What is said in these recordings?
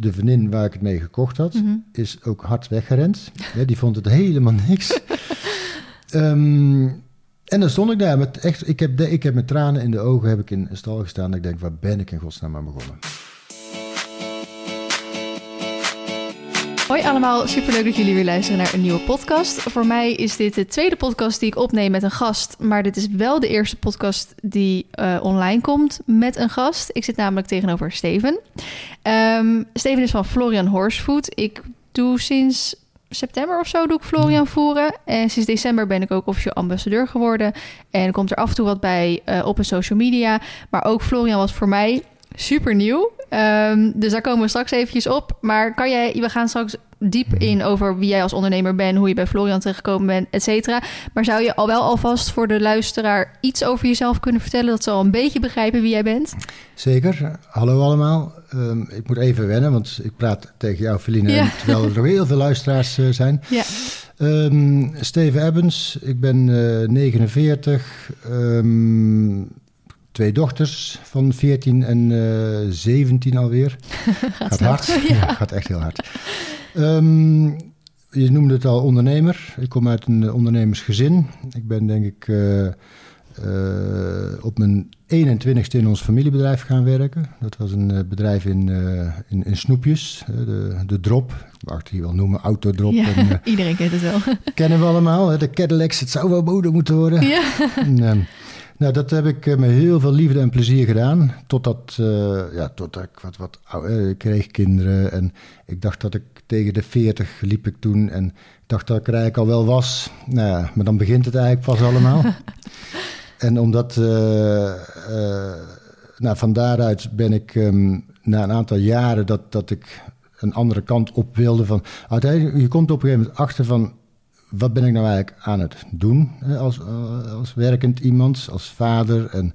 de vriendin waar ik het mee gekocht had, Mhm. is ook hard weggerend. Ja, die vond het helemaal niks. Ehm, en dan stond ik daar met echt, ik heb, de, ik heb met tranen in de ogen heb ik in een stal gestaan. En ik denk, waar ben ik in godsnaam aan begonnen? Hoi allemaal, superleuk dat jullie weer luisteren naar een nieuwe podcast. Voor mij is dit de tweede podcast die ik opneem met een gast. Maar dit is wel de eerste podcast die eh, online komt met een gast. Ik zit namelijk tegenover Steven. Ehm, Steven is van Florian Horsefood. Ik doe sinds september of zo doe ik Florian voeren. En sinds december ben ik ook officieel ambassadeur geworden. En komt er af en toe wat bij eh, op een social media. Maar ook Florian was voor mij super nieuw. Ehm, dus daar komen we straks eventjes op. Maar kan jij, we gaan straks diep in over wie jij als ondernemer bent, hoe je bij Florian terechtgekomen bent, et cetera. Maar zou je al wel alvast voor de luisteraar iets over jezelf kunnen vertellen, dat ze al een beetje begrijpen wie jij bent? Zeker. Hallo allemaal. Ehm, ik moet even wennen, want ik praat tegen jou, Feline, Ja. terwijl er nog heel veel luisteraars eh, zijn. Ja. Ehm, Steven Ebbens, ik ben eh, 49, ehm, twee dochters van 14 en eh 17 alweer. gaat snel. hard, Ja. ja. gaat echt heel hard. Ehm, je noemde het al ondernemer. Ik kom uit een eh, ondernemersgezin. Ik ben denk ik eh, eh, op mijn 21ste in ons familiebedrijf gaan werken. Dat was een eh, bedrijf in, eh, in, in snoepjes, eh, de, de Drop. Ik mag het hier wel noemen, Autodrop. Ja, En, eh, iedereen kent het wel. kennen we allemaal, hè, de Cadillacs. Het zou wel mode moeten worden. ja. En, ehm, nou, dat heb ik eh, met heel veel liefde en plezier gedaan. Totdat, eh ja, totdat ik wat, wat ou- eh, kreeg kinderen. En ik dacht dat ik tegen de 40 liep ik toen. En ik dacht dat ik er eigenlijk al wel was. Nou ja, maar dan begint het eigenlijk pas allemaal. en omdat, nou, van daaruit ben ik ehm, na een aantal jaren dat, dat ik een andere kant op wilde. Van, uiteindelijk, je komt op een gegeven moment achter van wat ben ik nou eigenlijk aan het doen als, eh, als werkend iemand, als vader en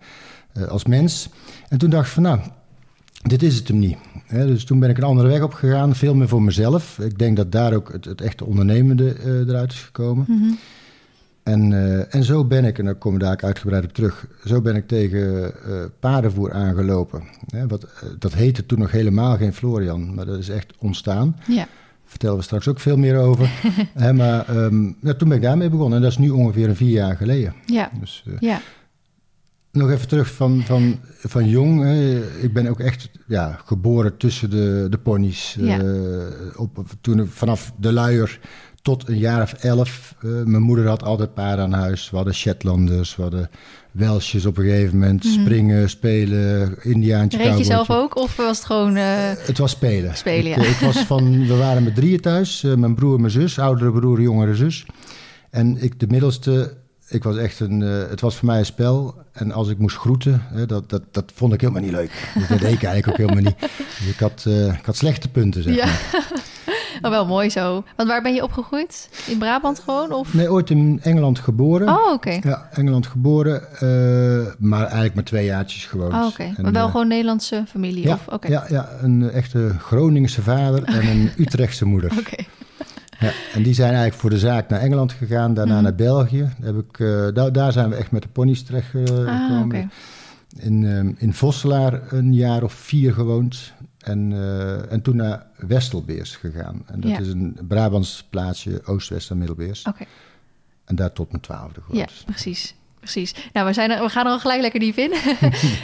eh, als mens. En toen dacht ik van nou, dit is het hem niet. Dus toen ben ik een andere weg op gegaan, veel meer voor mezelf. Ik denk dat daar ook het, het echte ondernemende eh, eruit is gekomen. Mhm. En, en zo ben ik, en daar komen we daar uitgebreid op terug, zo ben ik tegen paardenvoer aangelopen. Hè, wat, dat heette toen nog helemaal geen Florian, maar dat is echt ontstaan. ja. Vertellen we straks ook veel meer over. Maar ehm, ja, toen ben ik daarmee begonnen. En dat is nu ongeveer een vier jaar geleden. Ja. Dus, eh, Ja. nog even terug van, van, van jong. Hè. Ik ben ook echt ja, geboren tussen de, de ponies. Ja. Eh, op, toen, ik- vanaf de luier tot een jaar of elf. Eh, mijn moeder had altijd paarden aan huis. We hadden Shetlanders, we hadden Welsjes op een gegeven moment. Mhm. Springen, spelen, Indiaantje, Reed je zelf ook of was het gewoon... eh, Het was spelen. Spelen, ik, ja. eh, ik was van, we waren met drieën thuis. eh, mijn broer, mijn zus, oudere broer, jongere zus. En ik, de middelste, ik was echt een, het was voor mij een spel. En als ik moest groeten, hè, dat, dat, dat vond ik helemaal niet leuk. Dat deed ik eigenlijk ook helemaal niet. Dus ik had, ik had slechte punten, zeg ja. maar. Oh, wel mooi zo. Want waar ben je opgegroeid? In Brabant gewoon? Of? Nee, ooit in Engeland geboren. Oh, oké. Ja, Engeland geboren. eh, maar eigenlijk maar twee jaartjes gewoond. Oh, oké. Maar wel eh, gewoon Nederlandse familie? ja, Of? Ja, ja, een echte Groningse vader en een Utrechtse moeder. Oké. Ja, en die zijn eigenlijk voor de zaak naar Engeland gegaan, daarna Mhm. naar België. Daar, heb ik, eh, daar, daar zijn we echt met de ponies terecht Ah, gekomen. oké. In, ehm, in Vosselaar een jaar of vier gewoond. En, eh, en toen naar Westelbeers gegaan. En dat Ja. is een Brabants plaatsje, Oost-West en Middelbeers. Oké. En daar tot mijn twaalfde Ja, gewoond. precies. Precies. Nou, we, zijn er, we gaan er al gelijk lekker diep in.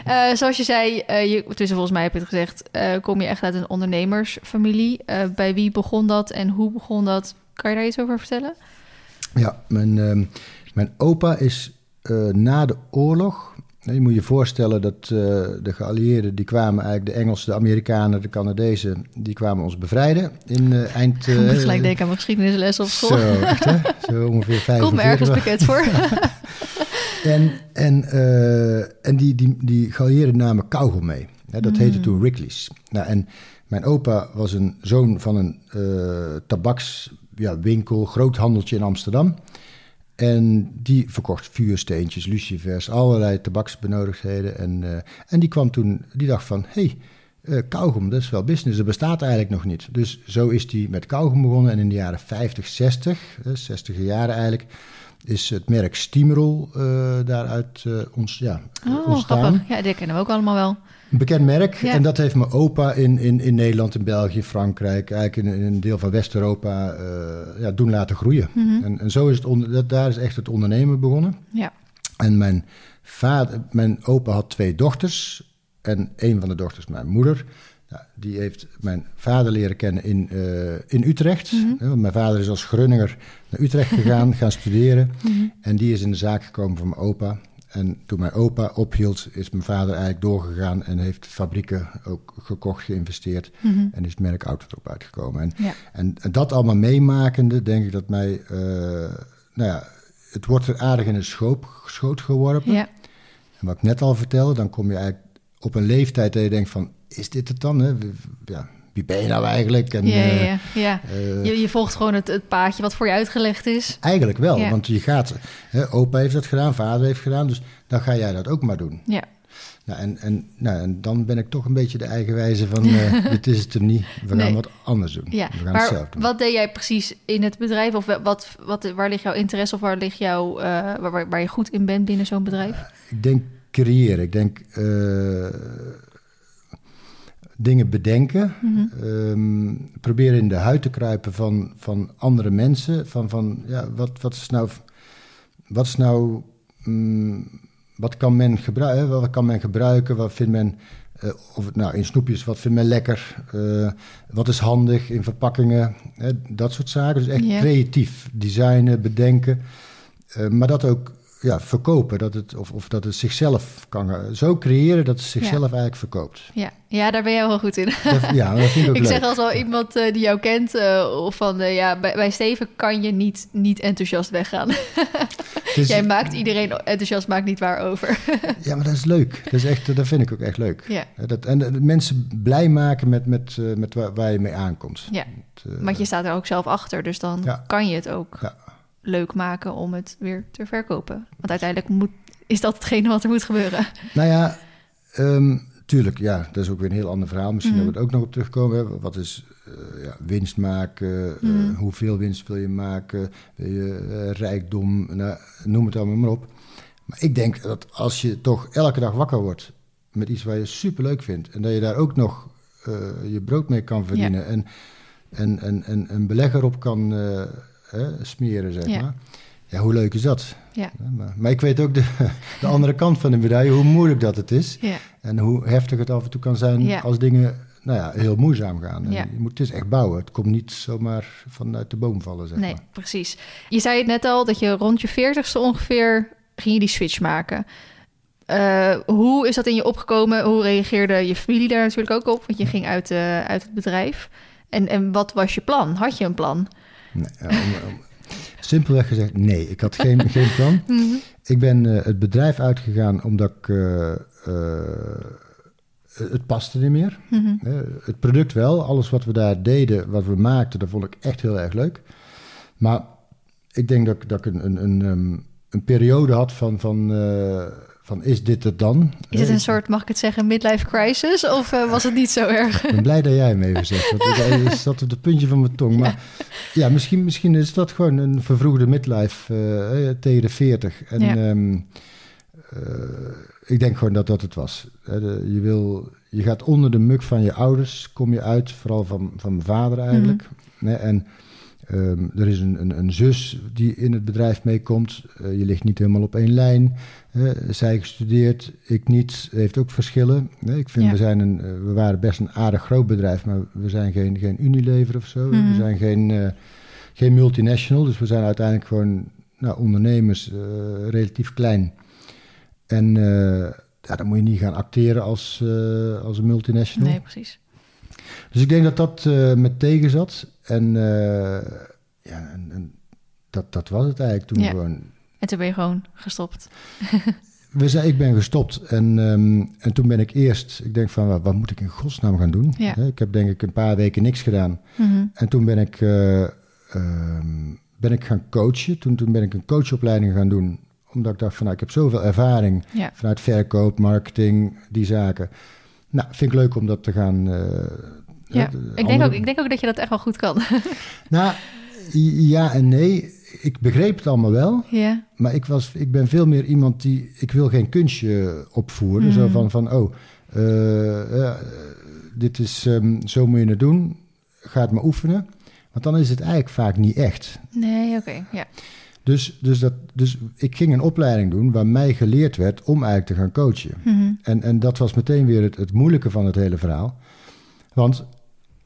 Eh, zoals je zei, je, tussen volgens mij heb je het gezegd, kom je echt uit een ondernemersfamilie. Bij wie begon dat en hoe begon dat? Kan je daar iets over vertellen? Ja, mijn, mijn opa is na de oorlog. Je moet je voorstellen dat eh, de geallieerden, die kwamen eigenlijk, de Engelsen, de Amerikanen, de Canadezen, die kwamen ons bevrijden in eh, eind... Ik moet eh, gelijk denken aan mijn geschiedenisles op school. Zo, echt hè? Zo ongeveer 45. Komt me ergens bekend voor. En, en, en die, die, die geallieerden namen kauwgom mee. Hè, dat heette Mm. toen Wrigley's. Nou, en mijn opa was een zoon van een tabakswinkel, ja, groothandeltje in Amsterdam. En die verkocht vuursteentjes, lucifers, allerlei tabaksbenodigdheden. En, eh, en die kwam toen, die dacht van, hé, hey, eh, kauwgom, dat is wel business, dat bestaat eigenlijk nog niet. Dus zo is die met kauwgom begonnen en in de jaren 50, 60, eh, 60 jaren eigenlijk, is het merk Steamroll eh, daaruit ons, ja, Oh, ontstaan. grappig. Ja, die kennen we ook allemaal wel. Een bekend merk. Ja. En dat heeft mijn opa in, in, in Nederland, in België, Frankrijk, eigenlijk in, in een deel van West-Europa eh, ja, doen laten groeien. Mhm. En, en zo is het onder, dat, daar is echt het ondernemen begonnen. Ja. En mijn vader, mijn opa had twee dochters. En een van de dochters, mijn moeder, die heeft mijn vader leren kennen in, eh, in Utrecht. Mhm. Want mijn vader is als Grunninger naar Utrecht gegaan, gaan studeren. Mhm. En die is in de zaak gekomen van mijn opa. En toen mijn opa ophield, is mijn vader eigenlijk doorgegaan en heeft fabrieken ook gekocht, geïnvesteerd. Mhm. En is het merk Autotop uitgekomen. En, Ja. en, en dat allemaal meemakende, denk ik dat mij, eh, nou ja, het wordt er aardig in een schoot, schoot geworpen. Ja. En wat ik net al vertelde, dan kom je eigenlijk op een leeftijd dat je denkt van, is dit het dan? Hè? Ja, wie ben je nou eigenlijk? En, Ja, ja, eh, ja. eh, Je, je volgt gewoon het, het paadje wat voor je uitgelegd is. Eigenlijk wel, Ja. want je gaat, hè, opa heeft dat gedaan, vader heeft gedaan, dus dan ga jij dat ook maar doen. Ja. Nou, en, en, nou, en dan ben ik toch een beetje de eigenwijze van, eh, dit is het hem niet, we gaan wat anders doen. Ja, we gaan het maar zelf doen. wat deed jij precies in het bedrijf? Of wat, wat, waar ligt jouw interesse of waar ligt jouw, waar, waar, je goed in bent binnen zo'n bedrijf? Ik denk creëren, ik denk dingen bedenken, ehm, proberen in de huid te kruipen van, van andere mensen, van, van ja, wat, wat is nou, wat is nou, mm, wat kan men gebruiken, wat kan men gebruiken, wat vindt men, eh, of nou in snoepjes, wat vindt men lekker, eh, wat is handig in verpakkingen, hè, dat soort zaken. Dus echt creatief designen, bedenken, eh, maar dat ook ja, verkopen, dat het, of, of dat het zichzelf kan gaan- zo creëren dat het zichzelf eigenlijk verkoopt. Ja. ja, daar ben jij wel goed in. Dat, ja, dat vind ik ook Ik leuk. zeg als wel iemand eh, die jou kent, eh, of van eh, ja, bij, bij Steven kan je niet, niet enthousiast weggaan. Is- Jij maakt iedereen enthousiast, maakt niet waar over. Ja, maar dat is leuk. Dat, is echt, dat vind ik ook echt leuk. ja, Dat, en eh, mensen blij maken met, met, eh, met waar, waar je mee aankomt. ja, eh, want je staat er ook zelf achter, dus dan Ja. kan je het ook Ja. Leuk maken om het weer te verkopen. Want uiteindelijk moet, is dat hetgene wat er moet gebeuren. Nou ja, ehm, tuurlijk, ja, dat is ook weer een heel ander verhaal. Misschien Mhm. dat we er ook nog op terugkomen. Hè. Wat is eh, ja, winst maken? eh, Mhm. hoeveel winst wil je maken? Wil je eh, rijkdom? Nou, noem het allemaal maar op. Maar ik denk dat als je toch elke dag wakker wordt met iets waar je super leuk vindt... en dat je daar ook nog je brood mee kan verdienen... en, en, en, en een belegger op kan smeren, zeg Ja. maar... Ja, hoe leuk is dat? Ja. Maar, maar ik weet ook de, de andere kant van de medaille, hoe moeilijk dat het is. Ja, En hoe heftig het af en toe kan zijn Ja. als dingen nou ja, heel moeizaam gaan. En Ja. Je moet het is echt bouwen. Het komt niet zomaar vanuit de boom vallen, zeg nee, maar. precies. Je zei het net al, dat je rond je veertigste ongeveer ging je die switch maken. Eh, hoe is dat in je opgekomen? Hoe reageerde je familie daar natuurlijk ook op? Want je ging uit, eh, uit het bedrijf. En, en wat was je plan? Had je een plan? Nee, om- om- simpelweg gezegd, nee. Ik had geen, geen plan. Ik ben eh, het bedrijf uitgegaan omdat ik... eh, eh, het paste niet meer. Mhm. Eh, het product wel. Alles wat we daar deden, wat we maakten, dat vond ik echt heel erg leuk. Maar ik denk dat, ik- dat ik een, een, een, ehm, een periode had van, van, eh, van is dit het dan? Is het Eh, een soort, mag ik het zeggen, midlife crisis? Of eh, was het niet zo erg? Ik ben blij dat jij even zegt. Want hij zat op het puntje van mijn tong. Maar ja, misschien, misschien is dat gewoon een vervroegde midlife eh, tegen de 40. En Ja. ehm, eh, ik denk gewoon dat dat het was. Je, wil, je gaat onder de muk van je ouders, kom je uit, vooral van, van mijn vader eigenlijk. Hè, en ehm, er is een, een, een zus die in het bedrijf meekomt. Eh, je ligt niet helemaal op één lijn. Hè. zij gestudeerd, ik niet. Heeft ook verschillen. Hè. Ik vind, Ja. we, zijn een, eh, we waren best een aardig groot bedrijf, maar we zijn geen, geen Unilever of zo. Mhm. We zijn geen, eh, geen multinational, dus we zijn uiteindelijk gewoon nou, ondernemers, eh, relatief klein. En eh, ja, dan moet je niet gaan acteren als, eh, als een multinational. Nee, precies. Dus ik denk dat dat eh met tegen zat. En, eh, ja, en, en dat, dat was het eigenlijk toen Ja. gewoon. En toen ben je gewoon gestopt. We zei, ik ben gestopt en, ehm, en toen ben ik eerst, ik denk van, wat, wat moet ik in godsnaam gaan doen? Ja. Ik heb denk ik een paar weken niks gedaan. Mhm. En toen ben ik, eh, ehm, ben ik gaan coachen. Toen, toen ben ik een coachopleiding gaan doen. Omdat ik dacht van, nou, ik heb zoveel ervaring Ja. vanuit verkoop, marketing, die zaken. Nou, vind ik leuk om dat te gaan... eh, Ja, ik denk, ook, ik denk ook dat je dat echt wel goed kan. Nou, ja en nee. Ik begreep het allemaal wel. ja, Maar ik, was, ik ben veel meer iemand die... Ik wil geen kunstje opvoeren. Zo van, van oh, eh, eh, dit is, ehm, zo moet je het doen, ga het maar oefenen. Want dan is het eigenlijk vaak niet echt. Nee, oké, ja. Dus, dus, dat, dus ik ging een opleiding doen waar mij geleerd werd om eigenlijk te gaan coachen. Mhm. En, en dat was meteen weer het, het moeilijke van het hele verhaal. Want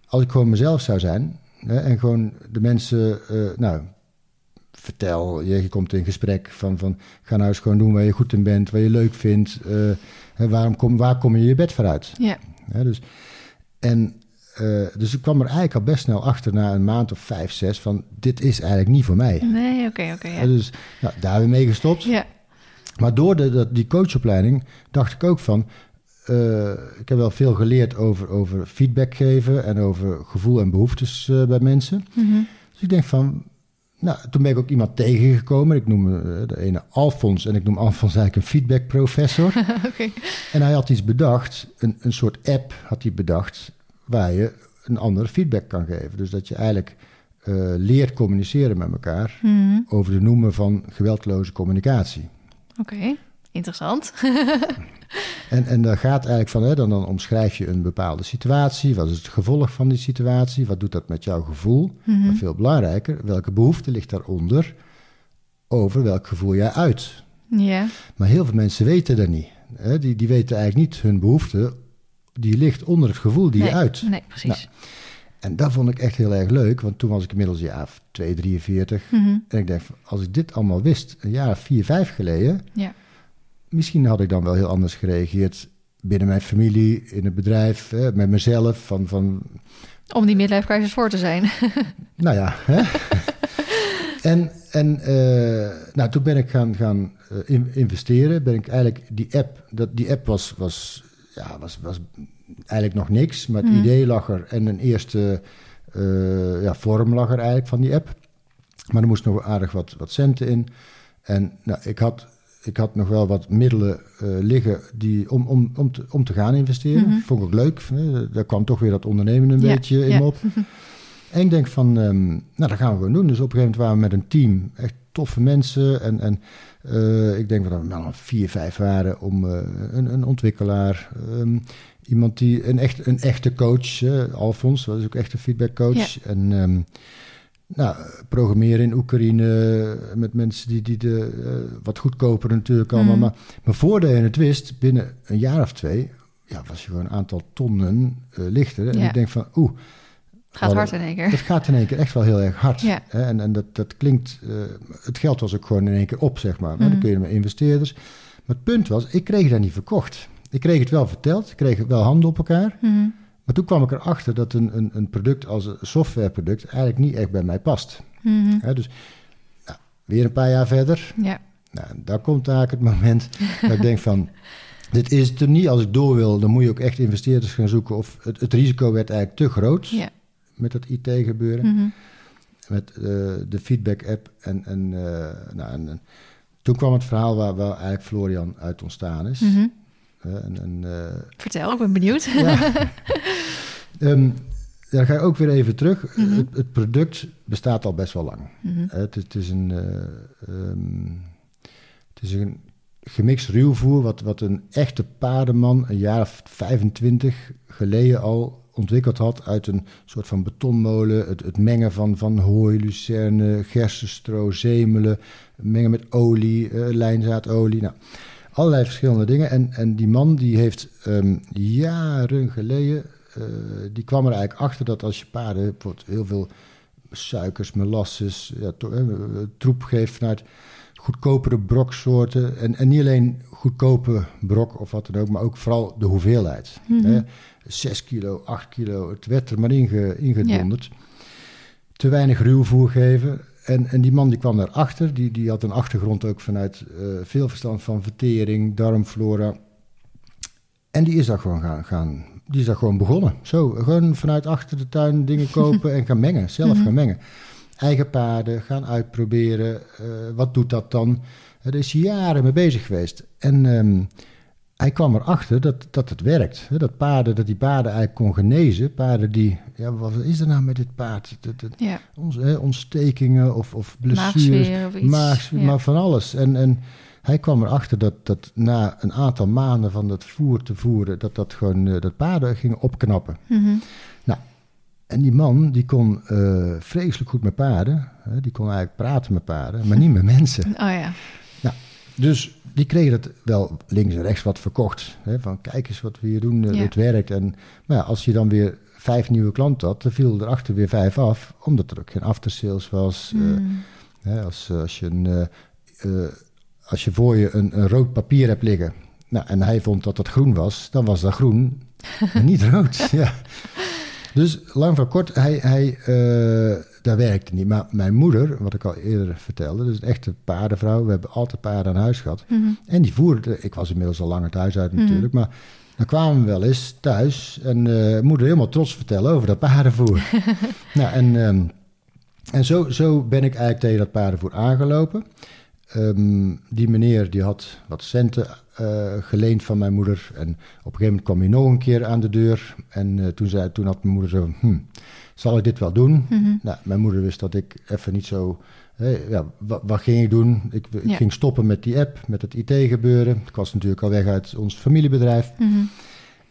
als ik gewoon mezelf zou zijn hè, en gewoon de mensen, eh, nou, vertel, je, komt in gesprek van, van ga nou eens gewoon doen waar je goed in bent, waar je leuk vindt. eh, waarom kom, waar kom je je bed vooruit? Ja, dus, en, eh, dus ik kwam er eigenlijk al best snel achter na een maand of vijf, zes van dit is eigenlijk niet voor mij. nee, oké, oké, ja. Dus nou, daar weer mee gestopt. Ja, Maar door de, dat, die coachopleiding dacht ik ook van... eh, ik heb wel veel geleerd over, over feedback geven... en over gevoel en behoeftes eh, bij mensen. mhm. Dus ik denk van... Nou, toen ben ik ook iemand tegengekomen. Ik noem eh, de ene Alfons en ik noem Alfons eigenlijk een feedbackprofessor. oké. en hij had iets bedacht, een, een soort app had hij bedacht... waar je een andere feedback kan geven. Dus dat je eigenlijk eh, leert communiceren met elkaar... Mhm. over de noemen van geweldloze communicatie. Oké, interessant. En, en daar gaat eigenlijk van, hè, dan, dan omschrijf je een bepaalde situatie. Wat is het gevolg van die situatie? Wat doet dat met jouw gevoel? Mhm. Maar veel belangrijker, welke behoefte ligt daaronder? Over welk gevoel jij uit? Ja, Maar heel veel mensen weten dat niet. Hè? Die, die weten eigenlijk niet hun behoefte. Die ligt onder het gevoel die nee, je uit. Nee, precies. En dat vond ik echt heel erg leuk. Want toen was ik inmiddels een jaar of 2, 43. Mhm. En ik denk, van, als ik dit allemaal wist, een jaar of 4, 5 geleden... Ja, misschien had ik dan wel heel anders gereageerd binnen mijn familie, in het bedrijf, hè, met mezelf. Van, van, om die midlife crisis voor te zijn. nou ja. Hè? en en eh, nou, toen ben ik gaan, gaan eh, in- investeren. Ben ik eigenlijk die app, dat, die app was, was, ja, was, was eigenlijk nog niks. Maar het Mhm. idee lag er en een eerste eh, ja, vorm lag er eigenlijk van die app. Maar er moest nog aardig wat, wat centen in. En nou, ik, had, ik had nog wel wat middelen eh, liggen die, om, om, om, te, om te gaan investeren. Mhm. Vond ik ook leuk. hè. Daar kwam toch weer dat ondernemen een Ja, beetje in ja. op. En ik denk van, ehm, nou, dat gaan we gewoon doen. Dus op een gegeven moment waren we met een team. Echt toffe mensen. En, en eh, ik denk dat we nou vier, vijf waren om eh, een, een ontwikkelaar... ehm, iemand die, een, echt, een echte coach, Alfons, is ook echt een feedbackcoach. En ehm, nou, programmeren in Oekraïne met mensen die, die de, eh, wat goedkoper natuurlijk allemaal. Mhm. Maar, maar voordat je het wist, binnen een jaar of twee, ja, was je gewoon een aantal tonnen lichter. En Ja. ik denk van, oeh, Gaat hard in één keer. het gaat in één keer echt wel heel erg hard. Ja. En, en dat, dat klinkt, eh, het geld was ook gewoon in één keer op, zeg maar. Maar Mhm. Dan kun je met investeerders. Maar het punt was, ik kreeg dat niet verkocht. Ik kreeg het wel verteld, ik kreeg wel handen op elkaar. Mhm. Maar toen kwam ik erachter dat een, een, een product als een softwareproduct eigenlijk niet echt bij mij past. Mhm. Dus nou, weer een paar jaar verder. Ja, Nou, daar komt eigenlijk het moment dat ik denk van... Dit is het er niet. Als ik door wil, dan moet je ook echt investeerders gaan zoeken. Of het, het risico werd eigenlijk te groot ja. Met dat IT-gebeuren. Mhm. Met eh, de feedback-app. En, en, eh, nou, en, en toen kwam het verhaal waar, waar eigenlijk Florian uit ontstaan is. Mhm. Eh, en, en, Vertel, ik ben benieuwd. ja. Ehm, dan ga ik ook weer even terug. Mhm. het, het product bestaat al best wel lang. Het, het is een, ehm, het is een gemixt ruwvoer wat, wat een echte paardenman een jaar of 25 geleden al ontwikkeld had uit een soort van betonmolen. Het, het mengen van, van hooi, lucerne, gerstenstro, zemelen, mengen met olie, eh, lijnzaadolie. Nou, allerlei verschillende dingen. En, en die man die heeft ehm, jaren geleden, eh, die kwam er eigenlijk achter dat als je paarden bijvoorbeeld heel veel suikers, molasses, ja, eh, troep geeft vanuit goedkopere broksoorten. En, en niet alleen goedkope brok of wat dan ook, maar ook vooral de hoeveelheid. Mhm. 6 kilo, 8 kilo, het werd er maar inge, ingedonderd. Te weinig ruwvoer geven. En, en die man die kwam daarachter, die, die had een achtergrond ook vanuit eh, veel verstand van vertering, darmflora. En die is daar gewoon gaan, gaan die is daar gewoon begonnen. Zo, gewoon vanuit achter de tuin dingen kopen en gaan mengen, zelf Mhm. gaan mengen. Eigen paarden, gaan uitproberen. eh, wat doet dat dan? Er is jaren mee bezig geweest. En ehm, hij kwam erachter dat, dat het werkt. Hè, Dat, paarden, dat die paarden eigenlijk kon genezen. Paarden die, ja, wat is er nou met dit paard? Dat, dat, Ja, ons, hè, ontstekingen of, of blessures. maagsfeer of iets. Maagsfeer, Ja. maar van alles. En, en hij kwam erachter dat, dat na een aantal maanden van dat voer te voeren, dat dat gewoon uh, dat paarden gingen opknappen. Mhm. Nou, en die man die kon uh, vreselijk goed met paarden. Hè, die kon eigenlijk praten met paarden, maar niet met mensen. Oh ja. Nou, dus die kregen het wel links en rechts wat verkocht. Hè, van kijk eens wat we hier doen, uh, Ja. het werkt. En maar ja, als je dan weer vijf nieuwe klanten had, dan viel erachter weer vijf af, omdat er ook geen aftersales was. eh, Mm. Hè, als, eh, als, je een, eh, eh, als je voor je een, een rood papier hebt liggen nou, en hij vond dat dat groen was, dan was dat groen, niet rood. ja. Dus lang van kort, hij, hij, eh, dat werkte niet. Maar mijn moeder, wat ik al eerder vertelde, dus een echte paardenvrouw, we hebben altijd paarden aan huis gehad. Mhm. En die voerde, ik was inmiddels al lang het huis uit natuurlijk, maar dan kwamen we wel eens thuis en eh, moeder helemaal trots vertellen over dat paardenvoer. nou, en, ehm, en zo, zo ben ik eigenlijk tegen dat paardenvoer aangelopen. Ehm, die meneer die had wat centen eh, geleend van mijn moeder. En op een gegeven moment kwam hij nog een keer aan de deur. En eh, toen, zei, toen had mijn moeder zo, hm, zal ik dit wel doen? Mhm. Nou, mijn moeder wist dat ik even niet zo... ja, wat, wat ging ik doen? Ik, ik Ja. ging stoppen met die app, met het IT-gebeuren. Ik was natuurlijk al weg uit ons familiebedrijf. Mhm.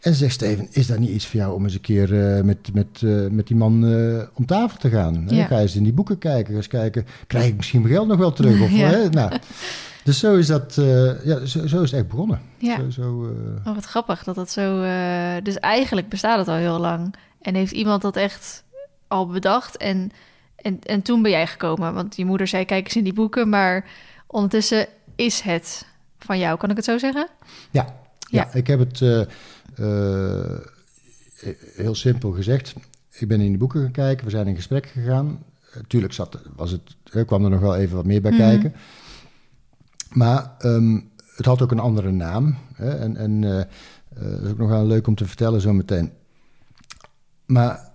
En ze zegt Steven, is dat niet iets voor jou om eens een keer eh, met, met, eh, met die man eh, om tafel te gaan? Hè? Ja. Ga eens in die boeken kijken, eens kijken, krijg ik misschien mijn geld nog wel terug? Of, Ja. hè? Nou, dus zo is dat, ja, zo, zo is het echt begonnen. Ja. Zo, zo, Oh, wat grappig dat dat zo... dus eigenlijk bestaat het al heel lang. En heeft iemand dat echt al bedacht en, en, en toen ben jij gekomen. Want je moeder zei, kijk eens in die boeken. Maar ondertussen is het van jou. Kan ik het zo zeggen? ja. Ja. Ja. ik heb het heel simpel gezegd. Ik ben in die boeken gaan kijken, we zijn in gesprek gegaan. Eh, tuurlijk zat, was het, er kwam er nog wel even wat meer bij Mhm. kijken. Maar ehm, het had ook een andere naam. Hè? En, en eh, eh, dat is ook nog wel leuk om te vertellen zo meteen. Maar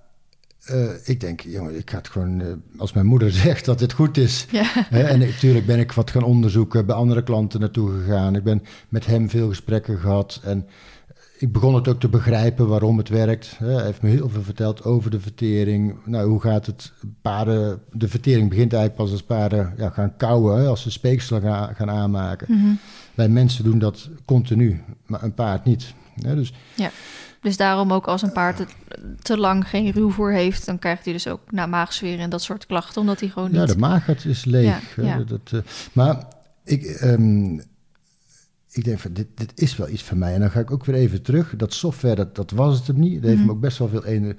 eh, ik denk, jongen, ik ga het gewoon... eh, als mijn moeder zegt dat dit goed is... Ja. Hè, en natuurlijk ben ik wat gaan onderzoeken, bij andere klanten naartoe gegaan. Ik ben met hem veel gesprekken gehad en ik begon het ook te begrijpen waarom het werkt. Hij heeft me heel veel verteld over de vertering. Nou, hoe gaat het? Paarden, de vertering begint eigenlijk pas als paarden ja, gaan kauwen, als ze speeksel gaan, gaan aanmaken. Mhm. Wij mensen doen dat continu, maar een paard niet. Dus Dus daarom ook als een paard het te lang geen ruwvoer heeft... dan krijgt hij dus ook na maagzweer en dat soort klachten... omdat hij gewoon ja, niet... de maagheid is leeg. Ja, ja. Dat, eh, maar ik, ehm, ik denk van, dit, dit is wel iets voor mij. En dan ga ik ook weer even terug. Dat software, dat, dat was het hem niet. Dat heeft Mhm. me ook best wel veel energie.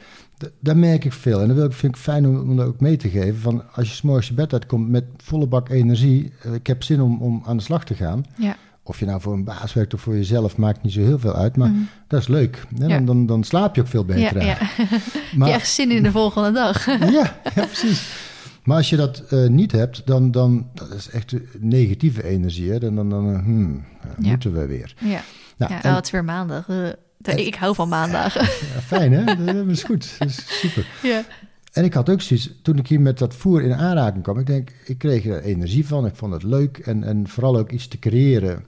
Daar merk ik veel. En dan wil ik, vind ik fijn om, om dat ook mee te geven. Van als je 's morgens je bed uitkomt met volle bak energie. eh, Ik heb zin om, om aan de slag te gaan. Ja. Of je nou voor een baas werkt of voor jezelf, maakt niet zo heel veel uit. Maar Mhm. dat is leuk. Ja. Dan, dan, dan slaap je ook veel beter ja, ja. Maar, je echt zin in de volgende dag? ja, ja, precies. Maar als je dat eh, niet hebt, dan, dan dat is echt negatieve energie. Hè? Dan, dan, dan eh, hmm, ja, moeten we weer. ja. Nou, ja en- oh, het is weer maandag. Eh, ik hou van maandagen. ja, fijn hè? Dat is goed. Dat is super. ja. En ik had ook zoiets, toen ik hier met dat voer in aanraking kwam, ik denk, ik kreeg er energie van, ik vond het leuk en, en vooral ook iets te creëren.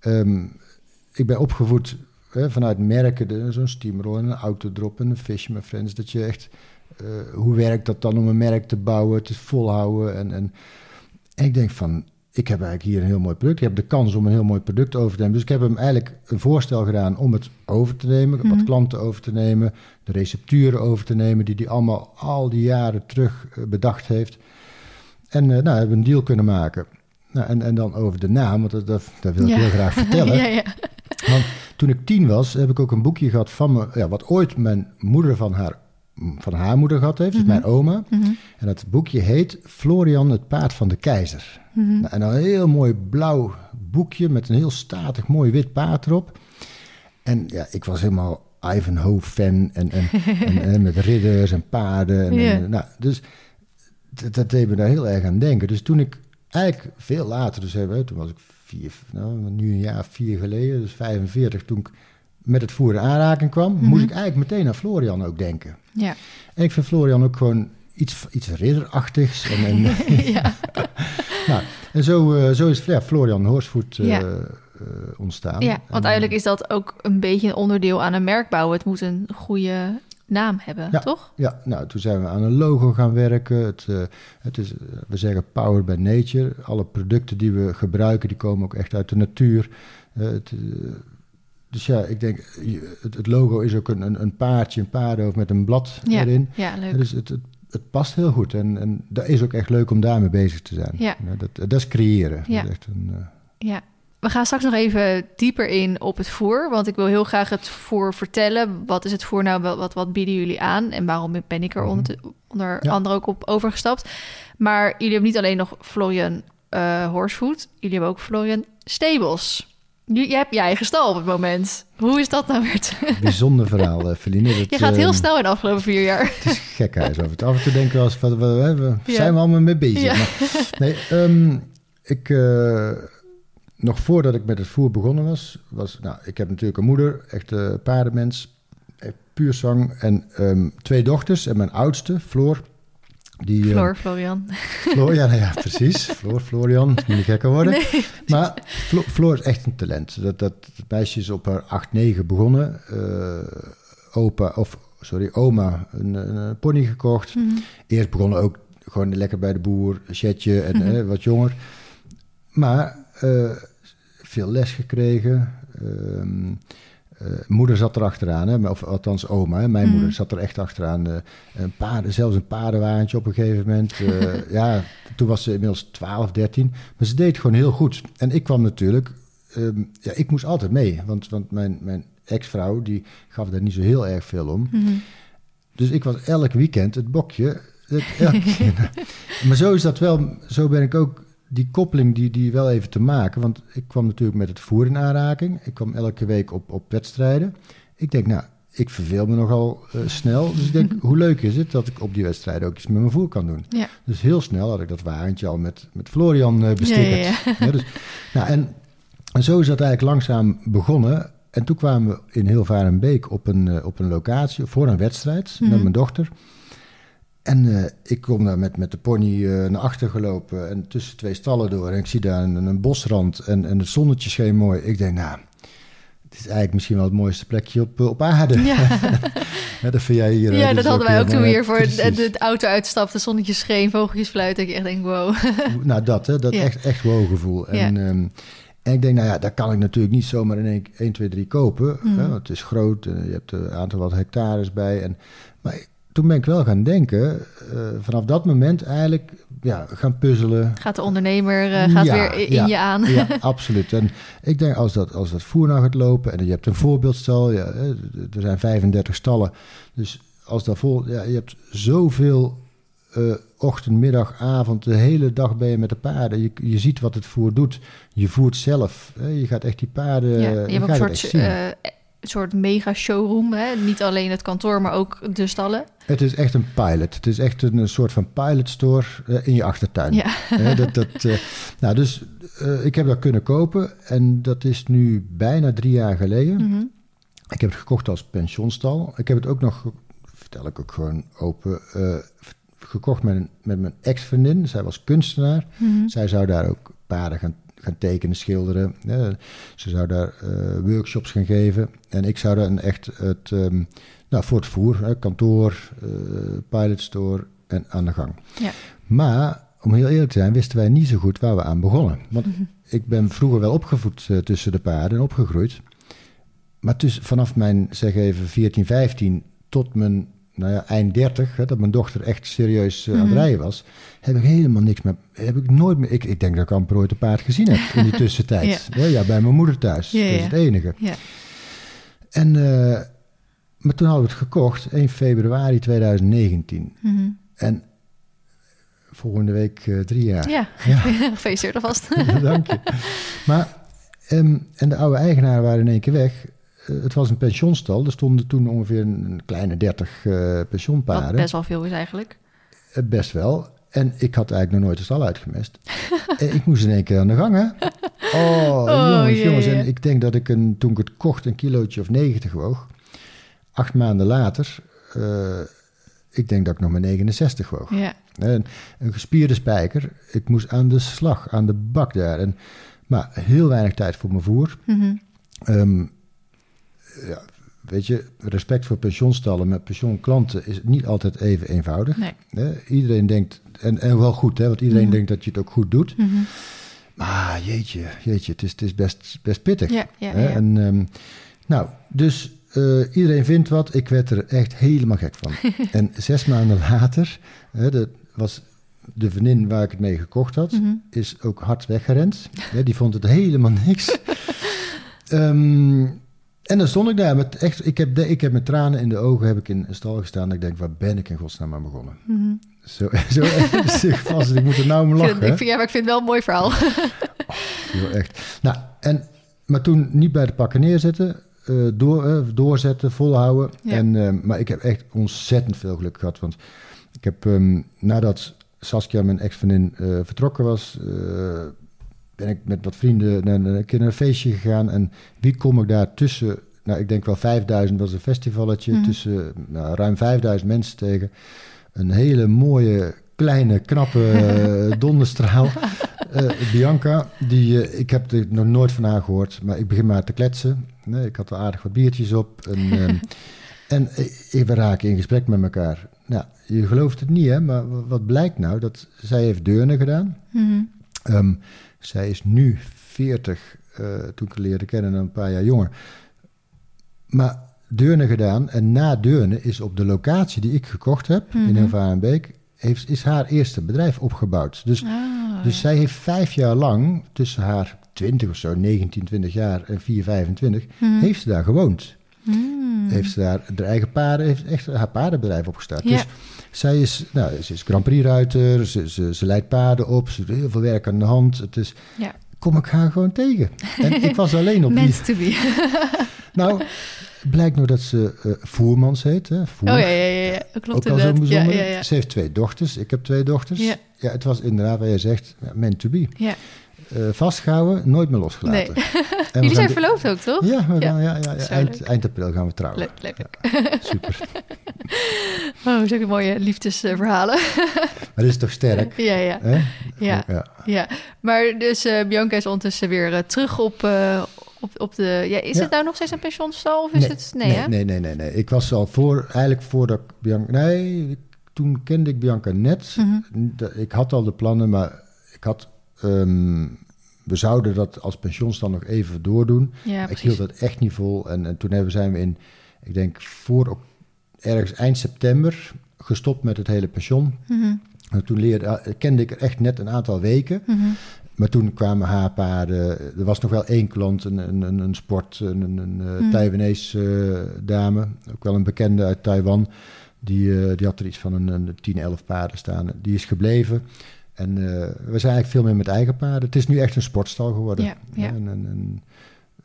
Ehm, ik ben opgevoed hè, vanuit merken, zo'n steamroll en een autodrop en een Fisherman Friends, dat je echt, eh, hoe werkt dat dan om een merk te bouwen, het volhouden en, en, en ik denk van, ik heb eigenlijk hier een heel mooi product. Ik heb de kans om een heel mooi product over te nemen. Dus ik heb hem eigenlijk een voorstel gedaan om het over te nemen. Mhm. Wat klanten over te nemen. De recepturen over te nemen. Die hij allemaal al die jaren terug eh, bedacht heeft. En eh, nou, hebben we een deal kunnen maken. Nou, en, en dan over de naam, want dat, dat, dat wil ik Ja. heel graag vertellen. ja, ja. Want toen ik tien was, heb ik ook een boekje gehad van me, ja, wat ooit mijn moeder van haar, van haar moeder gehad heeft, dus Mhm. mijn oma. Mhm. En dat boekje heet Florian, het paard van de keizer. Mhm. Nou, en een heel mooi blauw boekje met een heel statig mooi wit paard erop. En ja, ik was helemaal Ivanhoe-fan en, en, en, en met ridders en paarden. En, nou, dus dat, dat deed me daar heel erg aan denken. Dus toen ik eigenlijk veel later, dus hè, toen was ik vier, nou, nu een jaar vier geleden, dus 45, toen ik met het voer in aanraking kwam, Mhm. moest ik eigenlijk meteen aan Florian ook denken. Ja. En ik vind Florian ook gewoon iets, iets ridderachtigs. En, en, ja. nou, en zo, eh, zo is ja, Florian Horsvoet eh, Ja. eh, ontstaan. ja, want En, eigenlijk is dat ook een beetje een onderdeel aan een merk bouwen. Het moet een goede naam hebben, Ja. toch? Ja, nou, toen zijn we aan een logo gaan werken. Het, het is, we zeggen power by nature. Alle producten die we gebruiken, die komen ook echt uit de natuur. Het, dus ja, ik denk, het, het logo is ook een, een, een paardje, een paardenhoofd met een blad Ja, erin. ja leuk. Dus het, het, het past heel goed. En, en dat is ook echt leuk om daarmee bezig te zijn. Ja. Nou, Dat, dat is creëren. Ja. Dat is echt een, eh, Ja. We gaan straks nog even dieper in op het voer. Want ik wil heel graag het voer vertellen. Wat is het voer nou? Wel- Wat, wat bieden jullie aan? En waarom ben ik er Mhm. onder, onder Ja. andere ook op overgestapt? Maar jullie hebben niet alleen nog Florian eh Horsefood. Jullie hebben ook Florian Stables. Je, je hebt je eigen stal op het moment. Hoe is dat nou weer? bijzonder verhaal, eh, Feline. Je gaat heel ehm, snel in de afgelopen vier jaar. Het is gekhuis en toe. Af en toe denken we eens, wat, waar Ja. zijn we allemaal mee bezig? Ja. Maar, nee, ehm, ik, eh, nog voordat ik met het voer begonnen was, was nou, ik heb natuurlijk een moeder, echt een paardenmens, puur zang, en ehm, twee dochters. En mijn oudste, Floor, die... eh, Floor, Florian. Floor, ja, nou ja, precies. Floor, Florian, moet niet gekker worden. Maar Flo- Floor is echt een talent. Dat, dat, meisje is op haar 8, 9 begonnen. Eh, opa, of sorry, oma, een, een pony gekocht. Mhm. Eerst begonnen ook gewoon lekker bij de boer, chetje en Mhm. eh, wat jonger. Maar veel les gekregen. Ehm, eh, moeder zat er achteraan, hè, of althans oma. Hè, mijn Mhm. moeder zat er echt achteraan. eh, een paarden, zelfs een paardenwaantje op een gegeven moment. eh, ja, toen was ze inmiddels 12, 13. Maar ze deed gewoon heel goed. En ik kwam natuurlijk... ehm, ja, ik moest altijd mee. Want, want mijn, mijn ex-vrouw, die gaf daar niet zo heel erg veel om. Mhm. Dus ik was elk weekend het bokje. Het, elk- maar zo is dat wel, zo ben ik ook die koppeling die, die wel even te maken. Want ik kwam natuurlijk met het voer in aanraking. Ik kwam elke week op, op wedstrijden. Ik denk, nou, ik verveel me nogal eh, snel. Dus ik denk, hoe leuk is het dat ik op die wedstrijden ook iets met mijn voer kan doen. Ja. Dus heel snel had ik dat wagentje al met, met Florian bestickerd. Ja, ja, dus, nou, en, en zo is dat eigenlijk langzaam begonnen. En toen kwamen we in Hilvarenbeek op een, eh, op een locatie voor een wedstrijd Mhm. met mijn dochter. En eh, ik kom daar met, met de pony eh, naar achter gelopen en tussen twee stallen door. En ik zie daar een, een bosrand en, en het zonnetje scheen mooi. Ik denk, nou, het is eigenlijk misschien wel het mooiste plekje op, eh, op aarde. Ja. Ja, dat vind jij hier. Ja, eh, dat dus hadden wij ook toen we hier voor de auto uitstapte, zonnetjes scheen, vogeltjes fluiten. Ik echt denk, wow. Nou, dat, hè, dat Ja. echt, echt wow-gevoel. En, ehm, en ik denk, nou ja, dat kan ik natuurlijk niet zomaar in één- 1, 2, 3 kopen. Mm. Hè, want het is groot, en je hebt een aantal wat hectares bij. En, maar toen ben ik wel gaan denken, eh, vanaf dat moment eigenlijk ja, gaan puzzelen. Gaat de ondernemer eh, gaat Ja, weer in ja, je aan. Ja, absoluut. En ik denk, als dat, als dat voer nou gaat lopen en je hebt een voorbeeldstal, ja, er zijn 35 stallen. Dus als dat vol, ja, je hebt zoveel eh, ochtend, middag, avond, de hele dag ben je met de paarden. Je, je ziet wat het voer doet. Je voert zelf. Hè. Je gaat echt die paarden. Ja, je je hebt een soort, een soort mega showroom. Hè? Niet alleen het kantoor, maar ook de stallen. Het is echt een pilot. Het is echt een, een soort van pilot store eh, in je achtertuin. Ja. Dat, dat, eh, nou, dus eh, ik heb dat kunnen kopen en dat is nu bijna drie jaar geleden. Mhm. Ik heb het gekocht als pensionstal. Ik heb het ook nog, vertel ik ook gewoon open, gekocht met, met mijn ex-vriendin. Zij was kunstenaar. Mhm. Zij zou daar ook paarden gaan, gaan tekenen, schilderen. ze zou daar eh, workshops gaan geven. En ik zou dan echt het, nou, voor het voer, hè, kantoor, eh pilot store en aan de gang. Ja. Maar, om heel eerlijk te zijn, wisten wij niet zo goed waar we aan begonnen. Want ik ben vroeger wel opgevoed eh, tussen de paarden en opgegroeid. Maar tussen, vanaf mijn, zeg even, 14, 15 tot mijn nou ja, eind 30, hè, dat mijn dochter echt serieus eh, aan het Mhm. rijden was, heb ik helemaal niks meer. Heb ik nooit meer. Ik, ik denk dat ik amper ooit een paard gezien heb in die tussentijd. ja. Ja, bij mijn moeder thuis. Ja, dat is het enige. Ja. En, eh, maar toen hadden we het gekocht, 1 februari 2019. Mhm. En volgende week eh, drie jaar. Ja, Ja. gefeliciteerd alvast. Dank je. Maar, ehm, en de oude eigenaren waren in één keer weg. Eh, het was een pensionstal. Er stonden toen ongeveer een, een kleine 30 eh Wat pensioenpaarden. best wel veel is eigenlijk. Eh, best wel. En ik had eigenlijk nog nooit de stal uitgemest. en ik moest in één keer aan de gang, hè? Oh, jongens, jee, jongens. jee. En ik denk dat ik een, toen ik het kocht een kilootje of 90 woog. Acht maanden later, eh, ik denk dat ik nog maar 69 woog. Ja. Een, een gespierde spijker. Ik moest aan de slag, aan de bak daar. En, maar heel weinig tijd voor mijn voer. Mhm. Ehm, ja, weet je, respect voor pensioenstallen met pensioenklanten is niet altijd even eenvoudig. Nee. Hè? Iedereen denkt, en, en wel goed, hè, want iedereen Mhm. denkt dat je het ook goed doet. Mhm. Maar jeetje, jeetje, het is, het is best, best pittig. Ja, ja, hè? ja. En, ehm, nou, dus eh, iedereen vindt wat. Ik werd er echt helemaal gek van. en zes maanden later, hè, dat was de vriendin waar ik het mee gekocht had, Mhm. is ook hard weggerend. Die vond het helemaal niks. Ehm, en dan stond ik daar met echt, ik heb, de, ik heb met tranen in de ogen heb ik in een stal gestaan. En ik denk, waar ben ik in godsnaam aan begonnen? Mhm. Zo, zo ernstig vast. Ik moet er nou om Ik lachen. vind, ik vind- ja, maar ik vind het wel een mooi verhaal. Heel echt. Nou, en, maar toen niet bij de pakken neerzetten, eh, door, eh, doorzetten, volhouden. Ja. En, eh, maar ik heb echt ontzettend veel geluk gehad. Want ik heb ehm, nadat Saskia, mijn ex-vriendin, vertrokken was, ben ik met wat vrienden naar, naar een keer naar een feestje gegaan. En wie kom ik daar tussen? Nou, ik denk wel 5000 was een festivalletje. Mhm. Tussen nou, ruim 5000 mensen tegen. Een hele mooie, kleine, knappe eh, donderstraal. Eh, Bianca, die, eh, ik heb er nog nooit van haar gehoord, maar ik begin maar te kletsen. Nee, ik had al aardig wat biertjes op. En, ehm, en we raken in gesprek met elkaar. Nou, je gelooft het niet, hè, maar wat blijkt nou? Dat zij heeft deurnen gedaan. Mhm. Ehm, zij is nu 40, eh, toen ik haar leerde kennen, een paar jaar jonger. Maar Deurne gedaan en na Deurne is op de locatie die ik gekocht heb, in Mhm. Hilvarenbeek, heeft, is haar eerste bedrijf opgebouwd. Dus, Ah, dus ja. zij heeft vijf jaar lang, tussen haar 20 of zo, 19, 20 jaar en 4, 25, Mhm. heeft ze daar gewoond. Mm. Heeft ze daar de eigen paarden, heeft echt haar paardenbedrijf opgestart. Ja. Dus zij is, nou, ze is Grand Prix-ruiter, ze, ze, ze leidt paarden op, ze doet heel veel werk aan de hand. Het is, Ja. kom ik haar gewoon tegen. En ik was alleen op die... To be. Nou, blijkt nou dat ze eh, Voermans heet. Hè? Voer. Oh ja, ja, ja, klopt Ook al. Ja, ja, ja. Ze heeft twee dochters. Ik heb twee dochters. Ja. Ja, het was inderdaad wat jij zegt, meant to be. ja. Eh, vastgehouden, nooit meer losgelaten. Nee. Jullie zijn verloofd ook, toch? Ja, we Ja. gaan, ja, ja, eind, april gaan we trouwen. Leuk, leuk. Super. Oh, zulke mooie liefdesverhalen. Maar dit is toch sterk? ja, ja, Hè? ja, ja. Maar dus eh, Bianca is ondertussen weer eh, terug op, op, op de... Ja, is Ja. het nou nog steeds een pensioenstal of is het... Nee, nee, hè? nee, nee, nee, nee. Ik was al voor, eigenlijk voordat ik Bianca... Nee, toen kende ik Bianca net. Mhm. Ik had al de plannen, maar ik had... ehm, we zouden dat als pensioenstand nog even doordoen. Ja, ik hield dat echt niet vol. En, en toen hebben, zijn we in, ik denk voor ergens eind september gestopt met het hele pensioen. Mhm, En toen leerde, eh, kende ik er echt net een aantal weken. mhm. Maar toen kwamen haarpaarden. Er was nog wel één klant, een, een, een, sport, een, een, een eh, Hmm. Taiwanese eh, dame. Ook wel een bekende uit Taiwan. Die, die had er iets van een, een 10, 11 paarden staan. Die is gebleven. En eh, we zijn eigenlijk veel meer met eigen paarden. Het is nu echt een sportstal geworden. Ja, ja. En, en, en,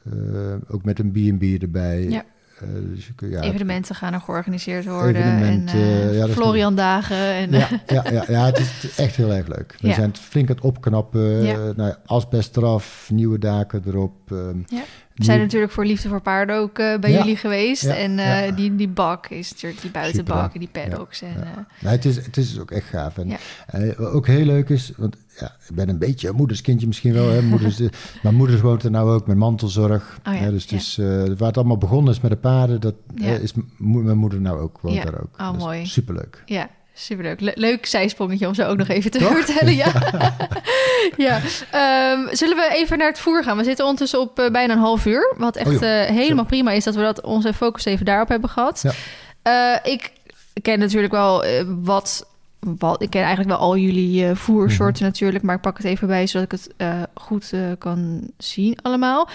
eh, ook met een B&B erbij. Ja. Eh, dus ja, Evenementen gaan er georganiseerd worden. En ja, dat is Florian dagen. En, Ja, ja, ja, het, is, echt heel erg leuk. We zijn het flink aan het opknappen. Nou, asbest eraf, nieuwe daken erop. ehm, Ja. We zijn natuurlijk voor Liefde voor Paarden ook eh, bij Ja. jullie geweest. Ja, En eh, ja. die, die bak is natuurlijk die buitenbak Super, en die paddocks. En, ja. eh, Nou, het, is, het is ook echt gaaf. En wat ook heel leuk is, want ja, ik ben een beetje een moederskindje misschien wel. Hè, moeders, mijn moeder woont er nou ook met mantelzorg. Oh ja, dus het is, waar het allemaal begonnen is met de paarden, dat is mijn moeder nou ook, woont daar ook. Oh, mooi. Superleuk. ja, superleuk. Le- leuk zijsprongetje om zo ook nog even te Toch? vertellen. Ja. ja. Ehm, zullen we even naar het voer gaan? We zitten ondertussen op eh, bijna een half uur. Wat echt Oh, eh, helemaal prima is dat we dat onze focus even daarop hebben gehad. Ja. Eh, ik ken natuurlijk wel wat, wat... Ik ken eigenlijk wel al jullie voersoorten Mhm. natuurlijk. Maar ik pak het even bij, zodat ik het goed kan zien allemaal.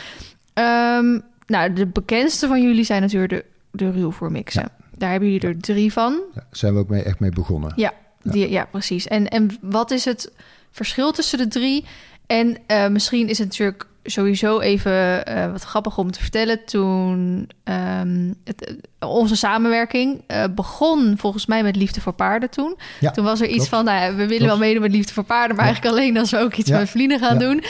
Ehm, nou, de bekendste van jullie zijn natuurlijk de, de ruwvoermixen. Daar hebben jullie er drie van. Daar zijn we ook mee, echt mee begonnen. Ja, Ja. Die, ja precies. En, en wat is het verschil tussen de drie? En eh, misschien is het natuurlijk sowieso even eh, wat grappig om te vertellen. Toen ehm, het, eh, onze samenwerking eh, begon volgens mij met Liefde voor Paarden toen. Ja, toen was er iets klopt. van, nou we willen Klopt. wel meedoen met Liefde voor Paarden... maar Ja. eigenlijk alleen als we ook iets Ja. met vrienden gaan doen.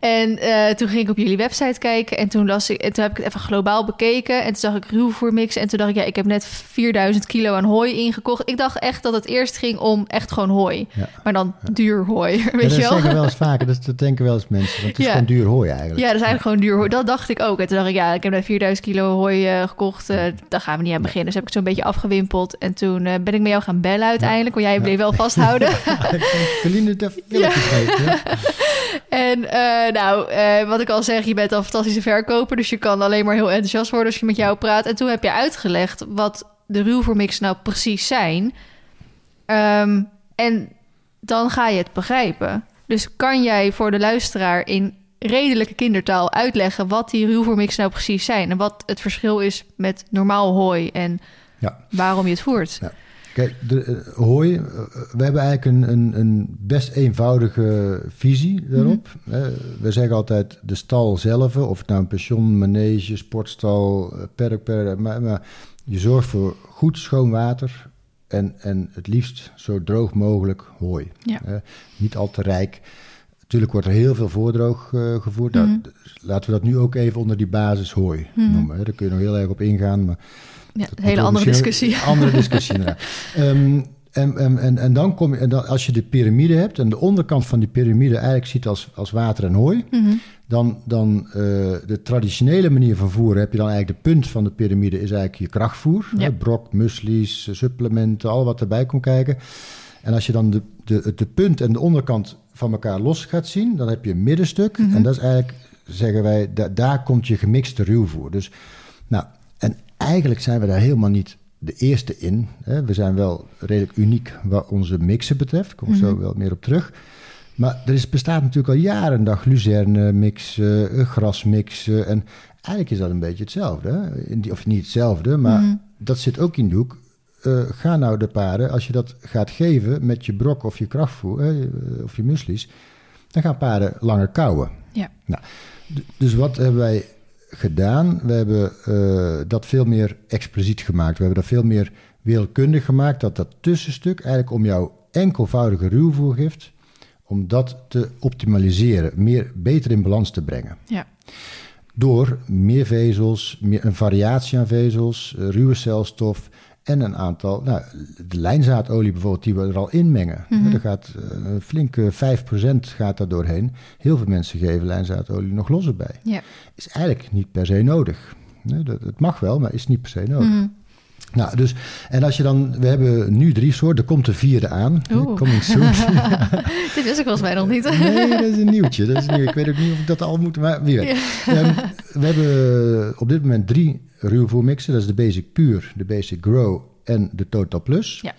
En toen ging ik op jullie website kijken en toen, las ik, en toen heb ik het even globaal bekeken. En toen zag ik ruwvoermix en toen dacht ik, ja, ik heb net 4000 kilo aan hooi ingekocht. Ik dacht echt dat het eerst ging om echt gewoon hooi. Maar dan duur hooi, weet dat je wel? zeggen we wel eens vaker, dat, dat denken wel eens mensen. Want het is Ja. gewoon duur hooi eigenlijk. Ja, dat is eigenlijk gewoon duur hooi. Dat dacht ik ook. En toen dacht ik, ja, ik heb net 4000 kilo hooi uh, gekocht. Uh, daar gaan we niet aan beginnen. Dus heb ik het zo'n beetje afgewimpeld. En toen uh, ben ik met jou gaan bellen uiteindelijk. Want jij bleef wel vasthouden. Verlien het even ja. ja. En nou, wat ik al zeg, je bent al een fantastische verkoper. Dus je kan alleen maar heel enthousiast worden als je met jou praat. En toen heb je uitgelegd wat de ruwvoormix nou precies zijn. Um, en dan ga je het begrijpen. Dus kan jij voor de luisteraar in redelijke kindertaal uitleggen wat die ruwvoormix nou precies zijn en wat het verschil is met normaal hooi en ja. waarom je het voert? Ja. Kijk, de, uh, hooi, uh, we hebben eigenlijk een, een, een, best eenvoudige visie daarop. Mm -hmm. we zeggen altijd de stal zelf, of het nou een pension, manege, sportstal, perk, perk maar, maar je zorgt voor goed schoon water, en, en het liefst zo droog mogelijk hooi. Ja. niet al te rijk. Natuurlijk wordt er heel veel voordroog uh, gevoerd. Mm laten we dat nu ook even onder die basis hooi mm noemen. Hè. Daar kun je nog heel erg op ingaan. Maar ja, een hele andere discussie. Andere discussie, inderdaad. Um, en, en, en, en, dan kom je, en dan, als je de piramide hebt en de onderkant van die piramide eigenlijk ziet als, als water en hooi, mm dan, dan uh, de traditionele manier van voeren heb je dan eigenlijk de punt van de piramide is eigenlijk je krachtvoer. Ja. Hè, brok, muesli's, supplementen, al wat erbij komt kijken. En als je dan de, de, de punt en de onderkant van elkaar los gaat zien, dan heb je een middenstuk. Mm -hmm. En dat is eigenlijk, zeggen wij, da, daar komt je gemixte ruwvoer. Dus, nou, en eigenlijk zijn we daar helemaal niet de eerste in. Hè. We zijn wel redelijk uniek wat onze mixen betreft. Daar kom ik mm -hmm. zo wel meer op terug. Maar er is, bestaat natuurlijk al jaren een dag luzerne mixen, grasmixen. En eigenlijk is dat een beetje hetzelfde. Hè? Of niet hetzelfde, maar mm -hmm. dat zit ook in de hoek. Uh, ga nou de paarden, als je dat gaat geven met je brok of je krachtvoer hè, of je muslies, dan gaan paarden langer kauwen. Ja. Nou, dus wat hebben wij gedaan? We hebben uh, dat veel meer expliciet gemaakt. We hebben dat veel meer wereldkundig gemaakt, dat dat tussenstuk eigenlijk om jouw enkelvoudige ruwvoergift om dat te optimaliseren, meer, beter in balans te brengen. Ja. Door meer vezels, meer, een variatie aan vezels, ruwe celstof en een aantal, nou, de lijnzaadolie bijvoorbeeld, die we er al in mengen. Mm -hmm. Er gaat uh, een flinke 5% gaat daar doorheen. Heel veel mensen geven lijnzaadolie nog los erbij. Ja. Is eigenlijk niet per se nodig. Het mag wel, maar is niet per se nodig. Mm -hmm. Nou, dus, en als je dan, we hebben nu drie soorten, er komt de vierde aan. Oeh. Coming soon. Dit wist ik volgens mij nog niet. nee, dat is een nieuwtje. Dat is nieuw. Ik weet ook niet of ik dat al moet, maar wie weet. Ja. Um, we hebben op dit moment drie ruwvoermixen. Dat is de Basic Pure, de Basic Grow en de Total Plus. Ja.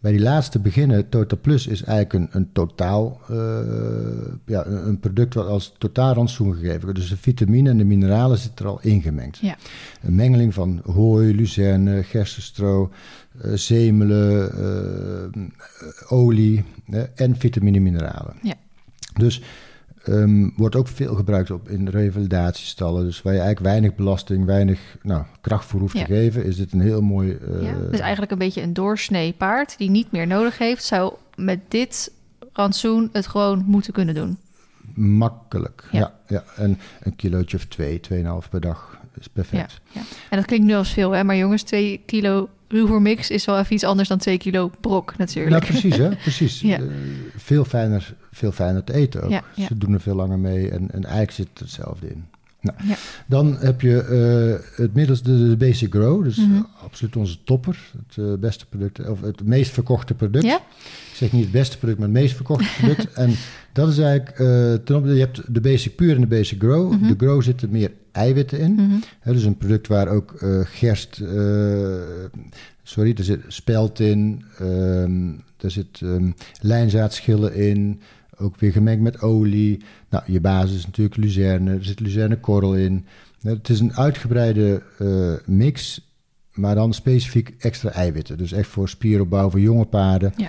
Bij die laatste beginnen, Total Plus is eigenlijk een, een totaal, uh, ja, een product wat als totaal rantsoen gegeven wordt. Dus de vitamine en de mineralen zitten er al ingemengd. Ja. Een mengeling van hooi, luzerne, gerstenstro, uh, zemelen, uh, olie en vitamine en mineralen. Ja. Dus Um, wordt ook veel gebruikt op in revalidatiestallen. Dus waar je eigenlijk weinig belasting, weinig nou, krachtvoer hoeft ja. te geven, is dit een heel mooi. Uh, ja, dus eigenlijk een beetje een doorsnee paard die niet meer nodig heeft, zou met dit rantsoen het gewoon moeten kunnen doen. Makkelijk, ja. ja, ja. En een kilootje of twee, tweeënhalf per dag is perfect. Ja, ja. En dat klinkt nu als veel, hè? maar jongens, twee kilo ruwvoermix is wel even iets anders dan twee kilo brok natuurlijk. Ja, precies, hè? precies. ja. Uh, veel, fijner, veel fijner te eten ook. Ja, ja. Ze doen er veel langer mee en, en eigenlijk zit hetzelfde in. Nou. Dan heb je uh, het middelste, de, Basic Grow. Dus mm -hmm. uh, absoluut onze topper. Het uh, beste product, of het meest verkochte product. Ik zeg niet het beste product, maar het meest verkochte product. en dat is eigenlijk, ten opzichte, je hebt de Basic Pure en de Basic Grow. Mm -hmm. De Grow zitten meer eiwitten in. Mm -hmm. He, dus een product waar ook gerst, sorry, er zit spelt in, um, er zit um, lijnzaadschillen in ook weer gemengd met olie. Nou, je basis is natuurlijk luzerne, er zit luzernekorrel in. Het is een uitgebreide uh, mix, maar dan specifiek extra eiwitten. Dus echt voor spieropbouw voor jonge paarden. Ja.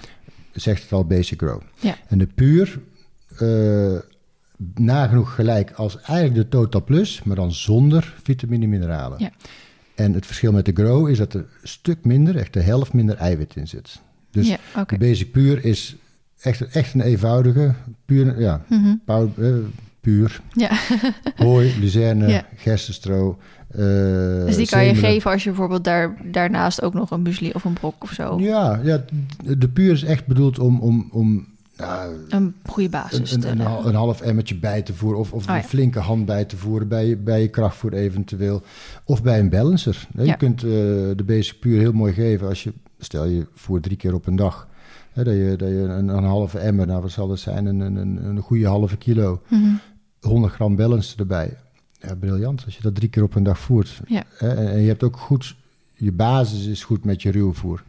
Zegt het al basic grow. Ja. En de puur, nagenoeg gelijk als eigenlijk de Total Plus, maar dan zonder vitamine en mineralen. Ja. En het verschil met de grow is dat er een stuk minder, echt de helft minder eiwit in zit. Dus ja, okay. de basic puur is echt, echt een eenvoudige, puur, ja, mm -hmm. uh, puur. Ja. Hooi, luzerne, ja. gerstenstro. Uh, dus die kan je geven als je bijvoorbeeld daar, daarnaast ook nog een muesli of een brok of zo. Ja, ja de puur is echt bedoeld om, om, om nou, Een goede basis. een, een, half emmertje bij te voeren. Of, of Oh, ja. een flinke hand bij te voeren bij, je- bij je krachtvoer eventueel. Of bij een balancer. Je kunt eh, de basic puur heel mooi geven als je, stel je voert drie keer op een dag. Hè, dat je, dat je een, een halve emmer, nou wat zal dat zijn, een, een, een, een goede halve kilo. Mhm. 100 gram balancer erbij. Ja, briljant. Als je dat drie keer op een dag voert. Ja. Hè, en, en je hebt ook goed, je basis is goed met je ruwvoer.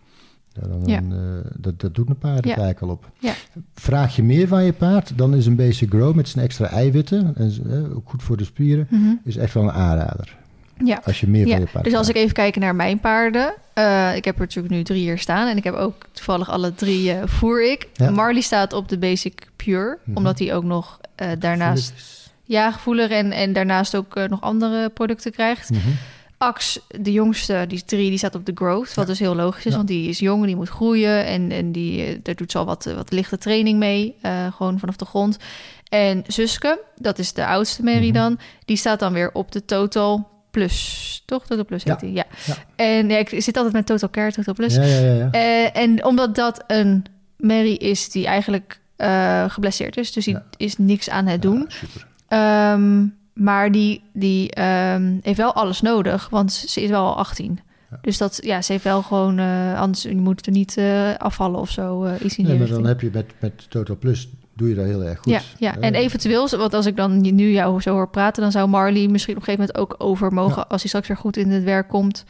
Ja, dan, Ja. eh, dat, dat doet een paard Ja. eigenlijk al op. Ja. Vraag je meer van je paard, dan is een basic grow met zijn extra eiwitten, en, eh, ook goed voor de spieren, Mhm. is echt wel een aanrader. Ja. Als je meer van je paard dus als ik even kijk naar mijn paarden. eh, ik heb er natuurlijk nu drie hier staan. En ik heb ook toevallig alle drie eh, voer ik. Marley staat op de Basic Pure. Mhm. Omdat hij ook nog daarnaast... Ja, gevoelig en, en daarnaast ook nog andere producten krijgt. Mhm. Ax, de jongste, die drie, die staat op de growth. Wat Ja. dus heel logisch is, Ja. want die is jong en die moet groeien. En, en die, eh, daar doet ze al wat, eh, wat lichte training mee, eh, gewoon vanaf de grond. En Suske, dat is de oudste Mary Mhm. dan, die staat dan weer op de Total Plus, toch? Total Plus heet Ja. die, ja. En ja, ik zit altijd met Total Care, Total Plus. Ja, ja, ja. ja. Eh, en omdat dat een Mary is die eigenlijk geblesseerd is, dus die is niks aan het doen. Super. Ehm, maar die, die ehm, heeft wel alles nodig, want ze is wel al 18. Ja. Dus dat, ja, ze heeft wel gewoon, eh, anders je moet er niet eh, afvallen of zo. eh, iets in Nee, maar dan heb je met, met Total Plus, doe je dat heel erg goed. Ja, ja. en eventueel, want als ik dan nu jou zo hoor praten, dan zou Marley misschien op een gegeven moment ook over mogen, Ja. als hij straks weer goed in het werk komt,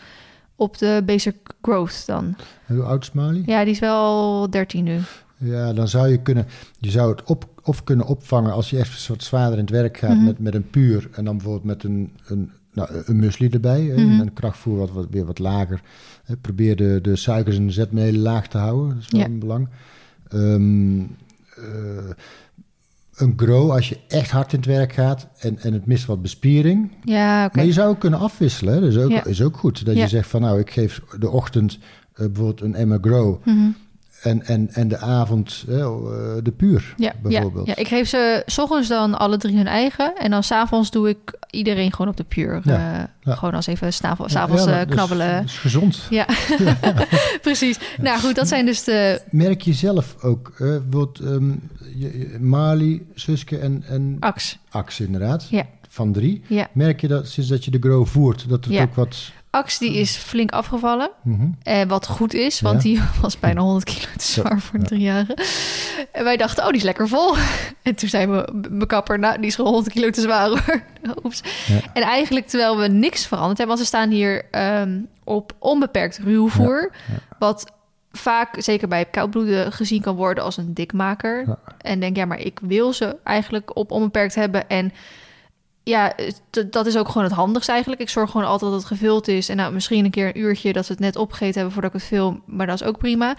op de basic growth dan. en Hoe oud is Marley? Ja, die is wel 13 nu. Ja, dan zou je kunnen, je zou het op, of kunnen opvangen als je echt wat zwaarder in het werk gaat Mhm. met, met een puur en dan bijvoorbeeld met een, een, nou, een musli erbij, Mhm. een krachtvoer wat, wat weer wat lager. Hè, probeer de, de suikers en de zetmeel laag te houden, dat is wel Ja. een belang. Ehm, eh, een grow als je echt hard in het werk gaat en, en het mist wat bespiering. Ja. Maar je zou ook kunnen afwisselen, dat is ook, Ja. is ook goed. Dat Ja. je zegt van nou, ik geef de ochtend eh, bijvoorbeeld een emmer grow Mhm. En, en, en de avond eh, de puur, Ja, ja, bijvoorbeeld. ja, ik geef ze s ochtends dan alle drie hun eigen. En dan s'avonds doe ik iedereen gewoon op de puur. Ja, eh, ja. Gewoon als even s'avonds ja, eh, knabbelen. Dat is gezond. Ja, precies. Nou goed, dat zijn dus de... Merk je zelf ook, eh, bijvoorbeeld ehm, Marley, Suske en, en Ax. Ax inderdaad, Ja. van drie. Merk je dat sinds dat je de grow voert, dat het ook wat... Ax die is flink afgevallen. Mhm. Eh, wat goed is, want Ja. die was bijna 100 kilo te zwaar voor een ja. driejarige. En wij dachten, oh, die is lekker vol. En toen zei mijn kapper, nou, die is gewoon 100 kilo te zwaar hoor. Oeps. Ja. En eigenlijk terwijl we niks veranderd hebben, want ze staan hier ehm, op onbeperkt ruwvoer. Wat vaak, zeker bij koudbloeden, gezien kan worden als een dikmaker. En denk, ja, maar ik wil ze eigenlijk op onbeperkt hebben. En ja, dat is ook gewoon het handigste eigenlijk. Ik zorg gewoon altijd dat het gevuld is. En nou, misschien een keer een uurtje dat ze het net opgegeten hebben voordat ik het film. Maar dat is ook prima.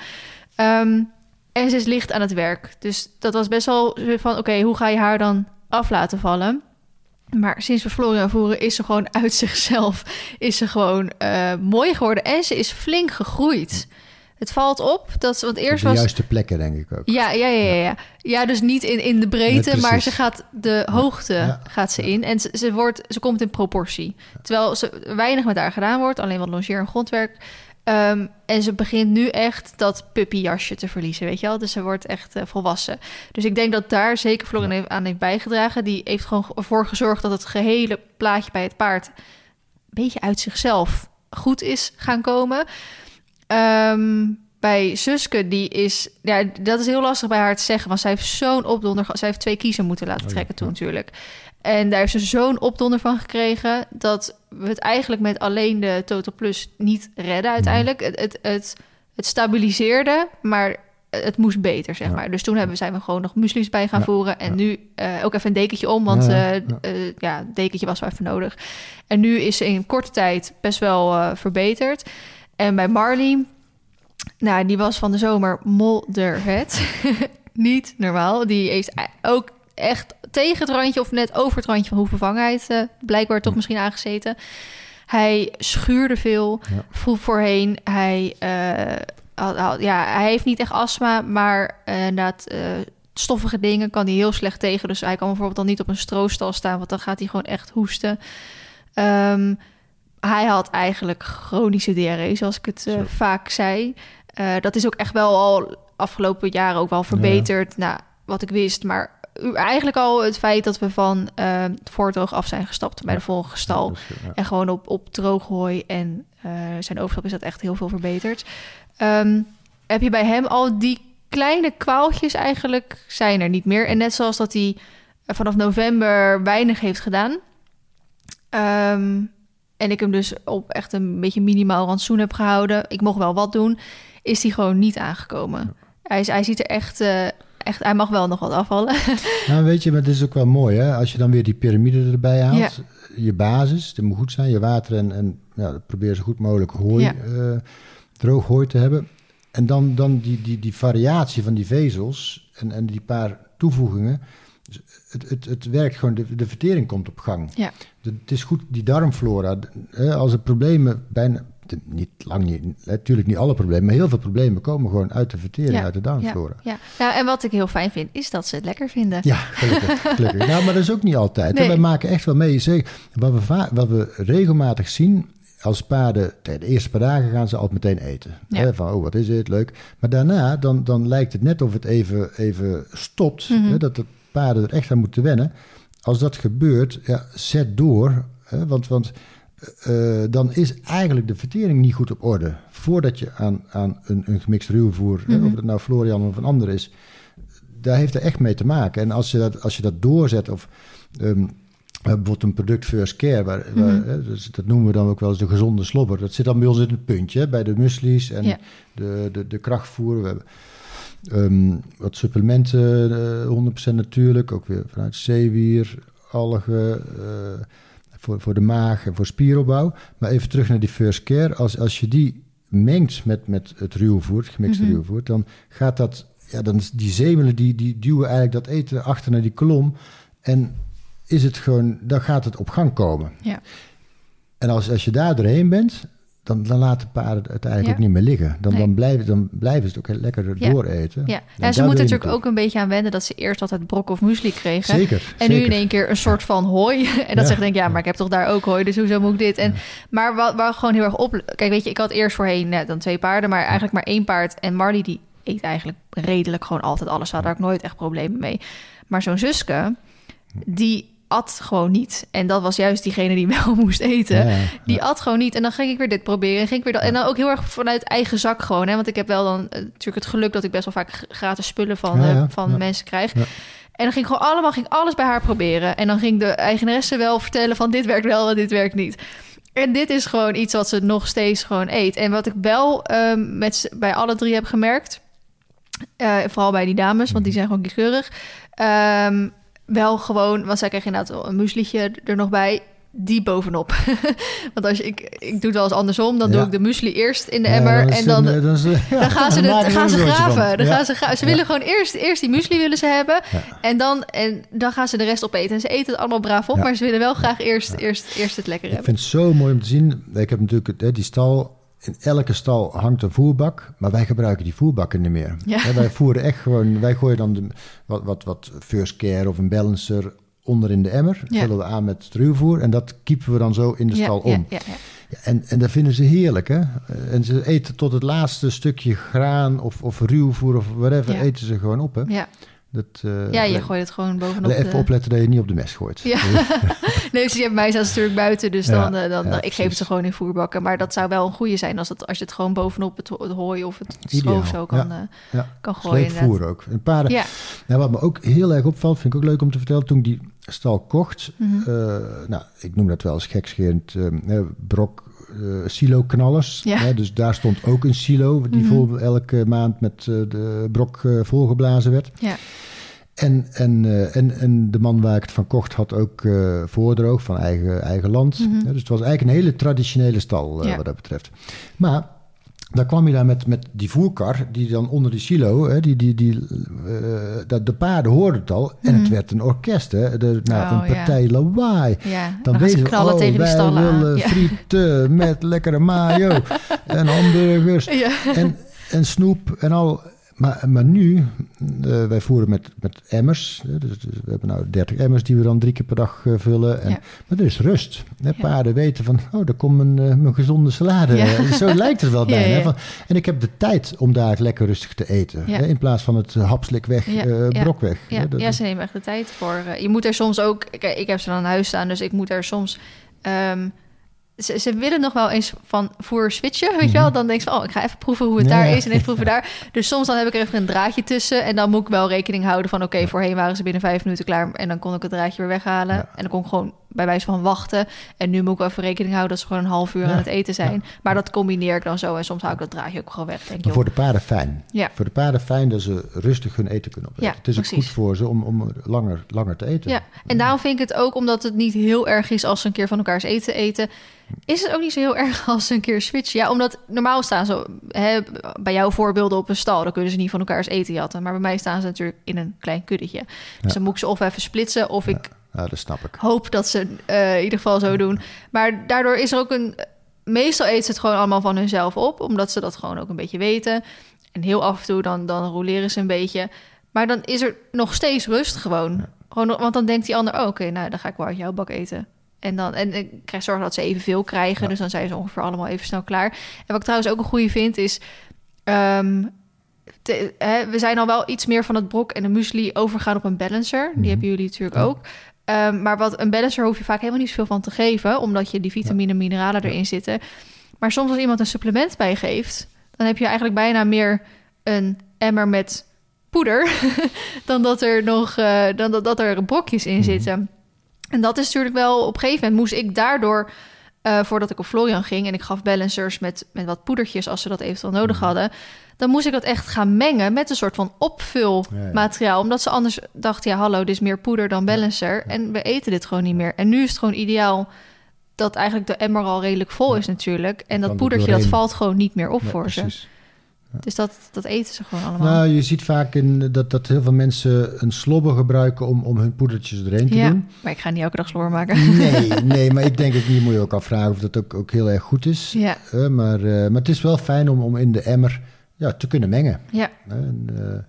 Ehm, en ze is licht aan het werk. Dus dat was best wel van, oké, hoe ga je haar dan af laten vallen? Maar sinds we Florian voeren is ze gewoon uit zichzelf. Is ze gewoon eh, mooi geworden. En ze is flink gegroeid. Het valt op dat ze, want Op eerst de was... juiste plekken, denk ik ook. Ja, ja, ja, ja, ja. Ja, dus niet in, in de breedte, Nee, maar ze gaat de hoogte Ja. gaat ze in. En ze, ze, wordt, ze komt in proportie. Terwijl ze weinig met haar gedaan wordt, alleen wat longeer en grondwerk. Ehm, en ze begint nu echt dat puppyjasje te verliezen, weet je wel? Dus ze wordt echt eh, volwassen. Dus ik denk dat daar zeker Florian heeft- aan heeft bijgedragen. Die heeft gewoon ervoor gezorgd dat het gehele plaatje bij het paard... een beetje uit zichzelf goed is gaan komen. Ehm, bij Suske, die is... Ja, dat is heel lastig bij haar te zeggen. Want zij heeft zo'n opdonder... Zij heeft twee kiezen moeten laten Oh trekken toen natuurlijk. En daar heeft ze zo'n opdonder van gekregen... dat we het eigenlijk met alleen de Total Plus niet redden uiteindelijk. Het, het, het, het stabiliseerde, maar het moest beter, zeg Ja. maar. Dus toen hebben, zijn we gewoon nog muesli's bij gaan Ja, voeren. En ja. nu eh, ook even een dekentje om, want Ja, eh, eh, dekentje was wel even nodig. En nu is ze in korte tijd best wel verbeterd. En bij Marley, nou, die was van de zomer moddervet. Niet normaal. Die heeft ook echt tegen het randje of net over het randje van hoefbevangenheid eh, blijkbaar toch misschien aangezeten. Hij schuurde veel. Ja. Vroeg voorheen. Hij, eh, had- had- ja, hij heeft niet echt astma, maar eh, inderdaad stoffige dingen kan hij heel slecht tegen. Dus hij kan bijvoorbeeld dan niet op een stroostal staan, want dan gaat hij gewoon echt hoesten. Ehm, hij had eigenlijk chronische diarree, zoals ik het eh, vaak zei. Eh, dat is ook echt wel al afgelopen jaren ook wel verbeterd. Nou, wat ik wist, maar eigenlijk al het feit dat we van uh, het voordroog af zijn gestapt bij de volgende stal. En gewoon op, op drooghooi en uh, zijn overstap is dat echt heel veel verbeterd. Um, heb je bij hem al die kleine kwaaltjes eigenlijk zijn er niet meer. En net zoals dat hij vanaf november weinig heeft gedaan. Um, en ik hem dus op echt een beetje minimaal rantsoen heb gehouden. Ik mocht wel wat doen. Is hij gewoon niet aangekomen. Hij, is, hij ziet er echt, uh, echt... Hij mag wel nog wat afvallen. Nou, weet je, maar het is ook wel mooi, hè? Als je dan weer die piramide erbij haalt. Ja. Je basis, het moet goed zijn. Je water en, en ja, probeer zo goed mogelijk hooi, ja. uh, droog hooi te hebben. En dan, dan die, die, die variatie van die vezels en, en die paar toevoegingen. Het, het, het werkt gewoon, de, de vertering komt op gang. Ja. De, het is goed, die darmflora. Als er problemen, bijna, niet lang niet, natuurlijk niet alle problemen, maar heel veel problemen komen gewoon uit de vertering, ja, uit de darmflora. Ja, ja. ja, en wat ik heel fijn vind, is dat ze het lekker vinden. Ja, gelukkig. gelukkig. nou, maar dat is ook niet altijd. Nee. Wij maken echt wel mee. Zeg, wat, we wat we regelmatig zien, als paarden, de eerste paar dagen gaan ze altijd meteen eten. Ja. Hè, van, oh, wat is het, leuk. Maar daarna, dan, dan lijkt het net of het even, even stopt. Mhm. Hè, dat de paarden er echt aan moeten wennen. Als dat gebeurt, ja, zet door. Hè, want want uh, dan is eigenlijk de vertering niet goed op orde. Voordat je aan, aan een, een gemixt ruwvoer, Mhm. of het nou Florian of een ander is... daar heeft er echt mee te maken. En als je dat, als je dat doorzet of... Um, bijvoorbeeld een product first care, waar, Mhm. waar, dus dat noemen we dan ook wel eens de gezonde slobber. Dat zit dan bij ons in het puntje, hè, bij de muesli's en Ja. de, de, de krachtvoer. We hebben um, wat supplementen, uh, 100% natuurlijk, ook weer vanuit zeewier, algen, uh, voor, voor de maag en voor spieropbouw. Maar even terug naar die first care. Als, als je die mengt met, met het ruwvoer, het gemixte Mhm. ruwvoer, dan gaat dat, ja, dan is die zemelen die, die duwen eigenlijk dat eten achter naar die kolom. En is het gewoon, dan gaat het op gang komen. Ja. En als, als je daar doorheen bent, dan, dan laten paarden het eigenlijk Ja. niet meer liggen. Dan, Nee. dan, blijven, dan blijven ze het ook lekker Ja. dooreten. Ja, En en ze moeten natuurlijk ook een beetje aan wennen dat ze eerst altijd brok of muesli kregen. Zeker. En nu in één keer een soort van hooi. En dat Ja. zegt denk ik, ja, maar ik heb toch daar ook hooi, dus hoezo moet ik dit? En, Maar wat, wat gewoon heel erg op... Kijk, weet je, ik had eerst voorheen net dan twee paarden, maar eigenlijk maar één paard. En Marley, die eet eigenlijk redelijk gewoon altijd alles. Ze had daar ook nooit echt problemen mee. Maar zo'n zuske, die at gewoon niet. En dat was juist diegene die wel moest eten. Ja, ja. Die at gewoon niet. En dan ging ik weer dit proberen. En, ging ik weer dat. en dan ook heel erg vanuit eigen zak gewoon. Hè? Want ik heb wel dan eh, natuurlijk het geluk dat ik best wel vaak gratis spullen van, Ja, eh, van mensen krijg. En dan ging ik gewoon allemaal ging alles bij haar proberen. En dan ging de eigenaresse wel vertellen van dit werkt wel en dit werkt niet. En dit is gewoon iets wat ze nog steeds gewoon eet. En wat ik wel ehm, met, bij alle drie heb gemerkt... eh, vooral bij die dames, want die zijn gewoon kieskeurig... ehm, wel gewoon, want zij krijgen inderdaad wel een mueslietje er nog bij... Die bovenop. Want als je, ik, ik doe het wel eens andersom. Dan doe ik de muesli eerst in de Ja, emmer. en dan, eh, dan, is ja, dan gaan ze, dan de, gaan ze graven. Dan gaan ze, ze willen gewoon eerst, eerst die muesli willen ze hebben. En, dan, en dan gaan ze de rest opeten. En ze eten het allemaal braaf op. Maar ze willen wel graag eerst, eerst, eerst het lekker Ik hebben. vind het zo mooi om te zien. Ik heb natuurlijk die stal. In elke stal hangt een voerbak, maar wij gebruiken die voerbakken niet meer. Ja. Wij voeren echt gewoon, wij gooien dan de, wat, wat, wat first care of een balancer onder in de emmer. Ja. Vullen we aan met ruwvoer en dat kiepen we dan zo in de stal om. ja, ja. Ja, en, en dat vinden ze heerlijk, hè? En ze eten tot het laatste stukje graan of, of ruwvoer of whatever, eten ze gewoon op, hè? Ja. Dat, eh, ja, je gooit het gewoon bovenop. even de- opletten dat je niet op de mes gooit. Ja. nee, dus bij mij staat ze natuurlijk buiten. Dus Ja, dan, eh, dan, ja, ik geef het ze gewoon in voerbakken. Maar dat zou wel een goede zijn als, het, als je het gewoon bovenop het, ho- het hooi of het schoof zo kan, ja. eh, Ja. kan gooien. voer ook. En paarden, Ja. Nou, wat me ook heel erg opvalt, vind ik ook leuk om te vertellen. Toen ik die stal kocht, Mhm. nou, ik noem dat wel eens gekscherend, eh, eh, brok silo-knallers. Ja. Hè, dus daar stond ook een silo die vol, elke maand met eh, de brok eh, volgeblazen werd. Ja. En, en, eh, en, en de man waar ik het van kocht had ook eh voordroog van eigen, eigen land. Mhm. Dus het was eigenlijk een hele traditionele stal eh, Ja. wat dat betreft. Maar daar kwam je daar met, met die voerkar, die dan onder die silo, hè, die, die, die, eh, dat de paarden hoorden het al. En het Mhm. werd een orkest, hè, de, nou, Oh, een ja. partij lawaai. Ja, Dan, ze weten we, knallen oh, tegen die wij aan. willen Ja. frieten met lekkere mayo en hamburgers en, en snoep en al. Maar, maar nu, Eh, wij voeren met, met emmers. Dus, dus we hebben nou 30 emmers die we dan drie keer per dag eh, vullen. En, Ja. Maar er is rust. Hè, Ja. Paarden weten van, oh, daar komt mijn, eh, mijn gezonde salade. Ja. Zo lijkt het wel bijna. Van, en ik heb de tijd om daar lekker rustig te eten. Hè, in plaats van het hapslik weg, brok weg. Ja, dat- ze nemen echt de tijd voor. je moet er soms ook... Ik heb ze dan aan huis staan, dus ik moet er soms... ehm, ze, ze willen nog wel eens van voer switchen, weet je wel? Dan denk je van, oh, ik ga even proeven hoe het Mhm. Ja, daar is en even proeven daar. Dus soms dan heb ik er even een draadje tussen en dan moet ik wel rekening houden van, oké, voorheen waren ze binnen vijf minuten klaar en dan kon ik het draadje weer weghalen. Ja. En dan kon ik gewoon bij wijze van wachten. En nu moet ik wel even rekening houden dat ze gewoon een half uur Ja. aan het eten zijn. Maar dat combineer ik dan zo en soms hou ik dat draadje ook gewoon weg. Denk, Maar joh, voor de paarden fijn. Ja. Voor de paarden fijn dat ze rustig hun eten kunnen opeten. Ja, het is ook goed voor ze om, om langer, langer te eten. Ja, en daarom vind ik het ook, omdat het niet heel erg is als ze een keer van elkaars eten eten, is het ook niet zo heel erg als ze een keer switchen. Ja, omdat normaal staan ze, hè, bij jouw voorbeelden op een stal, dan kunnen ze niet van elkaars eten jatten. Maar bij mij staan ze natuurlijk in een klein kuddetje. Dus dan moet ik ze of even splitsen, of ik Ja, dat snap ik. hoop dat ze eh, in ieder geval zo doen. Maar daardoor is er ook een. Meestal eten ze het gewoon allemaal van hunzelf op, omdat ze dat gewoon ook een beetje weten. En heel af en toe dan, dan roleren ze een beetje. Maar dan is er nog steeds rust gewoon. gewoon want dan denkt die ander, oh, oké, nou dan ga ik wel uit jouw bak eten. En dan en ik krijg zorg dat ze evenveel krijgen. Ja. Dus dan zijn ze ongeveer allemaal even snel klaar. En wat ik trouwens ook een goede vind is. ehm, te- hè, we zijn al wel iets meer van het brok en de muesli overgaan op een balancer. Die Mhm. hebben jullie natuurlijk Ja. ook. Ehm, maar wat een balancer hoef je vaak helemaal niet zoveel van te geven, omdat je die vitamine en mineralen erin zitten. Maar soms als iemand een supplement bijgeeft, dan heb je eigenlijk bijna meer een emmer met poeder dan dat er nog eh, dan dat, dat er brokjes in Mhm. zitten. En dat is natuurlijk wel op een gegeven moment moest ik daardoor eh, voordat ik op Florian ging en ik gaf balancers met, met wat poedertjes als ze dat eventueel nodig Mhm. hadden, dan moest ik dat echt gaan mengen met een soort van opvulmateriaal. Omdat ze anders dachten, ja hallo, dit is meer poeder dan balancer. En we eten dit gewoon niet meer. En nu is het gewoon ideaal dat eigenlijk de emmer al redelijk vol is natuurlijk. En dat er poedertje, dat valt gewoon niet meer op voor ze. Dus dat, dat eten ze gewoon allemaal. Nou, je ziet vaak in, dat, dat heel veel mensen een slobber gebruiken om, om hun poedertjes erheen te ja, doen. maar ik ga niet elke dag sloor maken. Nee, nee, maar ik denk ook, hier moet je ook afvragen of dat ook, ook heel erg goed is. Ja, Eh, maar, eh, maar het is wel fijn om, om in de emmer ja, te kunnen mengen. ja. En, eh,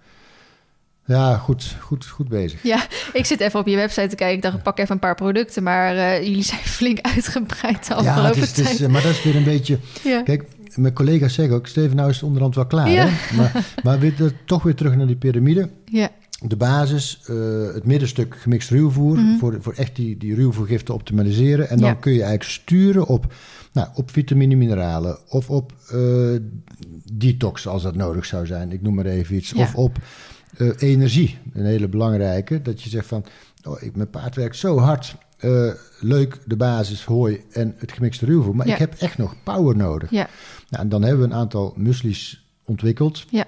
ja, goed, goed, goed bezig. Ja, ik zit even op je website te kijken. Ik dacht, ik pak even een paar producten. Maar eh, jullie zijn flink uitgebreid de Ja, afgelopen het is, het is, tijd. maar dat is weer een beetje... ja. Kijk, mijn collega's zeggen ook, Steven, nou is het onderhand wel klaar. Ja. Hè? Maar, maar weer, dat- toch weer terug naar die piramide. ja, De basis, eh, het middenstuk gemixt ruwvoer, Mhm. voor, voor echt die, die ruwvoergif te optimaliseren. En dan Ja. kun je eigenlijk sturen op, nou, op vitamine, mineralen of op eh, detox als dat nodig zou zijn. Ik noem maar even iets. Ja. Of op eh, energie, een hele belangrijke. Dat je zegt van, oh, ik, mijn paard werkt zo hard. Eh, leuk, de basis, hooi en het gemixte ruwvoer. Maar Ja. ik heb echt nog power nodig. ja, Nou, en dan hebben we een aantal musli's ontwikkeld. ja.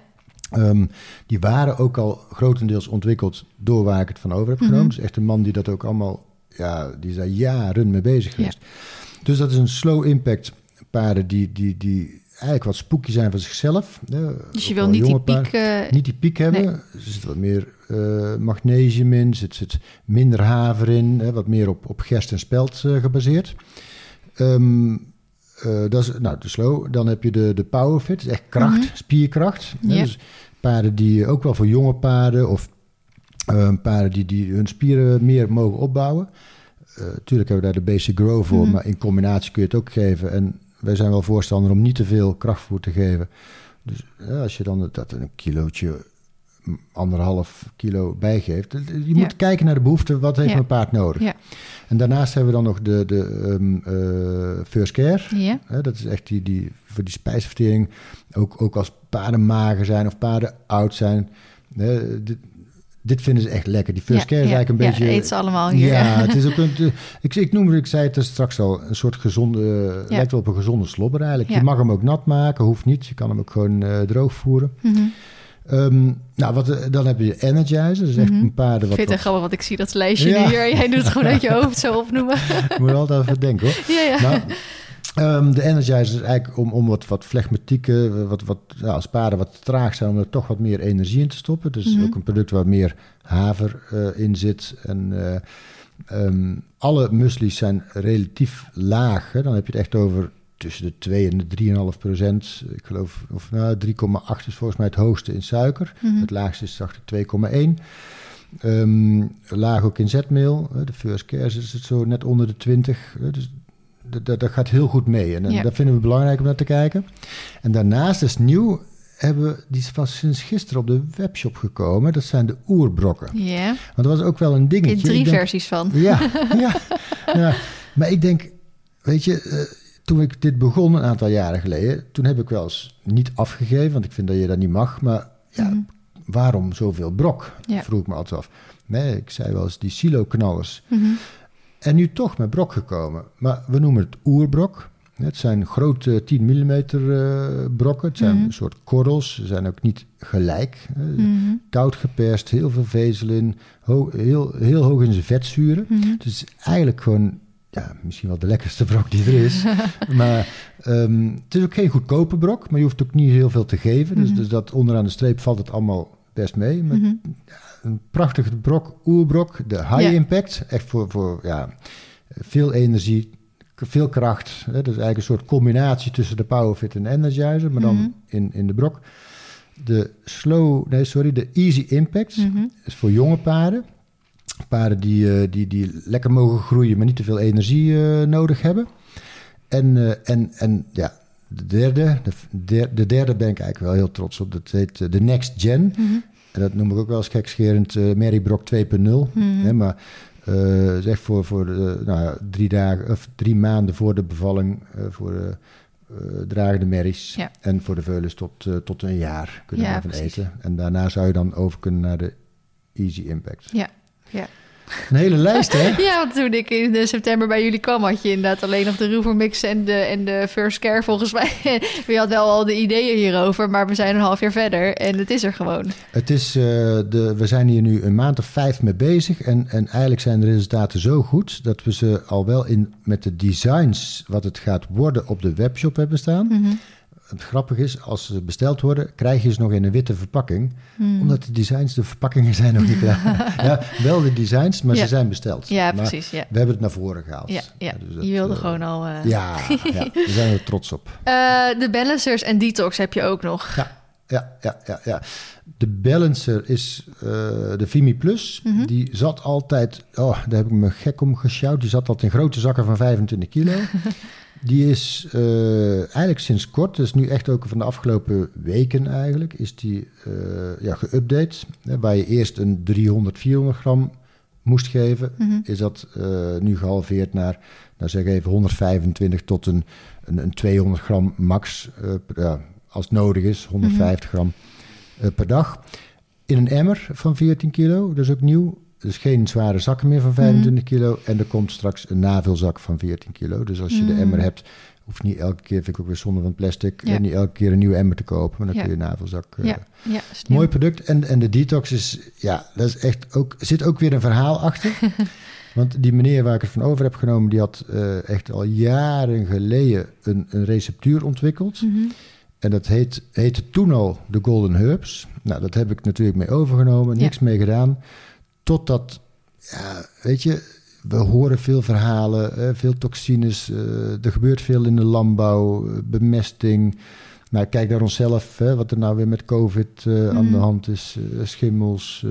Ehm, die waren ook al grotendeels ontwikkeld door waar ik het van over heb Mhm. genomen. Dus echt een man die dat ook allemaal, ja, die is daar jaren mee bezig geweest. Dus dat is een slow impact paarden die, die, die eigenlijk wat spooky zijn van zichzelf. Dus je wil niet die piek... eh, Niet die piek hebben. Nee. Er zit wat meer eh, magnesium in, zit, zit minder haver in, hè, wat meer op, op gerst en spelt eh, gebaseerd. Ehm, eh, dat is nou, de slow. Dan heb je de, de powerfit, dat is echt kracht, Mhm. spierkracht. hè. Dus paarden die ook wel voor jonge paarden of eh, paarden die, die hun spieren meer mogen opbouwen. Natuurlijk hebben we daar de basic grow voor, Mhm. maar in combinatie kun je het ook geven. En wij zijn wel voorstander om niet te veel krachtvoer te geven. Dus ja, als je dan dat een kilootje, anderhalf kilo bijgeeft. Je Ja. moet kijken naar de behoefte, wat heeft Ja. mijn paard nodig. Ja. En daarnaast hebben we dan nog de, de ehm, eh, first care. dat is echt die, die, voor die spijsvertering. Ook, ook als paarden mager zijn of paarden oud zijn. Dit, dit vinden ze echt lekker. Die first care is eigenlijk een ja, beetje... eet ze allemaal hier. Ja, het is ook een, ik, ik noemde, ik zei het er straks al, een soort gezonde, Ja. lijkt wel op een gezonde slobber eigenlijk. Je mag hem ook nat maken, hoeft niet. Je kan hem ook gewoon eh, droog voeren. Mhm. Ehm, nou, wat, eh, dan heb je Energizer, dat is echt Mhm. een paarden Ik vind het grappig, want ik zie dat lijstje Ja. nu hier. Jij doet het gewoon uit je hoofd zo opnoemen. moet je altijd even denken hoor. ja, ja. Nou, ehm, de Energizer is eigenlijk om, om wat, wat flegmatieke, wat, wat, als paarden wat traag zijn, om er toch wat meer energie in te stoppen. Dus Mhm. ook een product waar meer haver eh, in zit. En eh, ehm, alle musli's zijn relatief laag. Hè. Dan heb je het echt over tussen de 2 en de 3,5 procent. Ik geloof, of nou, 3,8 is volgens mij het hoogste in suiker. Mhm. Het laagste is dacht ik 2,1. Ehm, laag ook in zetmeel. De first care is het zo net onder de 20. eh, Dus dat- dat, gaat heel goed mee. En, en Ja. dat vinden we belangrijk om naar te kijken. En daarnaast is nieuw, hebben we, die is pas sinds gisteren op de webshop gekomen. Dat zijn de oerbrokken. Ja, Want dat was ook wel een dingetje. in drie denk- versies van. ja, ja, ja. Maar ik denk, weet je, eh, toen ik dit begon een aantal jaren geleden, toen heb ik wel eens niet afgegeven, want ik vind dat je dat niet mag. Maar ja, Mhm. waarom zoveel brok? Ja. Vroeg ik me altijd af. Nee, ik zei wel eens die silo-knallers. Mhm. En nu toch met brok gekomen. Maar we noemen het oerbrok. Het zijn grote 10 mm brokken. Het zijn Mhm. een soort korrels. Ze zijn ook niet gelijk. Eh. Koud geperst, heel veel vezel in. heel, heel hoog in zijn vetzuren. Dus eigenlijk gewoon, ja, misschien wel de lekkerste brok die er is. maar ehm, het is ook geen goedkope brok, maar je hoeft ook niet heel veel te geven. Dus, Mhm. dus dat onderaan de streep valt het allemaal best mee. Maar Mhm. Een prachtige brok, oerbrok, de high impact. Echt voor, voor ja, veel energie, veel kracht. Hè? Dat is eigenlijk een soort combinatie tussen de Powerfit en de Energizer, maar dan Mhm. in, in de brok. De slow, nee sorry, de easy impact is voor jonge paarden. Paarden die, eh, die, die lekker mogen groeien, maar niet te veel energie eh, nodig hebben. En, eh, en, en ja, de derde, de, de derde ben ik eigenlijk wel heel trots op. Dat heet de Next Gen. Mhm. En dat noem ik ook wel eens gekscherend eh Mary Brock 2.0. Mhm. Maar zeg voor, voor de, nou, drie, dagen, of drie maanden voor de bevalling, eh, voor de dragende merries. Ja. En voor de veulens tot, tot een jaar kunnen Ja, we precies. eten. En daarna zou je dan over kunnen naar de Easy Impact. Ja, ja. Een hele lijst, hè? Ja, want toen ik in de september bij jullie kwam, had je inderdaad alleen nog de Rover Mix en de, en de First Care volgens mij. Je had wel al de ideeën hierover, maar we zijn een half jaar verder en het is er gewoon. Het is, eh, de, we zijn hier nu een maand of vijf mee bezig. En, en eigenlijk zijn de resultaten zo goed dat we ze al wel in, met de designs wat het gaat worden op de webshop hebben staan. Mhm. Het grappige is, als ze besteld worden, krijg je ze nog in een witte verpakking. Mhm. Omdat de designs, de verpakkingen zijn nog niet klaar. ja, wel de designs, maar Ja. ze zijn besteld. Ja, Maar precies. Ja, We hebben het naar voren gehaald. ja, ja. dus dat, je wilde eh, gewoon al... eh, Ja, ja, daar zijn we trots op. Eh, de balancers en detox heb je ook nog. Ja, ja, ja, ja. ja. De balancer is de Vimi Plus. Mhm. Die zat altijd, oh, daar heb ik me gek om gesjouwd. Die zat altijd in grote zakken van 25 kilo. die is eh, eigenlijk sinds kort, dus nu echt ook van de afgelopen weken eigenlijk, is die eh, ja, geüpdate. Waar je eerst een 300, 400 gram moest geven, Mhm. is dat eh, nu gehalveerd naar, nou zeg even 125 tot een, een, een 200 gram max, per- ja, als het nodig is, 150 gram eh, per dag. In een emmer van 14 kilo, dat is ook nieuw. Dus geen zware zakken meer van 25 kilo. En er komt straks een navulzak van 14 kilo. Dus als je de Mm. emmer hebt, hoeft niet elke keer, vind ik ook weer zonde van plastic, Ja. en niet elke keer een nieuwe emmer te kopen. Maar dan Ja. kun je een navelzak. eh, Ja, ja. Mooi product. En, en de detox is, ja, dat is echt ook, zit ook weer een verhaal achter. Want die meneer waar ik het van over heb genomen, die had eh, echt al jaren geleden een, een receptuur ontwikkeld. Mhm. En dat heet, heette toen al de Golden Herbs. Nou, dat heb ik natuurlijk mee overgenomen, niks mee gedaan. Totdat, ja, weet je, we horen veel verhalen, eh, veel toxines. eh, er gebeurt veel in de landbouw, eh, bemesting. Nou, kijk naar onszelf, hè, wat er nou weer met COVID aan de hand is. schimmels,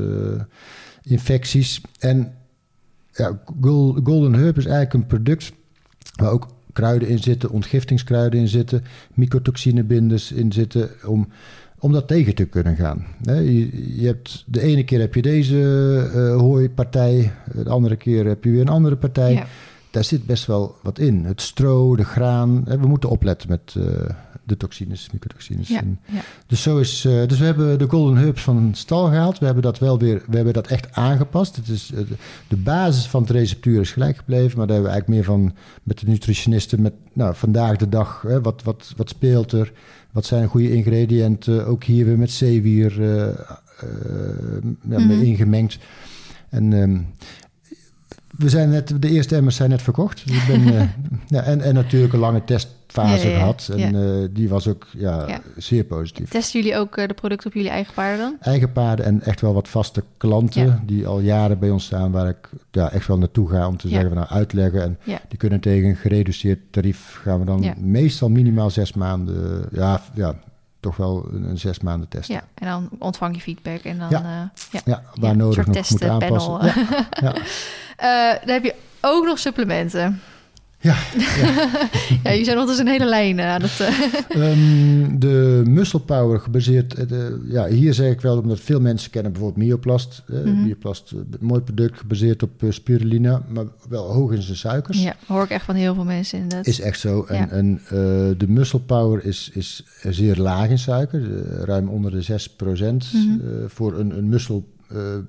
infecties. En ja, Gol- Golden Herb is eigenlijk een product waar ook kruiden in zitten, ontgiftingskruiden in zitten, mycotoxinebinders in zitten, om, om dat tegen te kunnen gaan. Je, hebt, de ene keer heb je deze eh hooipartij, de andere keer heb je weer een andere partij. Ja. Daar zit best wel wat in. Het stro, de graan. we moeten opletten met eh, de toxines, mycotoxines. Ja, En ja. dus, zo is, eh, dus we hebben de Golden Herbs van stal gehaald. We hebben dat wel weer, we hebben dat echt aangepast. Het is, de- de basis van het receptuur is gelijk gebleven, maar daar hebben we eigenlijk meer van met de nutritionisten, met nou, vandaag de dag, hè, wat, wat, wat speelt er? Wat zijn goede ingrediënten? Ook hier weer met zeewier eh, eh, ja, Mhm. ingemengd. En ehm, we zijn net, de eerste emmers zijn net verkocht. Dus ik ben, eh, ja, en, en natuurlijk een lange test, ja. gehad. En eh, die was ook ja, zeer positief. Testen jullie ook eh, de producten op jullie eigen paarden dan? Eigen paarden en echt wel wat vaste klanten die al jaren bij ons staan, waar ik ja, echt wel naartoe ga om te zeggen van nou uitleggen. En die kunnen tegen een gereduceerd tarief gaan we dan meestal minimaal zes maanden, ja, ja toch wel een, een zes maanden testen. Ja, en dan ontvang je feedback en dan... Ja. eh, ja. Ja, waar Ja, nodig nog moet aanpassen. Ja, ja. Dan heb je ook nog supplementen. Ja, Ja, je zijn ondertussen een hele lijn eh, aan het... eh, Ehm, de muscle power gebaseerd, eh, de, ja, hier zeg ik wel omdat veel mensen kennen bijvoorbeeld Myoplast. eh, Mhm. Myoplast, eh, mooi product gebaseerd op spirulina, maar wel hoog in zijn suikers. ja, hoor ik echt van heel veel mensen inderdaad. Is echt zo. En, Ja. en de muscle power is, is zeer laag in suiker, ruim onder de 6%. Mhm. Voor een, een muscle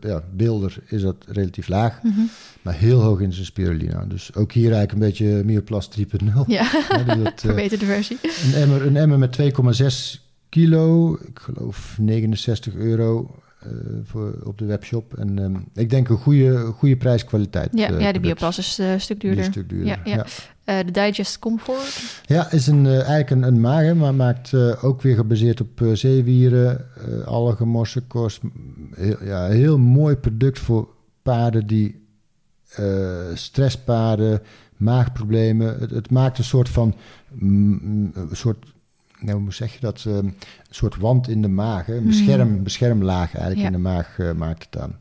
ja, beelder is dat relatief laag, Mhm. maar heel hoog in zijn spirulina. Dus ook hier eigenlijk een beetje Myoplast 3.0. Ja, Ja, dat, eh, verbeterde versie. een emmer, een emmer met 2,6 kilo, ik geloof 69 euro eh, voor, op de webshop. En ehm, ik denk een goede, goede prijs-kwaliteit. Ja, eh, ja de. Bioplast is eh, een stuk duurder. Een stuk duurder. Ja, ja. Eh, de Digest Comfort. Ja, is een, eh, eigenlijk een, een maag, hè, maar maakt eh, ook weer gebaseerd op zeewieren, algen, mossenkost. Heel, ja, heel mooi product voor paarden die stresspaarden, maagproblemen. Het, het maakt een soort van, mm, een soort, nou, hoe zeg je dat, een soort wand in de maag, hè? een bescherm, beschermlaag eigenlijk Ja. in de maag maakt het aan.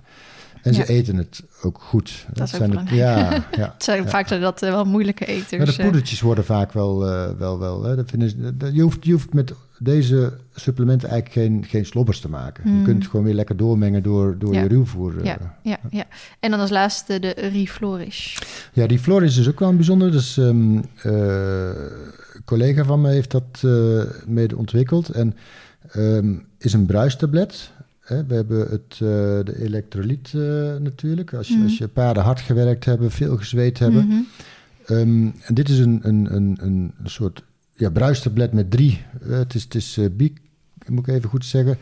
En ze eten het ook goed. Dat ook zijn de- belangrijk. ja, ja. Het zijn vaak dat eh, wel moeilijke Maar eters. de eh. poedertjes worden vaak wel, eh, wel, wel hè, dat vinden ze, dat- je, hoeft, je hoeft met deze supplementen eigenlijk geen, geen slobbers te maken. Je Hmm. kunt het gewoon weer lekker doormengen door, door Ja. je ruwvoer. ja, ja, ja. En dan als laatste de Reflourish. Ja, die Floris is ook wel een bijzonder. Dus ehm, een collega van me heeft dat eh, mede ontwikkeld. En ehm, is een bruistablet. Hè. We hebben het, eh, de elektrolyt eh, natuurlijk. Als je, Mhm. als je paarden hard gewerkt hebben, veel gezweet hebben. Mhm. Ehm, en dit is een, een, een, een soort ja, bruistablet met drie. eh, het is, het is bi, moet ik even goed zeggen,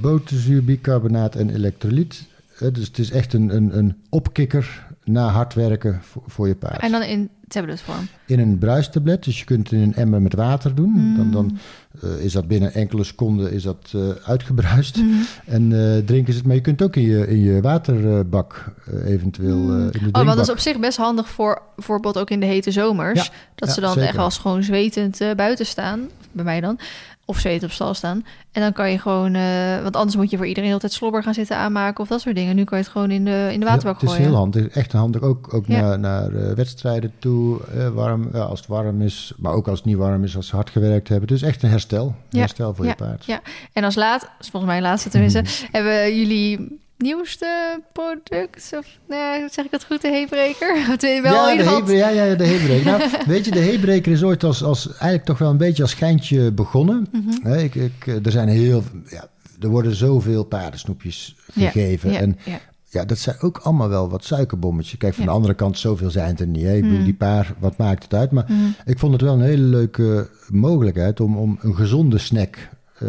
boterzuur, bicarbonaat en elektrolyt. Dus het is echt een, een, een opkikker na hard werken voor, voor je paard. En dan in tabletvorm. In een bruistablet, dus je kunt het in een emmer met water doen. Mm. Dan, dan eh, is dat binnen enkele seconden is dat, eh, uitgebruist. Mhm. En eh, drinken ze het, maar je kunt ook in je, in je waterbak eventueel in de Oh, want dat is op zich best handig voor bijvoorbeeld ook in de hete zomers. Ja, dat ja, ze dan zeker. echt eens gewoon zwetend buiten staan. Bij mij dan. Of zwetend op stal staan. En dan kan je gewoon... eh, want anders moet je voor iedereen altijd slobber gaan zitten aanmaken... of dat soort dingen. Nu kan je het gewoon in de, in de waterbak Ja, het is gooien. heel handig, echt handig. Ook, ook Ja. naar, naar eh, wedstrijden toe, eh, warm, ja, als het warm is. Maar ook als het niet warm is, als ze hard gewerkt hebben. Is echt een herstel. Een herstel voor je paard. ja. En als laat, volgens mij laatste tenminste... Hebben jullie nieuwste product? Of nee, zeg ik dat goed, de heebreker? Wel ja, ieder geval... Ja, ja, de heebreker. nou, weet je, de heebreker is ooit als, als, eigenlijk toch wel een beetje als schijntje begonnen. Mhm. Ik, ik, eh, er zijn heel... Ja, er worden zoveel paardensnoepjes Ja, gegeven. ja, en ja. ja, dat zijn ook allemaal wel wat suikerbommetjes. Kijk, van Ja. de andere kant, zoveel zijn het er niet. Hè? Ik bedoel, Mm. die paar, wat maakt het uit? Maar Mhm. ik vond het wel een hele leuke mogelijkheid om, om een gezonde snack eh,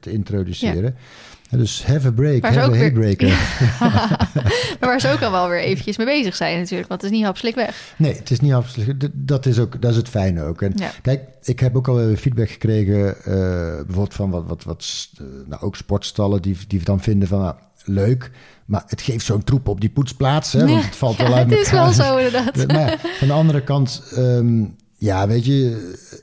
te introduceren. En Dus have a break, Waar have a weer- breaker. Maar waar ze ook al wel weer eventjes mee bezig zijn natuurlijk. Want het is niet hapslik weg. Nee, het is niet d- Dat is, ook, dat is het fijne ook. En Ja. kijk, ik heb ook al weer feedback gekregen, eh, bijvoorbeeld van wat, wat, wat eh, nou, ook sportstallen, die, die dan vinden van nou, leuk, maar het geeft zo'n troep op die poetsplaats, hè, want het valt ja, wel uit het is wel zo inderdaad. Maar van de andere kant, ehm, ja, weet je, eh,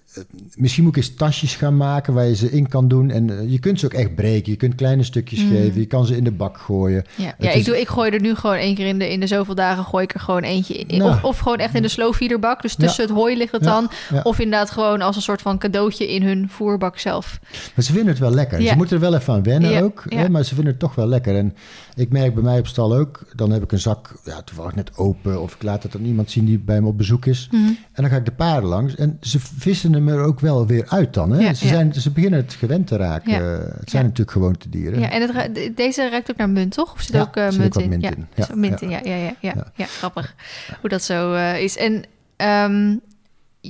misschien moet ik eens tasjes gaan maken waar je ze in kan doen. En eh, je kunt ze ook echt breken. Je kunt kleine stukjes Mm. geven. Je kan ze in de bak gooien. Ja, ja ik, is- doe, ik gooi er nu gewoon één keer in de, in de zoveel dagen gooi ik er gewoon eentje in. Nou. Of, of gewoon echt in de slow feederbak. Dus tussen het hooi ligt het Ja, dan. Of inderdaad gewoon als een soort van cadeautje in hun voerbak zelf. Maar ze vinden het wel lekker. Ze moeten er wel even aan wennen ook. Hè, maar ze vinden het toch wel lekker. En ik merk bij mij op stal ook, dan heb ik een zak, ja, toevallig net open. Of ik laat het aan iemand zien die bij me op bezoek is. Mhm. En dan ga ik de paarden langs. En ze vissen hem er ook wel weer uit dan. Hè? Ja, ze, ja. zijn, ze beginnen het gewend te raken. Ja. Het zijn natuurlijk gewoontedieren. Ja, en het, deze ruikt ook naar munt, toch? Of zit ook zit munt, in? mint ja, in. Ja, mint ja. in. Ja, ja, ja, grappig hoe dat zo eh, is. En ehm,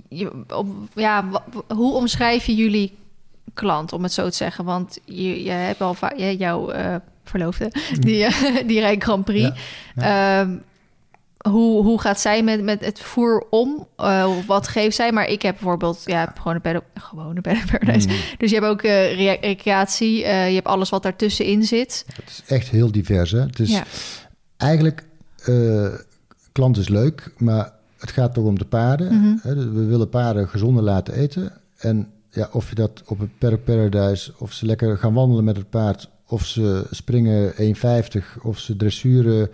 je, op, ja, hoe omschrijf je jullie klant, om het zo te zeggen? Want je, je hebt al jouw eh, verloofde, die, eh, die rijdt Grand Prix. Ehm, hoe, hoe gaat zij met, met het voer om? Uh, wat geeft zij? Maar ik heb bijvoorbeeld, ja, gewoon een bed, gewone bed paradise. Mm. Dus je hebt ook uh, recreatie. Uh, je hebt alles wat daartussenin zit. Het is echt heel divers. Hè? Het is ja. eigenlijk, klant is leuk, maar het gaat toch om de paarden. Mm -hmm. We willen paarden gezonder laten eten. En ja, of je dat op een per paradise, of ze lekker gaan wandelen met het paard, of ze springen 1,50, of ze dressuren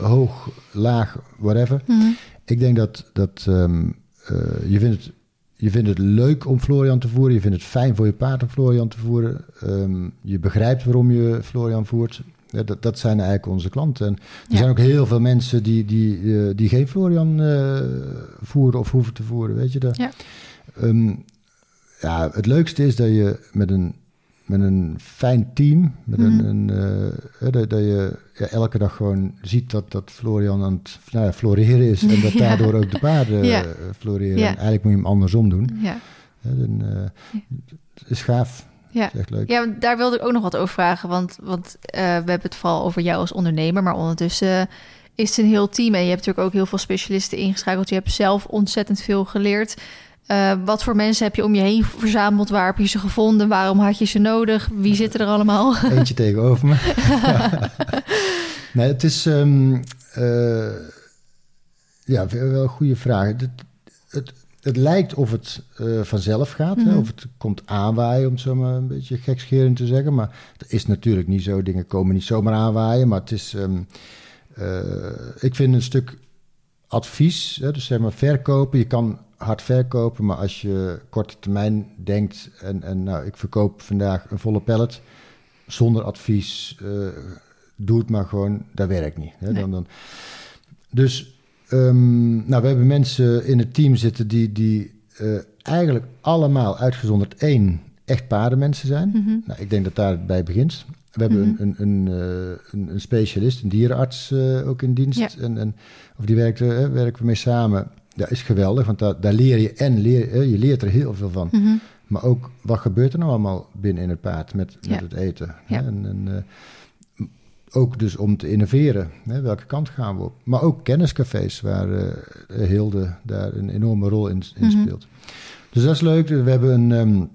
hoog, laag, whatever. Mhm. Ik denk dat, dat um, uh, je, vindt het, je vindt het leuk om Florian te voeren. Je vindt het fijn voor je paard om Florian te voeren. Um, je begrijpt waarom je Florian voert. Ja, dat, dat zijn eigenlijk onze klanten. En er ja. zijn ook heel veel mensen die, die, uh, die geen Florian uh, voeren of hoeven te voeren. Weet je dat? Ja. Um, ja, het leukste is dat je met een met een fijn team. Met een, mhm. een uh, dat, dat, je ja, elke dag gewoon ziet dat, dat Florian aan het nou ja, floreren is. En dat daardoor ook de paarden uh, floreren. En eigenlijk moet je hem andersom doen. Ja. Dan, het is gaaf. Ja. Is echt leuk. ja, daar wilde ik ook nog wat over vragen. Want, want we hebben het vooral over jou als ondernemer. Maar ondertussen is het een heel team. En je hebt natuurlijk ook heel veel specialisten ingeschakeld. Je hebt zelf ontzettend veel geleerd. Uh, wat voor mensen heb je om je heen verzameld? Waar heb je ze gevonden? Waarom had je ze nodig? Wie zitten er allemaal? Eentje tegenover me. nee, het is um, uh, ja, wel een goede vraag. Het, het, het lijkt of het uh, vanzelf gaat, mm -hmm. hè? of het komt aanwaaien, om het zo maar een beetje gekscherend te zeggen. Maar het is natuurlijk niet zo. Dingen komen niet zomaar aanwaaien. Maar het is, um, ik vind een stuk advies, hè, dus zeg maar verkopen. Je kan hard verkopen, maar als je korte termijn denkt en, en nou, ik verkoop vandaag een volle pallet zonder advies, uh, doe het maar gewoon, dat werkt niet. Hè? Nee. Dan, dan, dus um, nou, we hebben mensen in het team zitten die, die uh, eigenlijk allemaal uitgezonderd één echt paardenmensen zijn. Mm -hmm. nou, ik denk dat daarbij begint. We hebben mm -hmm. een, een, een, een, een, specialist, een dierenarts uh, ook in dienst. Ja. En, en, of die werkt, uh, werken we mee samen. Dat is geweldig, want daar, daar leer je en leer, uh, je leert er heel veel van. Mm -hmm. Maar ook, wat gebeurt er nou allemaal binnen in het paard met, ja. met het eten? Ja. En, en ook dus om te innoveren. Hè, welke kant gaan we op? Maar ook kenniscafés, waar Hilde daar een enorme rol in, in -hmm. speelt. Dus dat is leuk. We hebben een... Um,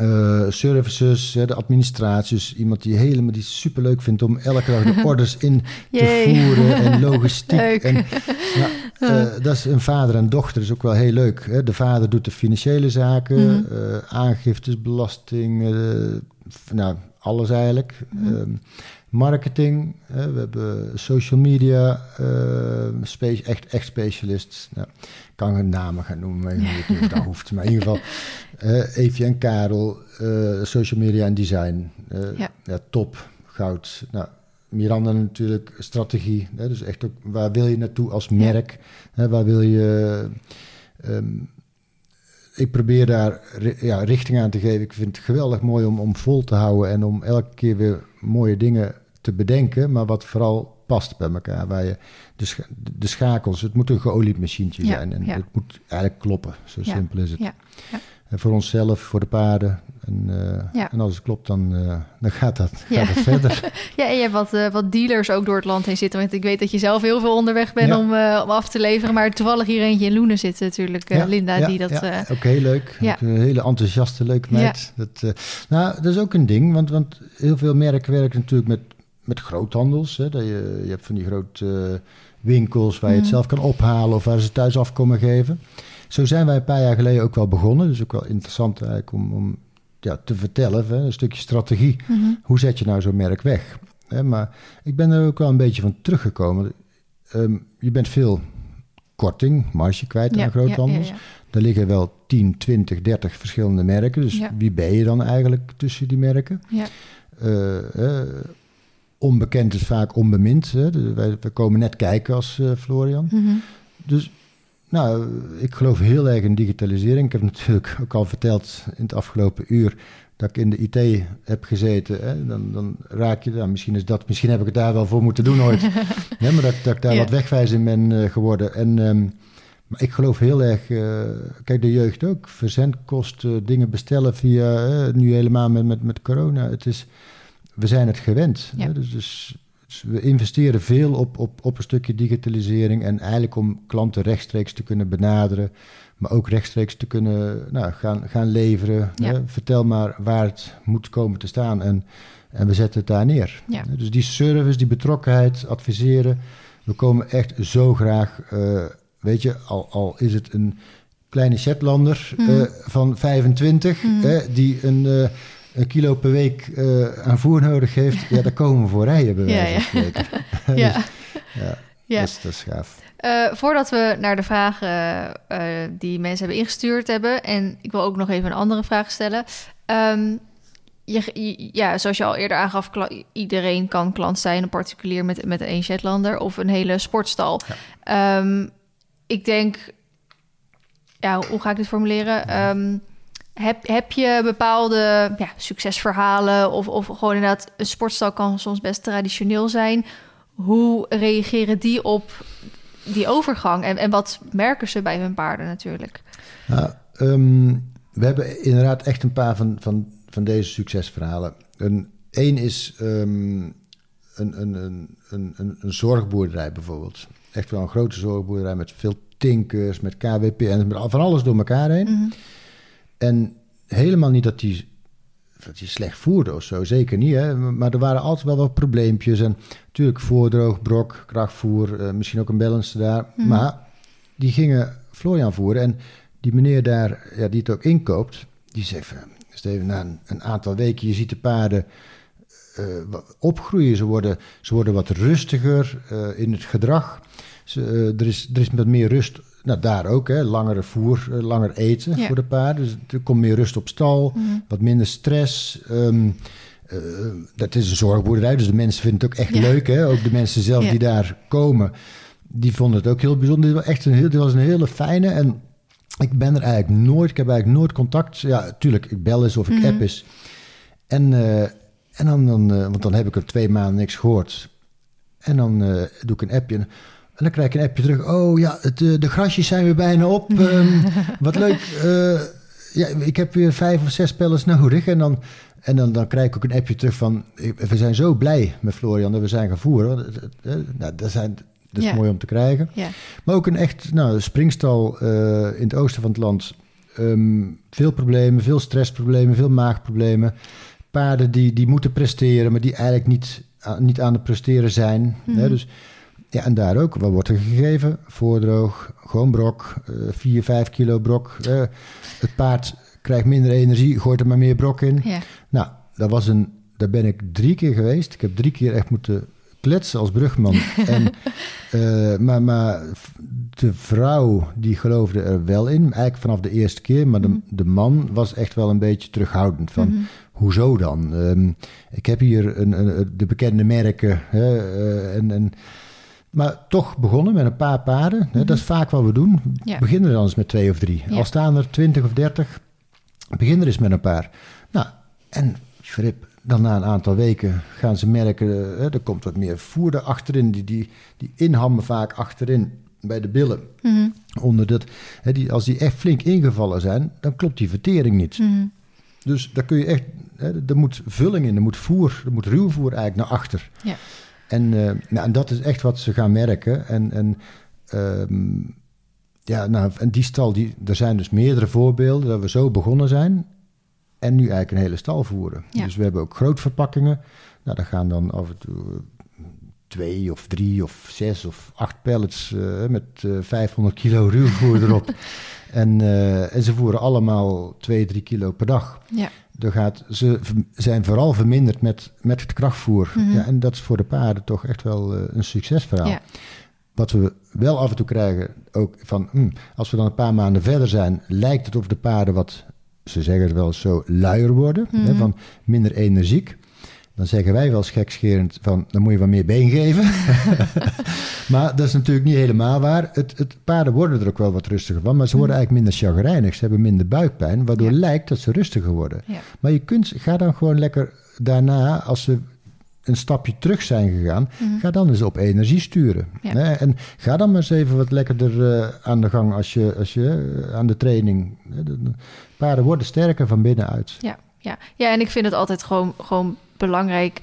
uh, services, de administratie, dus iemand die helemaal die superleuk vindt om elke dag de orders in te voeren en logistiek. En, nou, uh, dat is een vader en dochter, dat is ook wel heel leuk. Hè? De vader doet de financiële zaken, mm -hmm. uh, aangiftes, belasting, nou, alles eigenlijk. Mm -hmm. um, marketing, we hebben social media, spe echt, echt specialists. Nou, ik kan geen namen gaan noemen, maar dat hoeft. Maar in ieder geval, Evie en Karel, social media en design. Ja. ja. top, goud. Nou, Miranda natuurlijk, strategie. Hè, dus echt ook, waar wil je naartoe als merk? Hè, waar wil je... Um, ik probeer daar ja, richting aan te geven. Ik vind het geweldig mooi om, om vol te houden en om elke keer weer mooie dingen te bedenken, maar wat vooral past bij elkaar. Waar je de, sch de schakels, het moet een geolied machientje ja, zijn en ja. het moet eigenlijk kloppen. Zo simpel is het. En voor onszelf, voor de paarden. En, uh, en als het klopt, dan, uh, dan gaat dat, gaat het verder. ja, en je hebt wat, uh, wat dealers ook door het land heen zitten. Want ik weet dat je zelf heel veel onderweg bent om, om af te leveren. Maar toevallig hier eentje in Loenen zit natuurlijk, Linda, die dat... Ja, ook heel leuk. Ook een hele enthousiaste, leuke meid. Dat, nou, dat is ook een ding, want, want heel veel merken werken natuurlijk met, met groothandels. Hè, dat je, je hebt van die grote winkels waar je het mm. zelf kan ophalen of waar ze thuis af komen geven. Zo zijn wij een paar jaar geleden ook wel begonnen. Dus ook wel interessant eigenlijk om, om ja, te vertellen, hè, een stukje strategie. Mm -hmm. Hoe zet je nou zo'n merk weg? Hè, maar ik ben er ook wel een beetje van teruggekomen. Um, je bent veel korting, marge kwijt ja, aan groothandels. Ja, ja, er liggen wel 10, 20, 30 verschillende merken. Dus wie ben je dan eigenlijk tussen die merken? Uh, uh, onbekend is vaak onbemind. Hè? Wij, we komen net kijken als uh, Florian. Mm -hmm. Dus nou, ik geloof heel erg in digitalisering. Ik heb natuurlijk ook al verteld in het afgelopen uur dat ik in de IT heb gezeten. Hè? Dan, dan raak je, nou, misschien is dat, misschien heb ik het daar wel voor moeten doen ooit. ja, maar dat, dat ik daar ja. wat wegwijs in ben uh, geworden. En um, maar ik geloof heel erg, uh, kijk de jeugd ook, verzendkosten, dingen bestellen via, uh, nu helemaal met, met, met corona. Het is, we zijn het gewend. Ja. Hè? Dus, dus Dus we investeren veel op, op, op een stukje digitalisering en eigenlijk om klanten rechtstreeks te kunnen benaderen, maar ook rechtstreeks te kunnen nou, gaan, gaan leveren. Ja. Hè? Vertel maar waar het moet komen te staan en, en we zetten het daar neer. Ja. Dus die service, die betrokkenheid, adviseren, we komen echt zo graag, eh, weet je, al, al is het een kleine Shetlander Mhm. eh, van 25 Mhm. eh, die een, eh, een kilo per week eh, aan voer nodig heeft, ja, daar komen we voor rijden bij Ja, wijze van ja. spreken. Ja. Dus, ja, Ja. Dat, is, dat is gaaf. Eh, voordat we naar de vragen eh, die mensen hebben ingestuurd hebben, en ik wil ook nog even een andere vraag stellen. Ehm, je, je- ja, zoals je al eerder aangaf, iedereen kan klant zijn, een particulier met, met een Shetlander of een hele sportstal. Ehm, ik denk, ja, hoe ga ik dit formuleren? Ehm, heb, heb je bepaalde ja, succesverhalen of, of gewoon inderdaad, een sportstal kan soms best traditioneel zijn. Hoe reageren die op die overgang? En, en wat merken ze bij hun paarden natuurlijk? Nou, ehm, we hebben inderdaad echt een paar van, van, van deze succesverhalen. Een, één is ehm, een, een, een, een, een, zorgboerderij bijvoorbeeld. Echt wel een grote zorgboerderij met veel tinkers, met KWPN, met van alles door elkaar heen. Mhm. En helemaal niet dat die, dat die slecht voerde of zo, zeker niet. Hè? Maar er waren altijd wel wat probleempjes. En natuurlijk voordroog, brok, krachtvoer, eh, misschien ook een balance daar. Mhm. Maar die gingen Florian voeren. En die meneer daar, ja, die het ook inkoopt, die zegt van... Steven, na een, een aantal weken, je ziet de paarden eh, opgroeien. Ze worden, ze worden wat rustiger eh, in het gedrag. Ze, er, is, er is wat meer rust, nou daar ook, hè, langere voer, eh, langer eten Ja. voor de paarden. Dus er komt meer rust op stal, Mhm. wat minder stress. Eh, dat is een zorgboerderij, dus de mensen vinden het ook echt Ja. leuk. Hè? Ook de mensen zelf Ja. die daar komen, die vonden het ook heel bijzonder. Dit was echt een, heel, dit was een hele fijne en ik ben er eigenlijk nooit, ik heb eigenlijk nooit contact. Ja, tuurlijk, ik bel eens of ik Mhm. app eens. En, eh, en dan, dan want dan heb ik er twee maanden niks gehoord. En dan doe ik een appje. En dan krijg ik een appje terug. Oh ja, het, eh, de grasjes zijn weer bijna op. Ehm, wat leuk. eh, ja, ik heb weer vijf of zes pellets nodig. En dan, en dan, dan krijg ik ook een appje terug van... ik- We zijn zo blij met Florian dat we zijn gaan voeren. Eh, nou, dat, zijn, dat is Ja. mooi om te krijgen. Ja. Maar ook een echt nou, springstal eh, in het oosten van het land. Ehm, veel problemen, veel stressproblemen, veel maagproblemen. Paarden die, die moeten presteren, maar die eigenlijk niet, aan- niet aan het presteren zijn. Mhm. Hè? Dus, ja, en daar ook. Wat wordt er gegeven? Voordroog, gewoon brok, eh 4, 5 kilo brok. eh, het paard krijgt minder energie, gooit er maar meer brok in. Ja. Nou, dat was een, daar ben ik drie keer geweest. Ik heb drie keer echt moeten kletsen als brugman. en, eh, maar, maar de vrouw die geloofde er wel in, eigenlijk vanaf de eerste keer. Maar de, Mhm. de man was echt wel een beetje terughoudend van... Mhm. Hoezo dan? Ehm, ik heb hier een, een, de bekende merken. Hè, eh, en, en, maar toch begonnen met een paar paarden. Dat is vaak wat we doen. Ja. Beginnen dan eens met twee of drie. Ja. Al staan er twintig of dertig, begin er eens met een paar. Nou, en Frip, dan na een aantal weken gaan ze merken... Hè, er komt wat meer voer achterin. Die, die, die inhammen vaak achterin bij de billen. Mhm. Onder dat, hè, die, als die echt flink ingevallen zijn, dan klopt die vertering niet. Mhm. Dus daar kun je echt, hè, er moet vulling in, er moet voer, er moet ruwvoer eigenlijk naar achter. Ja. En, eh, nou, en dat is echt wat ze gaan merken. En, en, ehm, ja, nou, en die stal, die, er zijn dus meerdere voorbeelden dat we zo begonnen zijn. En nu eigenlijk een hele stal voeren. Ja. Dus we hebben ook grootverpakkingen. Nou, daar gaan dan af en toe eh, twee of drie of zes of acht pallets eh, met eh, 500 kilo ruwvoer erop. En, eh, en ze voeren allemaal 2, 3 kilo per dag. Ja. Er gaat, ze zijn vooral verminderd met, met het krachtvoer. Mhm. ja, en dat is voor de paarden toch echt wel eh, een succesverhaal. Ja. Wat we wel af en toe krijgen, ook van hm, als we dan een paar maanden verder zijn, lijkt het of de paarden wat, ze zeggen het wel eens zo, luier worden, hè, Mhm. van minder energiek. Dan zeggen wij wel eens gekscherend van, dan moet je wat meer been geven. maar dat is natuurlijk niet helemaal waar. Het, het, paarden worden er ook wel wat rustiger van, maar ze worden eigenlijk minder chagrijnig. Ze hebben minder buikpijn, waardoor Ja. lijkt dat ze rustiger worden. Ja. Maar je kunt, ga dan gewoon lekker daarna, als ze een stapje terug zijn gegaan, Mhm. ga dan eens op energie sturen. Ja. Hè? En ga dan maar eens even wat lekkerder eh, aan de gang als je, als je eh, aan de training. hè, de- de Paarden worden sterker van binnenuit. Ja, ja. ja, en ik vind het altijd gewoon, gewoon belangrijk.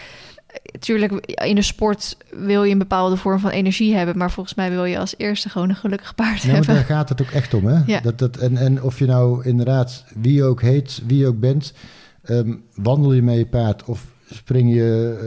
Tuurlijk, in de sport wil je een bepaalde vorm van energie hebben, maar volgens mij wil je als eerste gewoon een gelukkig paard Ja, hebben. daar gaat het ook echt om, hè? Ja. Dat, dat, en, en of je nou inderdaad wie je ook heet, wie je ook bent, ehm, wandel je met je paard of spring je,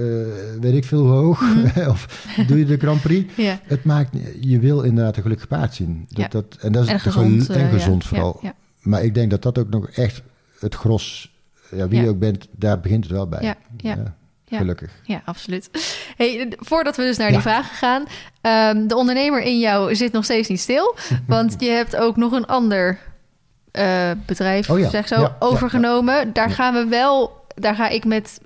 eh, weet ik veel, hoe hoog, Mhm. of doe je de Grand Prix. Ja. Het maakt, je wil inderdaad een gelukkig paard zien. Dat, Ja. dat, en dat is En gezond. en eh, gezond ja, vooral. Maar ik denk dat dat ook nog echt het gros, ja, wie je ook bent, daar begint het wel bij. Ja, ja, ja. Gelukkig. ja. absoluut. Hey, voordat we dus naar die vragen gaan. ehm, de ondernemer in jou zit nog steeds niet stil. Want je hebt ook nog een ander eh, bedrijf, Oh ja, zeg zo, overgenomen. Daar gaan we wel... Daar ga ik met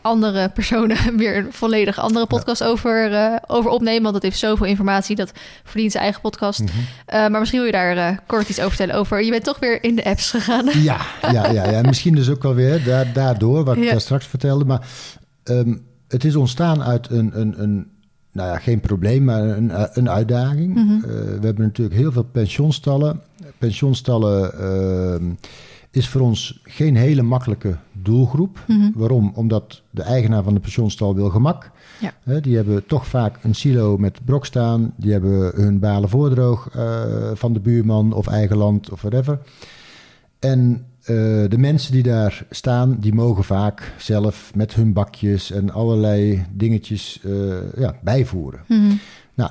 andere personen weer een volledig andere podcast over, eh, over opnemen. Want dat heeft zoveel informatie. Dat verdient zijn eigen podcast. Mhm. Eh, maar misschien wil je daar eh, kort iets over vertellen over. Je bent toch weer in de apps gegaan. Ja, ja, ja, ja. misschien dus ook wel weer da daardoor, wat ik daar straks vertelde. Maar ehm, het is ontstaan uit een, een, een, nou ja, geen probleem, maar een, een uitdaging. Mhm. We hebben natuurlijk heel veel pensioenstallen. Pensioenstallen ehm, is voor ons geen hele makkelijke doelgroep. Mhm. Waarom? Omdat de eigenaar van de pensioenstal wil gemak. Ja. Die hebben toch vaak een silo met brok staan. Die hebben hun balen voordroog eh, van de buurman of eigen land of whatever. En eh, de mensen die daar staan, die mogen vaak zelf met hun bakjes en allerlei dingetjes eh, ja, bijvoeren. Mhm. Nou,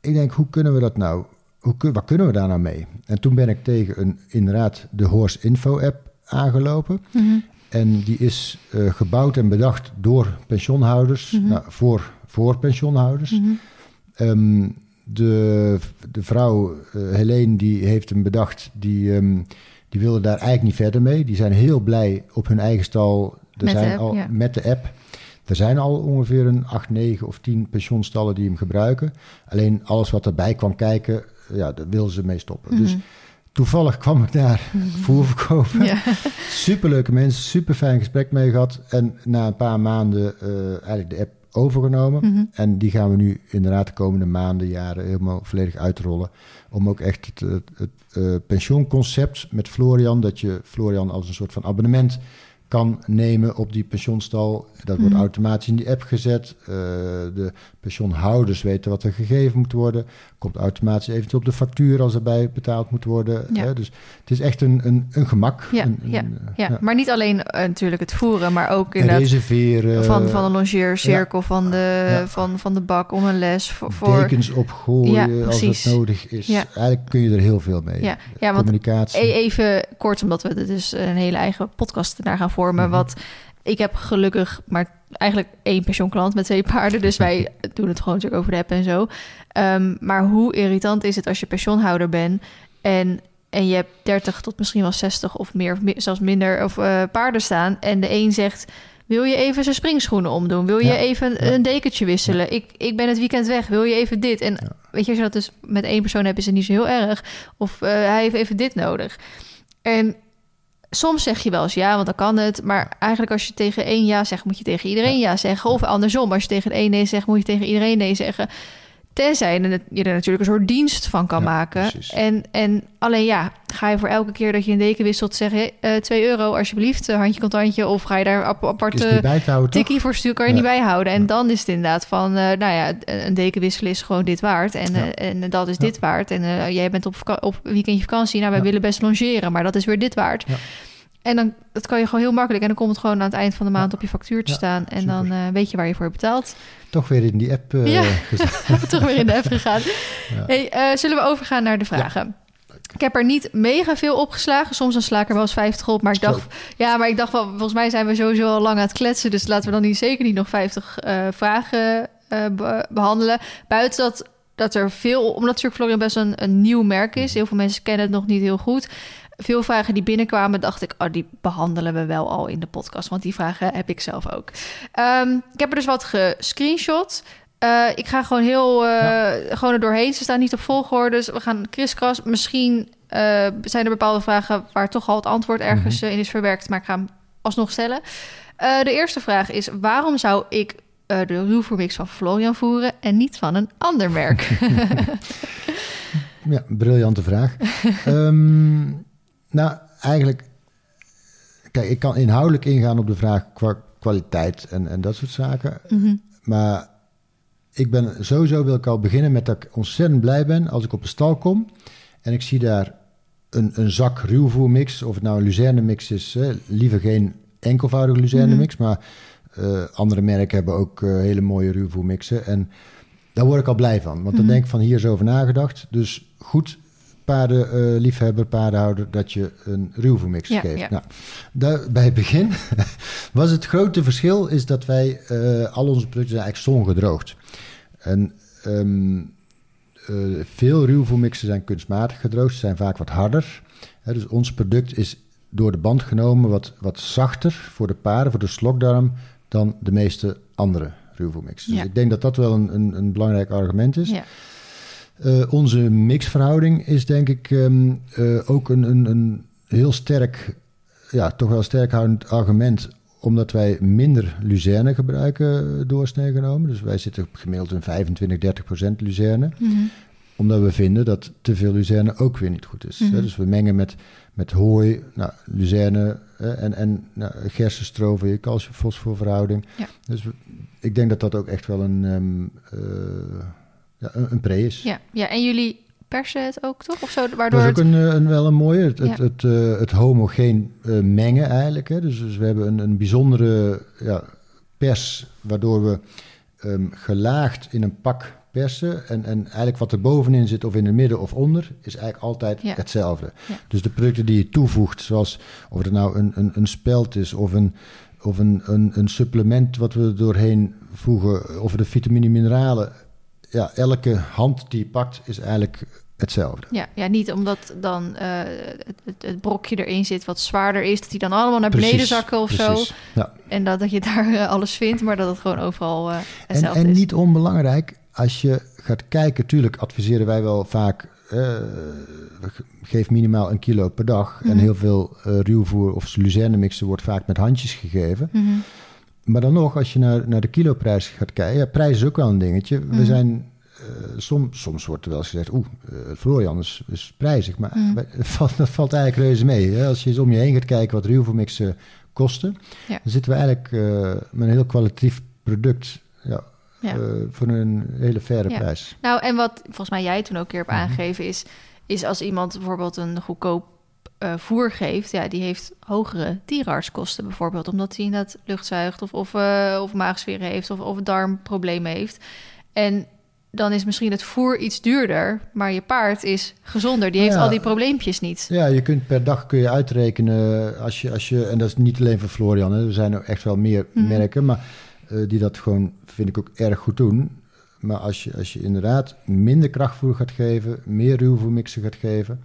ik denk, hoe kunnen we dat nou? Hoe, wat kunnen we daar nou mee? En toen ben ik tegen een, inderdaad de Horse Info app aangelopen. Mhm. En die is eh, gebouwd en bedacht door pensioenhouders, Mhm. nou, voor, voor pensioenhouders. Mhm. Ehm, de, de vrouw, eh Helene, die heeft hem bedacht, die, ehm, die wilde daar eigenlijk niet verder mee. Die zijn heel blij op hun eigen stal. Er Met de zijn app, al, ja. Met de app. Er zijn al ongeveer een 8, 9 of 10 pensioenstallen die hem gebruiken. Alleen alles wat erbij kwam kijken, ja, daar wilden ze mee stoppen. Dus Mhm. toevallig kwam ik daar voer verkopen. Ja. Superleuke mensen, super fijn gesprek mee gehad. En na een paar maanden eh, eigenlijk de app overgenomen. Mhm. En die gaan we nu inderdaad de komende maanden, jaren helemaal volledig uitrollen. Om ook echt het, het, het eh, pensioenconcept met Florian, dat je Florian als een soort van abonnement kan nemen op die pensioenstal. Dat wordt Mhm. automatisch in die app gezet. Eh, de pensioenhouders weten wat er gegeven moet worden. Komt automatisch eventueel op de factuur als erbij betaald moet worden. Ja. Hè? Dus het is echt een, een, een gemak. Ja, een, een, ja, eh, Ja, maar niet alleen eh, natuurlijk het voeren, maar ook inderdaad reserveren. van, van een longeercirkel, van, de, Ja. van, van de bak om een les. Voor, voor, dekens opgooien Ja, als het nodig is. Ja. Eigenlijk kun je er heel veel mee. ja, ja, want Communicatie. e- even kort, omdat we er dus een hele eigen podcast daar gaan vormen. Mhm. Wat ik heb gelukkig maar eigenlijk één pensioenklant met twee paarden. Dus wij doen het gewoon natuurlijk over de app en zo. Ehm, maar hoe irritant is het als je pensioenhouder bent en, en je hebt 30 tot misschien wel 60 of meer, of mi- zelfs minder, of eh, paarden staan. En de een zegt. Wil je even zijn springschoenen omdoen? Wil je Ja, even ja. een dekentje wisselen? Ik, ik ben het weekend weg. Wil je even dit? En weet je, als je dat dus met één persoon hebt, is het niet zo heel erg. Of eh, hij heeft even dit nodig. En soms zeg je wel eens ja, want dan kan het. Maar eigenlijk als je tegen één ja zegt, moet je tegen iedereen ja zeggen. Of andersom, als je tegen één nee zegt, moet je tegen iedereen nee zeggen. Tenzij je er- natuurlijk een soort dienst van kan Ja, maken. precies. En, en alleen ja, ga je voor elke keer dat je een deken wisselt zeggen... eh 2 euro alsjeblieft, eh, handje contantje. Of ga je daar ap is aparte tikkie voor stuur, kan je Ja. niet bijhouden. En Ja. dan is het inderdaad van, eh, nou ja, een deken wisselen is gewoon dit waard. En, eh, en dat is dit waard. En eh, jij bent op, op weekendje vakantie. Nou, wij willen best longeren, maar dat is weer dit waard. En dan dat kan je gewoon heel makkelijk. En dan komt het gewoon aan het eind van de maand op je factuur te Ja, staan. En super. dan eh, weet je waar je voor betaalt. Toch weer in die app eh, Ja. Toch weer in de app gegaan. Ja. Hey, eh, zullen we overgaan naar de vragen? Ik heb er niet mega veel opgeslagen. Soms dan sla ik er wel eens 50 op. Maar ik dacht, ja, maar ik dacht wel, volgens mij zijn we sowieso al lang aan het kletsen. Dus laten we dan niet, zeker niet nog 50 eh, vragen eh, be- behandelen. Buiten dat, dat er veel, omdat natuurlijk Florian best een, een nieuw merk is. Heel veel mensen kennen het nog niet heel goed. Veel vragen die binnenkwamen, dacht ik, oh, die behandelen we wel al in de podcast. Want die vragen heb ik zelf ook. Ehm, ik heb er dus wat gescreenshot. Eh, ik ga gewoon heel eh, gewoon er doorheen. Ze staan niet op volgorde, dus we gaan kriskras. Misschien eh, zijn er bepaalde vragen waar toch al het antwoord ergens Mhm. eh, in is verwerkt, maar ik ga hem alsnog stellen. De eerste vraag is: waarom zou ik de ruwvoermix van Florian voeren en niet van een ander merk? Ja, briljante vraag. Ehm, nou, eigenlijk... Kijk, ik kan inhoudelijk ingaan op de vraag qua kwaliteit en, en dat soort zaken. Mhm. Maar ik ben sowieso wil ik al beginnen met dat ik ontzettend blij ben als ik op de stal kom en ik zie daar een, een zak ruwvoermix, of het nou een luzerne mix is, hè, liever geen enkelvoudige luzerne mix, maar eh, andere merken hebben ook eh, hele mooie ruwvoermixen. En daar word ik al blij van, want dan Mhm. denk ik van hier is over nagedacht. Dus goed paardenliefhebber, liefhebber, paardenhouder, dat je een ruwvoermix Ja, geeft. ja. Nou, daar, bij het begin was het grote verschil is dat wij eh, al onze producten zijn eigenlijk zongedroogd. En eh, veel ruwvoermixen zijn kunstmatig gedroogd, ze zijn vaak wat harder. Hè, dus ons product is door de band genomen wat, wat zachter voor de paarden, voor de slokdarm, dan de meeste andere ruwvoermixen. Dus ik denk dat dat wel een, een, een belangrijk argument is. Ja. Eh, onze mixverhouding is denk ik ehm, eh, ook een, een, een heel sterk, ja, toch wel sterk houdend argument, omdat wij minder luzerne gebruiken eh, doorsnee genomen. Dus wij zitten op gemiddeld een 25, 30 procent luzerne. Mhm. Omdat we vinden dat te veel luzerne ook weer niet goed is. Mhm. Dus we mengen met, met hooi, nou, luzerne eh, en, en nou, calcium-fosforverhouding. Ja. Dus we- ik denk dat dat ook echt wel een, ehm, eh, ja, een, een pre is. Ja. ja, en jullie persen het ook toch? Of zo, Dat waardoor is ook het... een, eh, een, wel een mooie, het, het, Ja. het, eh, het homogeen eh, mengen eigenlijk. Hè. Dus, dus we hebben een, een bijzondere ja, pers, waardoor we ehm, gelaagd in een pak persen. En, en eigenlijk wat er bovenin zit, of in het midden of onder, is eigenlijk altijd Ja. hetzelfde. Ja. Dus de producten die je toevoegt, zoals of het nou een, een, een speld is of een, of een, een, een supplement wat we er doorheen voegen, of de vitamine mineralen. Ja, elke hand die je pakt is eigenlijk hetzelfde. Ja, ja, niet omdat dan eh, het, het, brokje erin zit wat zwaarder is, dat die dan allemaal naar beneden zakken of precies. zo. Ja. En dat, dat je daar eh, alles vindt, maar dat het gewoon overal eh, En, hetzelfde en is. niet onbelangrijk, als je gaat kijken, tuurlijk adviseren wij wel vaak, geef minimaal een kilo per dag. En Mhm. heel veel ruwvoer of luzerne mixen wordt vaak met handjes gegeven. Mhm. Maar dan nog, als je naar, naar de kiloprijs gaat kijken, ja, prijs is ook wel een dingetje. Mhm. We zijn, eh, soms, soms wordt er wel eens gezegd, oeh, eh, Florian is, is prijzig. Maar Mhm. valt, dat valt eigenlijk reuze mee. Hè? Als je eens om je heen gaat kijken wat ruwvoermixen kosten, Ja. dan zitten we eigenlijk eh, met een heel kwalitatief product ja, voor een hele faire Ja. prijs. Nou, en wat volgens mij jij toen ook een keer hebt Mhm. aangegeven is, is als iemand bijvoorbeeld een goedkoop eh, voer geeft, ja, die heeft hogere dierenartskosten bijvoorbeeld, omdat hij inderdaad lucht zuigt of, of, eh, of maagsferen heeft of, of darmproblemen heeft. En dan is misschien het voer iets duurder, maar je paard is gezonder. Die heeft Ja. al die probleempjes niet. Ja, je kunt per dag kun je uitrekenen als je, als je en dat is niet alleen voor Florian, hè, er zijn er echt wel meer Mhm. merken, maar eh, die dat gewoon vind ik ook erg goed doen. Maar als je, als je inderdaad minder krachtvoer gaat geven, meer ruwvoermixen gaat geven,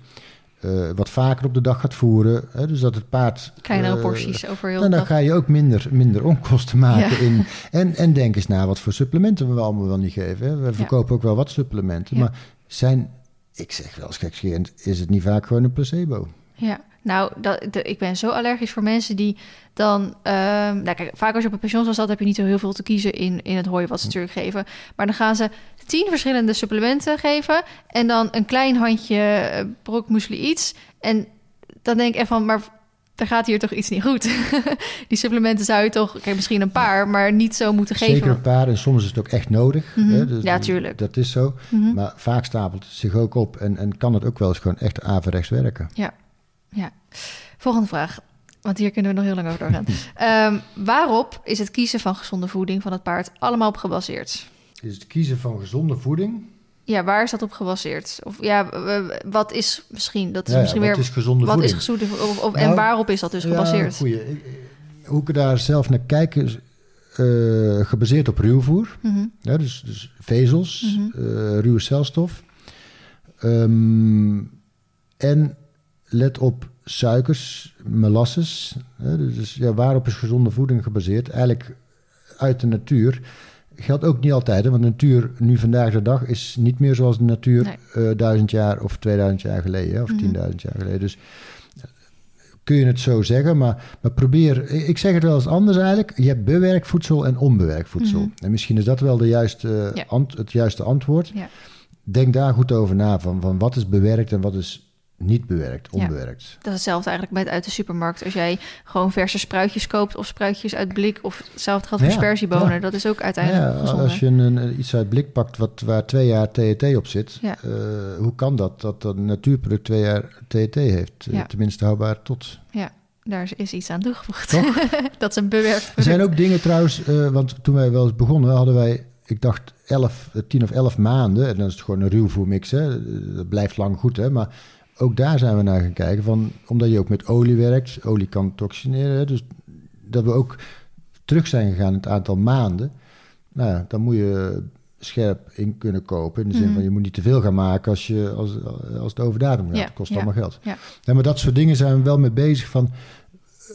eh, wat vaker op de dag gaat voeren, hè, dus dat het paard Kleinere eh, porties over heel dan, de dan dag. ga je ook minder, minder onkosten maken. Ja. In, en, en denk eens na wat voor supplementen we allemaal wel niet geven. Hè. We verkopen ook wel wat supplementen. Ja. Maar zijn, ik zeg wel gekscherend, is het niet vaak gewoon een placebo? Ja, nou, dat, de- ik ben zo allergisch voor mensen die dan... ehm, nou kijk, vaak als je op een pensioen staat, heb je niet zo heel veel te kiezen in, in het hooi wat ze natuurlijk geven. Maar dan gaan ze tien verschillende supplementen geven en dan een klein handje eh, brokmuesli iets. En dan denk ik echt van, maar er gaat hier toch iets niet goed. Die supplementen zou je toch, kijk, misschien een paar, maar niet zo moeten geven. Zeker een paar en soms is het ook echt nodig. Mhm. hè. Dus Ja, tuurlijk. Dat is zo. Mhm. Maar vaak stapelt het zich ook op en, en kan het ook wel eens gewoon echt averechts werken. Ja. Volgende vraag. Want hier kunnen we nog heel lang over doorgaan. Ehm, waarop is het kiezen van gezonde voeding van het paard allemaal op gebaseerd? Is het kiezen van gezonde voeding? Ja, waar is dat op gebaseerd? Of ja, wat is misschien dat is Ja, ja, misschien wat weer is gezonde wat voeding? is gezonde of, en Nou, waarop is dat dus Ja, gebaseerd? goeie. Ik- Hoe ik daar zelf naar kijk, is eh, gebaseerd op ruwvoer. Mhm, Ja, dus, dus vezels, Mhm. eh, ruwe celstof. Ehm, en let op suikers, molasses. Dus dus, ja, waarop is gezonde voeding gebaseerd? Eigenlijk uit de natuur. Geldt ook niet altijd, hè, want de natuur nu vandaag de dag is niet meer zoals de natuur Nee. eh, duizend jaar of 2000 jaar geleden, of Mhm. 10.000 jaar geleden. Dus eh, kun je het zo zeggen, maar, maar probeer, ik zeg het wel eens anders eigenlijk. Je hebt bewerkt voedsel en onbewerkt voedsel. Mhm. En misschien is dat wel de juiste, Ja. ant- het juiste antwoord. Ja. Denk daar goed over na, van, van wat is bewerkt en wat is niet bewerkt, Ja. onbewerkt. Dat is hetzelfde eigenlijk met uit de supermarkt. Als jij gewoon verse spruitjes koopt of spruitjes uit blik... of hetzelfde geldt voor Ja, sperziebonen. ja. Dat is ook Ja, uiteindelijk gezonder. als je een, iets uit blik pakt wat, waar twee jaar TET op zit, Ja. eh, hoe kan dat dat een natuurproduct twee jaar TET heeft? Eh, Ja. Tenminste houdbaar tot. Daar is- iets aan toegevoegd. Dat is een bewerkt Er zijn ook dingen trouwens, eh, want toen wij wel eens begonnen, hadden wij, ik dacht, 11, eh, 10 of 11 maanden. En dan is het gewoon een ruwvoermix, hè. Dat blijft lang goed, hè. Maar ook daar zijn we naar gaan kijken, van, omdat je ook met olie werkt. Olie kan toxineren, dus dat we ook terug zijn gegaan in het aantal maanden. Nou ja, dan moet je scherp in kunnen kopen. In de zin Mhm. van, je moet niet te veel gaan maken als, je, als, als het over datum gaat. Ja, Het kost ja, allemaal geld. ja. Ja, maar dat soort dingen zijn we wel mee bezig van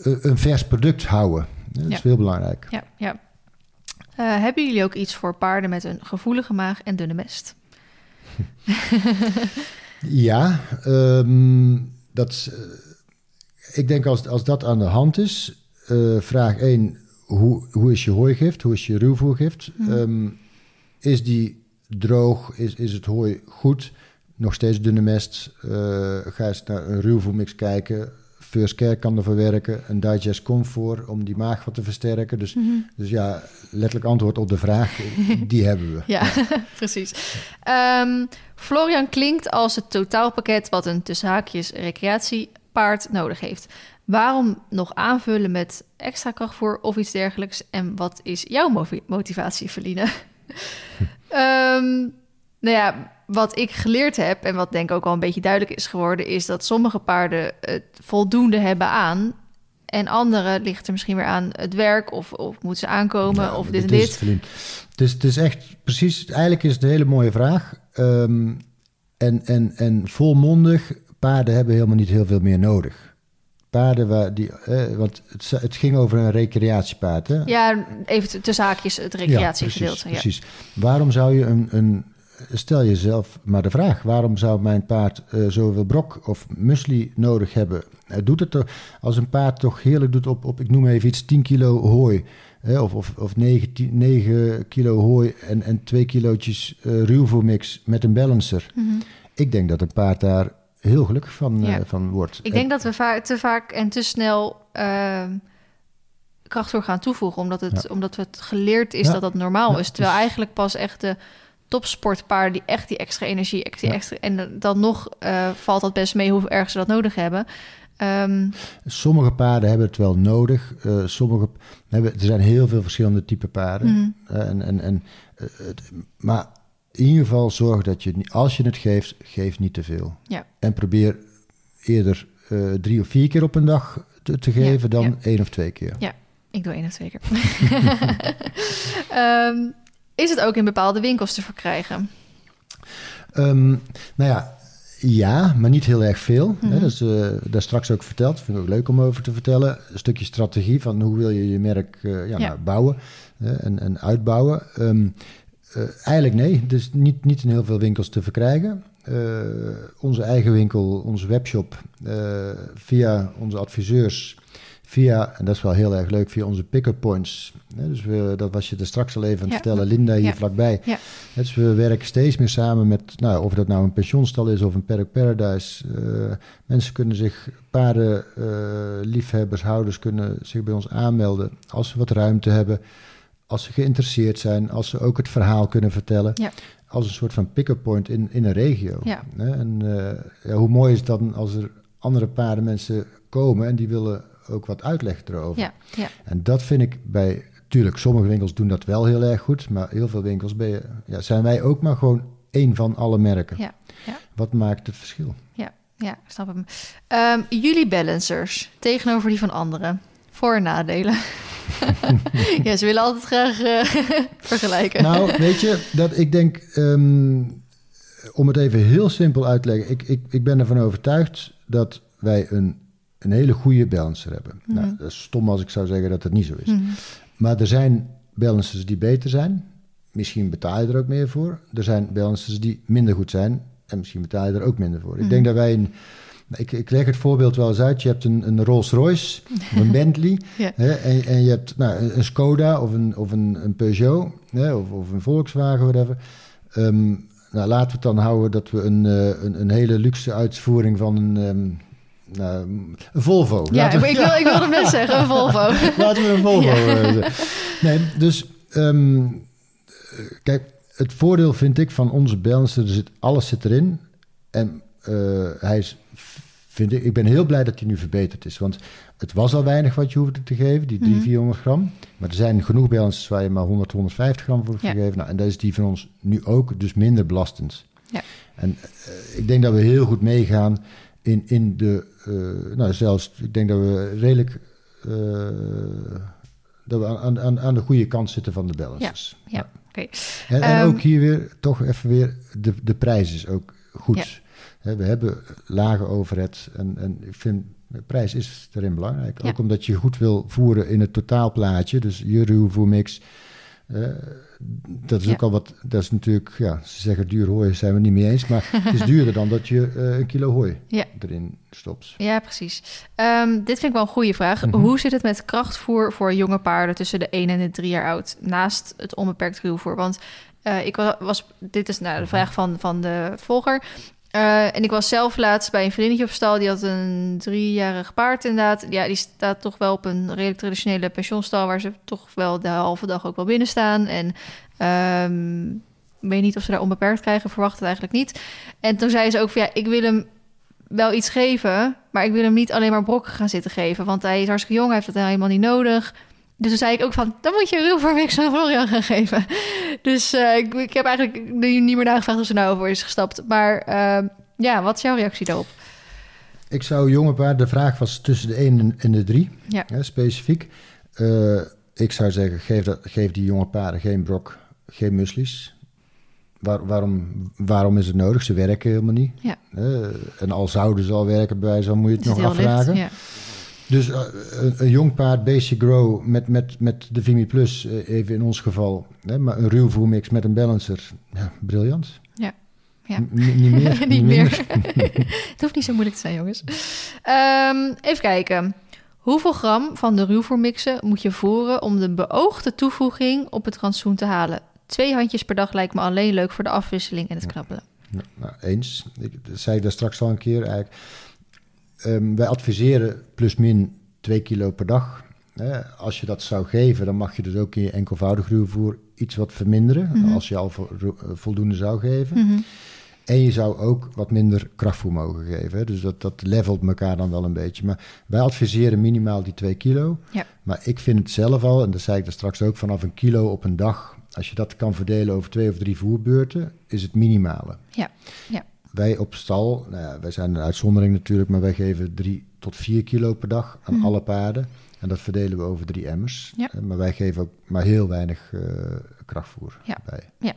eh, een vers product houden. Dat is heel belangrijk. Ja, ja. Eh, hebben jullie ook iets voor paarden met een gevoelige maag en dunne mest? Ja, ehm, dat eh, ik denk als, als dat aan de hand is, eh, vraag 1, hoe, hoe is je hooigift, hoe is je ruwvoergift? Ehm, is die droog, is, is het hooi goed? Nog steeds dunne mest, eh, ga eens naar een ruwvoermix kijken. First Care kan ervoor werken, een Digest Comfort om die maag wat te versterken. Dus, Mhm. dus ja, letterlijk antwoord op de vraag, die hebben we. Ja, precies. Ehm, Florian klinkt als het totaalpakket wat een tussen haakjes recreatiepaard nodig heeft. Waarom nog aanvullen met extra krachtvoer of iets dergelijks? En wat is jouw motivatie, Feline? Ehm, nou ja, wat ik geleerd heb en wat denk ik ook al een beetje duidelijk is geworden, is dat sommige paarden het voldoende hebben aan. En andere ligt er misschien weer aan het werk of, of moeten ze aankomen Ja, of dit en het is, dit. Het is, het is echt precies, eigenlijk is het een hele mooie vraag. Ehm, en, en, en volmondig, paarden hebben helemaal niet heel veel meer nodig. Paarden waar die, eh, want het, het ging over een recreatiepaard. Hè? Ja, even tussen haakjes het recreatiegedeelte. Ja, Ja, precies, precies. Waarom zou je een, een. Stel jezelf maar de vraag: waarom zou mijn paard eh, zoveel brok of muesli nodig hebben? Het doet het toch, als een paard toch heerlijk doet op, op ik noem even iets, 10 kilo hooi. Hè, of, of, of 9, 10 9 kilo hooi en, en 2 kilootjes eh ruwvoermix met een balancer. Mhm. Ik denk dat een paard daar heel gelukkig van, Ja. eh, van wordt. Ik denk dat we va- te vaak en te snel ehm krachtvoer gaan toevoegen, omdat het, Ja. omdat het geleerd is Ja. dat dat normaal is. Terwijl dus- eigenlijk pas echt de topsportpaarden die echt die extra energie, Ja. extra, en dan nog eh, valt dat best mee hoe erg ze dat nodig hebben. Ehm, Sommige paarden hebben het wel nodig. eh, sommige hebben, er zijn heel veel verschillende type paarden. mhm. Eh, en, en, en, het, maar in ieder geval zorg dat je, als je het geeft, geef niet te veel. Ja. En probeer eerder drie of vier keer op een dag te, te geven Ja, dan ja. één of twee keer. Ik doe één of twee keer. Ehm, is het ook in bepaalde winkels te verkrijgen? Ehm, nou ja, ja, maar niet heel erg veel. Mhm. Dat is eh, daar straks ook verteld. Vind ik ook leuk om over te vertellen. Een stukje strategie van hoe wil je je merk eh, ja, Ja. Nou, bouwen en, en uitbouwen. Ehm, eh, eigenlijk nee, dus niet, niet in heel veel winkels te verkrijgen. Onze eigen winkel, onze webshop, via onze adviseurs, via, en dat is wel heel erg leuk, via onze pick-up points. Dus we, dat was je er straks al even aan het Ja. vertellen, Linda hier Ja. vlakbij. Ja. Dus we werken steeds meer samen met, nou, of dat nou een pensionstal is of een Paddock Paradise. eh, mensen kunnen zich, paarden, eh, liefhebbers, houders kunnen zich bij ons aanmelden als ze wat ruimte hebben. Als ze geïnteresseerd zijn, als ze ook het verhaal kunnen vertellen. Ja. Als een soort van pick-up point in, in een regio. Ja. En eh, ja, hoe mooi is het dan als er andere paardenmensen komen en die willen ook wat uitleg erover. Ja, ja. En dat vind ik bij, tuurlijk, sommige winkels doen dat wel heel erg goed, maar heel veel winkels ben je, ja, zijn wij ook maar gewoon één van alle merken. Ja, ja. Wat maakt het verschil? Ja, ik snap hem. Ehm, jullie balancers tegenover die van anderen. Voor- en nadelen. ja, ze willen altijd graag eh, vergelijken. Nou, weet je, dat ik denk, ehm, om het even heel simpel uit te leggen, ik, ik, ik ben ervan overtuigd dat wij een, een hele goede balancer hebben. Nou, dat is stom als ik zou zeggen dat het niet zo is. Mhm. Maar er zijn balancers die beter zijn. Misschien betaal je er ook meer voor. Er zijn balancers die minder goed zijn. En misschien betaal je er ook minder voor. Ik Mhm. denk dat wij een. Ik, ik leg het voorbeeld wel eens uit. Je hebt een, een Rolls Royce of een Bentley. Ja. Hè, en, en je hebt nou, een, Skoda of een, of een, een Peugeot. Hè, of, of een Volkswagen, whatever. Ehm, nou, laten we het dan houden dat we een, uh, een, een, hele luxe uitvoering van een, um, nou, een Volvo. Ja, we, ik, wil, ik wilde net zeggen, een Volvo. laten we een Volvo ja. Nee, dus um, kijk, het voordeel vind ik van onze balancer, er zit, alles zit erin. En uh, hij is, vind ik, ik ben heel blij dat hij nu verbeterd is. Want het was al weinig wat je hoefde te geven, die 300, 400 gram. Maar er zijn genoeg balancers waar je maar 100, 150 gram voor ja. gegeven. Nou, en dat is die van ons nu ook, dus minder belastend. Ja. En uh, ik denk dat we heel goed meegaan in, in de, uh, nou zelfs, ik denk dat we redelijk, uh, dat we aan, aan, aan de goede kant zitten van de balancers. Ja, ja. oké. En, en um, ook hier weer, toch even weer, de, de prijs is ook goed. Ja. we hebben lage overhead en, en ik vind prijs is erin belangrijk. Ja. Ook omdat je goed wil voeren in het totaalplaatje. Dus je ruwvoermix. Uh, dat is ja. ook al wat. Dat is natuurlijk. Ja, ze zeggen duur hooi, zijn we niet mee eens. Maar het is duurder dan dat je uh, een kilo hooi ja. erin stopt. Ja, precies. Um, dit vind ik wel een goede vraag. Mm -hmm. Hoe zit het met krachtvoer voor jonge paarden tussen de 1 en de 3 jaar oud? Naast het onbeperkt ruwvoer. Want uh, ik was. Dit is nou de vraag van, van de volger. Uh, en ik was zelf laatst bij een vriendinnetje op stal. Die had een driejarig paard inderdaad. Ja, die staat toch wel op een redelijk traditionele pensionstal... waar ze toch wel de halve dag ook wel binnen staan. En um, weet niet of ze daar onbeperkt krijgen. Verwacht het eigenlijk niet. En toen zei ze ook van ja, ik wil hem wel iets geven... maar ik wil hem niet alleen maar brokken gaan zitten geven. Want hij is hartstikke jong, hij heeft het helemaal niet nodig... Dus toen zei ik ook van, dan moet je mix aan Florian gaan geven. Dus uh, ik, ik, heb eigenlijk niet meer nagevraagd of ze nou over is gestapt. Maar uh, ja, wat is jouw reactie daarop? Ik zou jonge paard, de vraag was tussen de 1 en de 3, ja. hè, specifiek. Uh, ik zou zeggen, geef, dat, geef die jonge paarden geen brok, geen muslies. Waar, waarom, waarom is het nodig? Ze werken helemaal niet. Ja. en al zouden ze al werken bij zo moet je het, het nog afvragen. Licht, ja. Dus uh, een, een, jong paard, Basic Grow, met, met, met de Vimy Plus, uh, even in ons geval. Hè, maar een ruwvoermix met een balancer, ja, briljant. Ja. ja. N niet meer. niet, meer. het hoeft niet zo moeilijk te zijn, jongens. Um, even kijken. Hoeveel gram van de ruwvoermixen moet je voeren om de beoogde toevoeging op het rantsoen te halen? Twee handjes per dag lijkt me alleen leuk voor de afwisseling en het knabbelen. Ja, nou, eens. Ik, dat zei ik daar straks al een keer eigenlijk. Um, wij adviseren plus min 2 kilo per dag. Als je dat zou geven, dan mag je dus ook in je enkelvoudig ruwvoer iets wat verminderen. Mhm. Mm -hmm. Als je al vo voldoende zou geven. Mm -hmm. En je zou ook wat minder krachtvoer mogen geven. Hè. Dus dat, dat levelt elkaar dan wel een beetje. Maar wij adviseren minimaal die 2 kilo. Ja. Maar ik vind het zelf al, en dat zei ik er straks ook, vanaf een kilo op een dag. Als je dat kan verdelen over twee of drie voerbeurten, is het minimale. Ja, ja. Wij op stal, nou ja, wij zijn een uitzondering natuurlijk, maar wij geven drie tot vier kilo per dag aan Mhm. alle paarden. En dat verdelen we over drie emmers. Ja. Eh, Maar wij geven ook maar heel weinig eh, krachtvoer Ja. bij.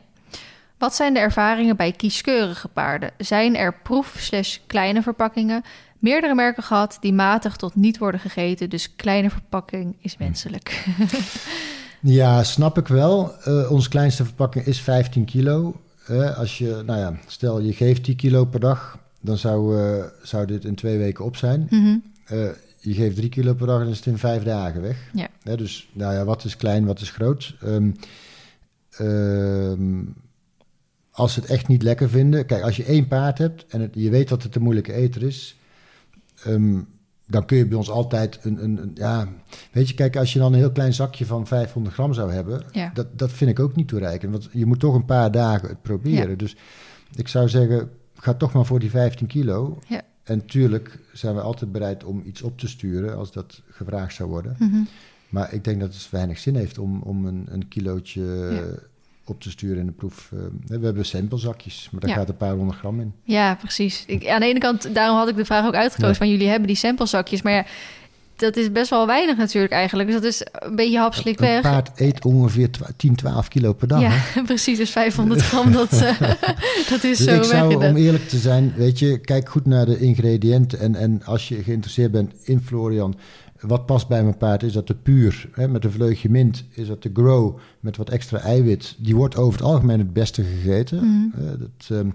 Wat zijn de ervaringen bij kieskeurige paarden? Zijn er proef- kleine verpakkingen? Meerdere merken gehad die matig tot niet worden gegeten, dus kleine verpakking is wenselijk. Ja, snap ik wel. Uh, onze kleinste verpakking is 15 kilo. Uh, als je, nou ja, stel je geeft 10 kilo per dag, dan zou, uh, zou dit in twee weken op zijn. mm -hmm. je geeft 3 kilo per dag en is het in vijf dagen weg. Ja. dus, nou ja, wat is klein, wat is groot? Um, um, als ze het echt niet lekker vinden, kijk, als je één paard hebt en het, je weet dat het een moeilijke eter is, um, dan kun je bij ons altijd een, een, een, ja, weet je, kijk, als je dan een heel klein zakje van 500 gram zou hebben, ja. dat, dat vind ik ook niet toereikend, want je moet toch een paar dagen het proberen. Ja. Dus ik zou zeggen, ga toch maar voor die 15 kilo. Ja. En tuurlijk zijn we altijd bereid om iets op te sturen als dat gevraagd zou worden. Mm -hmm. Maar ik denk dat het weinig zin heeft om, om een, een kilootje. Op te sturen in de proef. Uh, we hebben samplezakjes, maar daar Ja. gaat een paar honderd gram in. Ja, precies. Ik, aan de ene kant, daarom had ik de vraag ook uitgekozen van jullie hebben die samplezakjes, maar ja, dat is best wel weinig natuurlijk eigenlijk. Dus dat is een beetje hapslik Een weg. paard eet ongeveer twa- 10, 12 kilo per dag. ja, hè? precies. Dus 500 gram, dat, eh, dat is Dus zo ik weg. zou, om eerlijk te zijn, weet je, kijk goed naar de ingrediënten. En, en als je geïnteresseerd bent in Florian, wat past bij mijn paard? Is dat de puur, hè, met een vleugje mint? Is dat de grow, met wat extra eiwit? Die wordt over het algemeen het beste gegeten. Mhm. Eh, dat, ehm,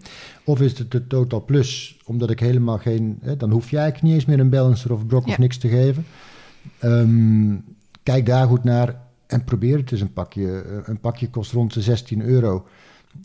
of is het de Total Plus, omdat ik helemaal geen... Hè, dan hoef je eigenlijk niet eens meer een balancer of brok Ja. of niks te geven. Ehm, kijk daar goed naar en probeer het eens een pakje. Eh, Een pakje kost rond de 16 euro.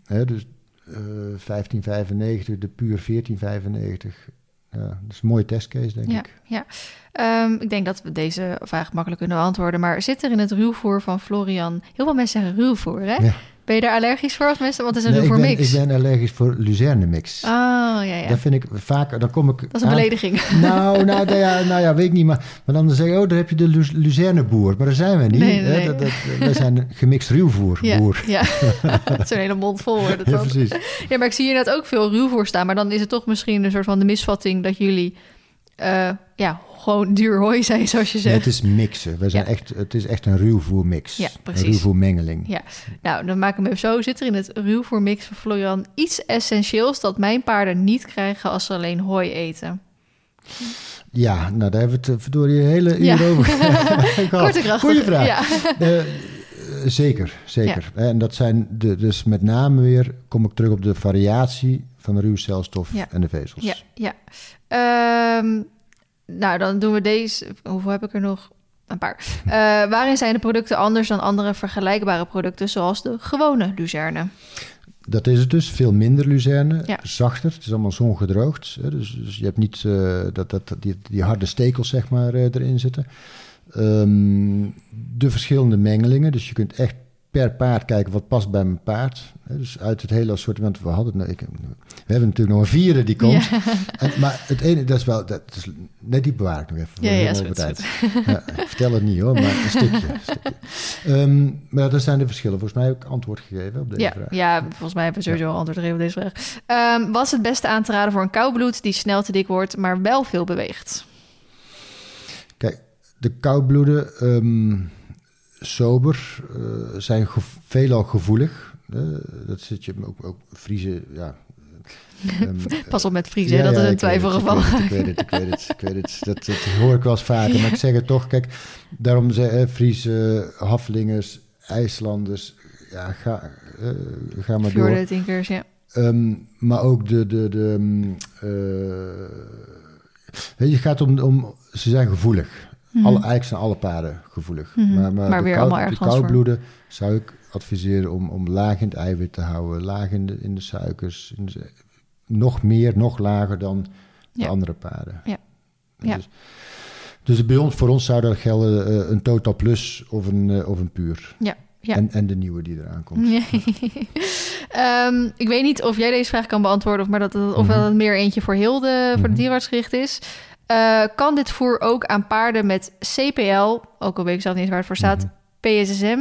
Hè, dus eh 1595, de puur 1495. Ja, dat is een mooie testcase, denk Ja, ik. ja. Ehm, ik denk dat we deze vraag makkelijk kunnen beantwoorden. Maar zit er in het ruwvoer van Florian... Heel veel mensen zeggen ruwvoer, hè? Ja. Ben je daar allergisch voor als mensen? Want het is een Nee, ben, mix. ik ben allergisch voor luzerne mix. Oh, ja, ja. Dat vind ik vaak, dan kom ik Dat is een aan- belediging. Nou, nou, nou ja, nou ja, weet ik niet. Maar, maar dan zeg je, oh, daar heb je de Lu- Luzerneboer. Maar daar zijn we niet. Nee, nee, hè. Dat, dat, wij zijn een gemixt ruwvoer. Ja, boer. ja. Zo'n hele mond vol wordt het Ja, precies. Ja, maar ik zie inderdaad ook veel ruwvoer staan. Maar dan is het toch misschien een soort van de misvatting... dat jullie eh, ja, gewoon duur hooi zijn, zoals je Nee, zegt. het is mixen. We zijn Ja. echt, het is echt een ruwvoermix. Ja, Een precies. ruwvoermengeling. Ja, nou, dan maak ik hem even zo. Zit er in het ruwvoermix van Florian iets essentieels... dat mijn paarden niet krijgen als ze alleen hooi eten? Ja, nou daar hebben we het eh, verdorie een hele uur Ja. over gehad. Kort en krachtig. Goeie vraag. Ja. Eh, eh, zeker, zeker. En dat zijn de, dus met name weer, kom ik terug op de variatie van de ruwcelstof en de vezels. Ja, ja. Ehm, nou, dan doen we deze. Hoeveel heb ik er nog? Een paar. Eh, waarin zijn de producten anders dan andere vergelijkbare producten, zoals de gewone luzerne? Dat is het dus, veel minder luzerne, Ja. zachter. Het is allemaal zongedroogd. Hè? Dus, dus je hebt niet eh, dat, dat, die, die harde stekels zeg maar, eh, erin zitten. Ehm, de verschillende mengelingen. Dus je kunt echt per paard kijken wat past bij mijn paard. Dus uit het hele assortiment. We, hadden, nou, ik, we hebben natuurlijk nog een vierde die komt. Ja. En, maar het ene, dat is wel... Dat is, net die bewaar ik nog even. Ja, ja, goed, tijd. Ja, ik vertel het niet hoor, maar een stukje. een stukje. Ehm, maar dat zijn de verschillen. Volgens mij heb ik antwoord gegeven op deze Ja, vraag. ja, volgens mij hebben we sowieso al antwoord gegeven op deze vraag. Ehm, was het beste aan te raden voor een koudbloed die snel te dik wordt, maar wel veel beweegt? Kijk, de koudbloeden, ehm, sober, eh, zijn gev- veelal gevoelig. Eh, dat zit je ook, ook vriezen, ja. ehm, Pas op met vriezen, ja, dat ja, is een twijfelgeval. Ik weet het, ik weet het, ik weet het. Dat, dat hoor ik wel eens vaker, maar ik zeg het toch. Kijk, daarom zeggen Friese, Haflingers, IJslanders, ja, ga, eh, ga maar door. Tinkers, ja. Ehm, maar ook de. de, de eh, weet je, gaat om, om. Ze zijn gevoelig. Mhm. Alle, eigenlijk zijn alle paarden gevoelig. Mhm. Maar, maar, Maar de, weer koud- allemaal de ergens voor. koudbloeden zou ik adviseren om, om laag in het eiwit te houden. Laag in de, in de suikers. In de- nog meer, nog lager dan de Ja. andere paarden. Ja. Ja. Dus, dus bij ons, voor ons zou dat gelden eh, een Total Plus of een, eh, of een Puur. Ja, ja. En, en de nieuwe die eraan komt. Ehm, ik weet niet of jij deze vraag kan beantwoorden, of, maar dat, of wel het meer eentje voor heel de, voor de Mhm. dierenarts gericht is. Eh, kan dit voer ook aan paarden met CPL, ook al weet ik zelf niet eens waar het voor staat, Mhm. PSSM,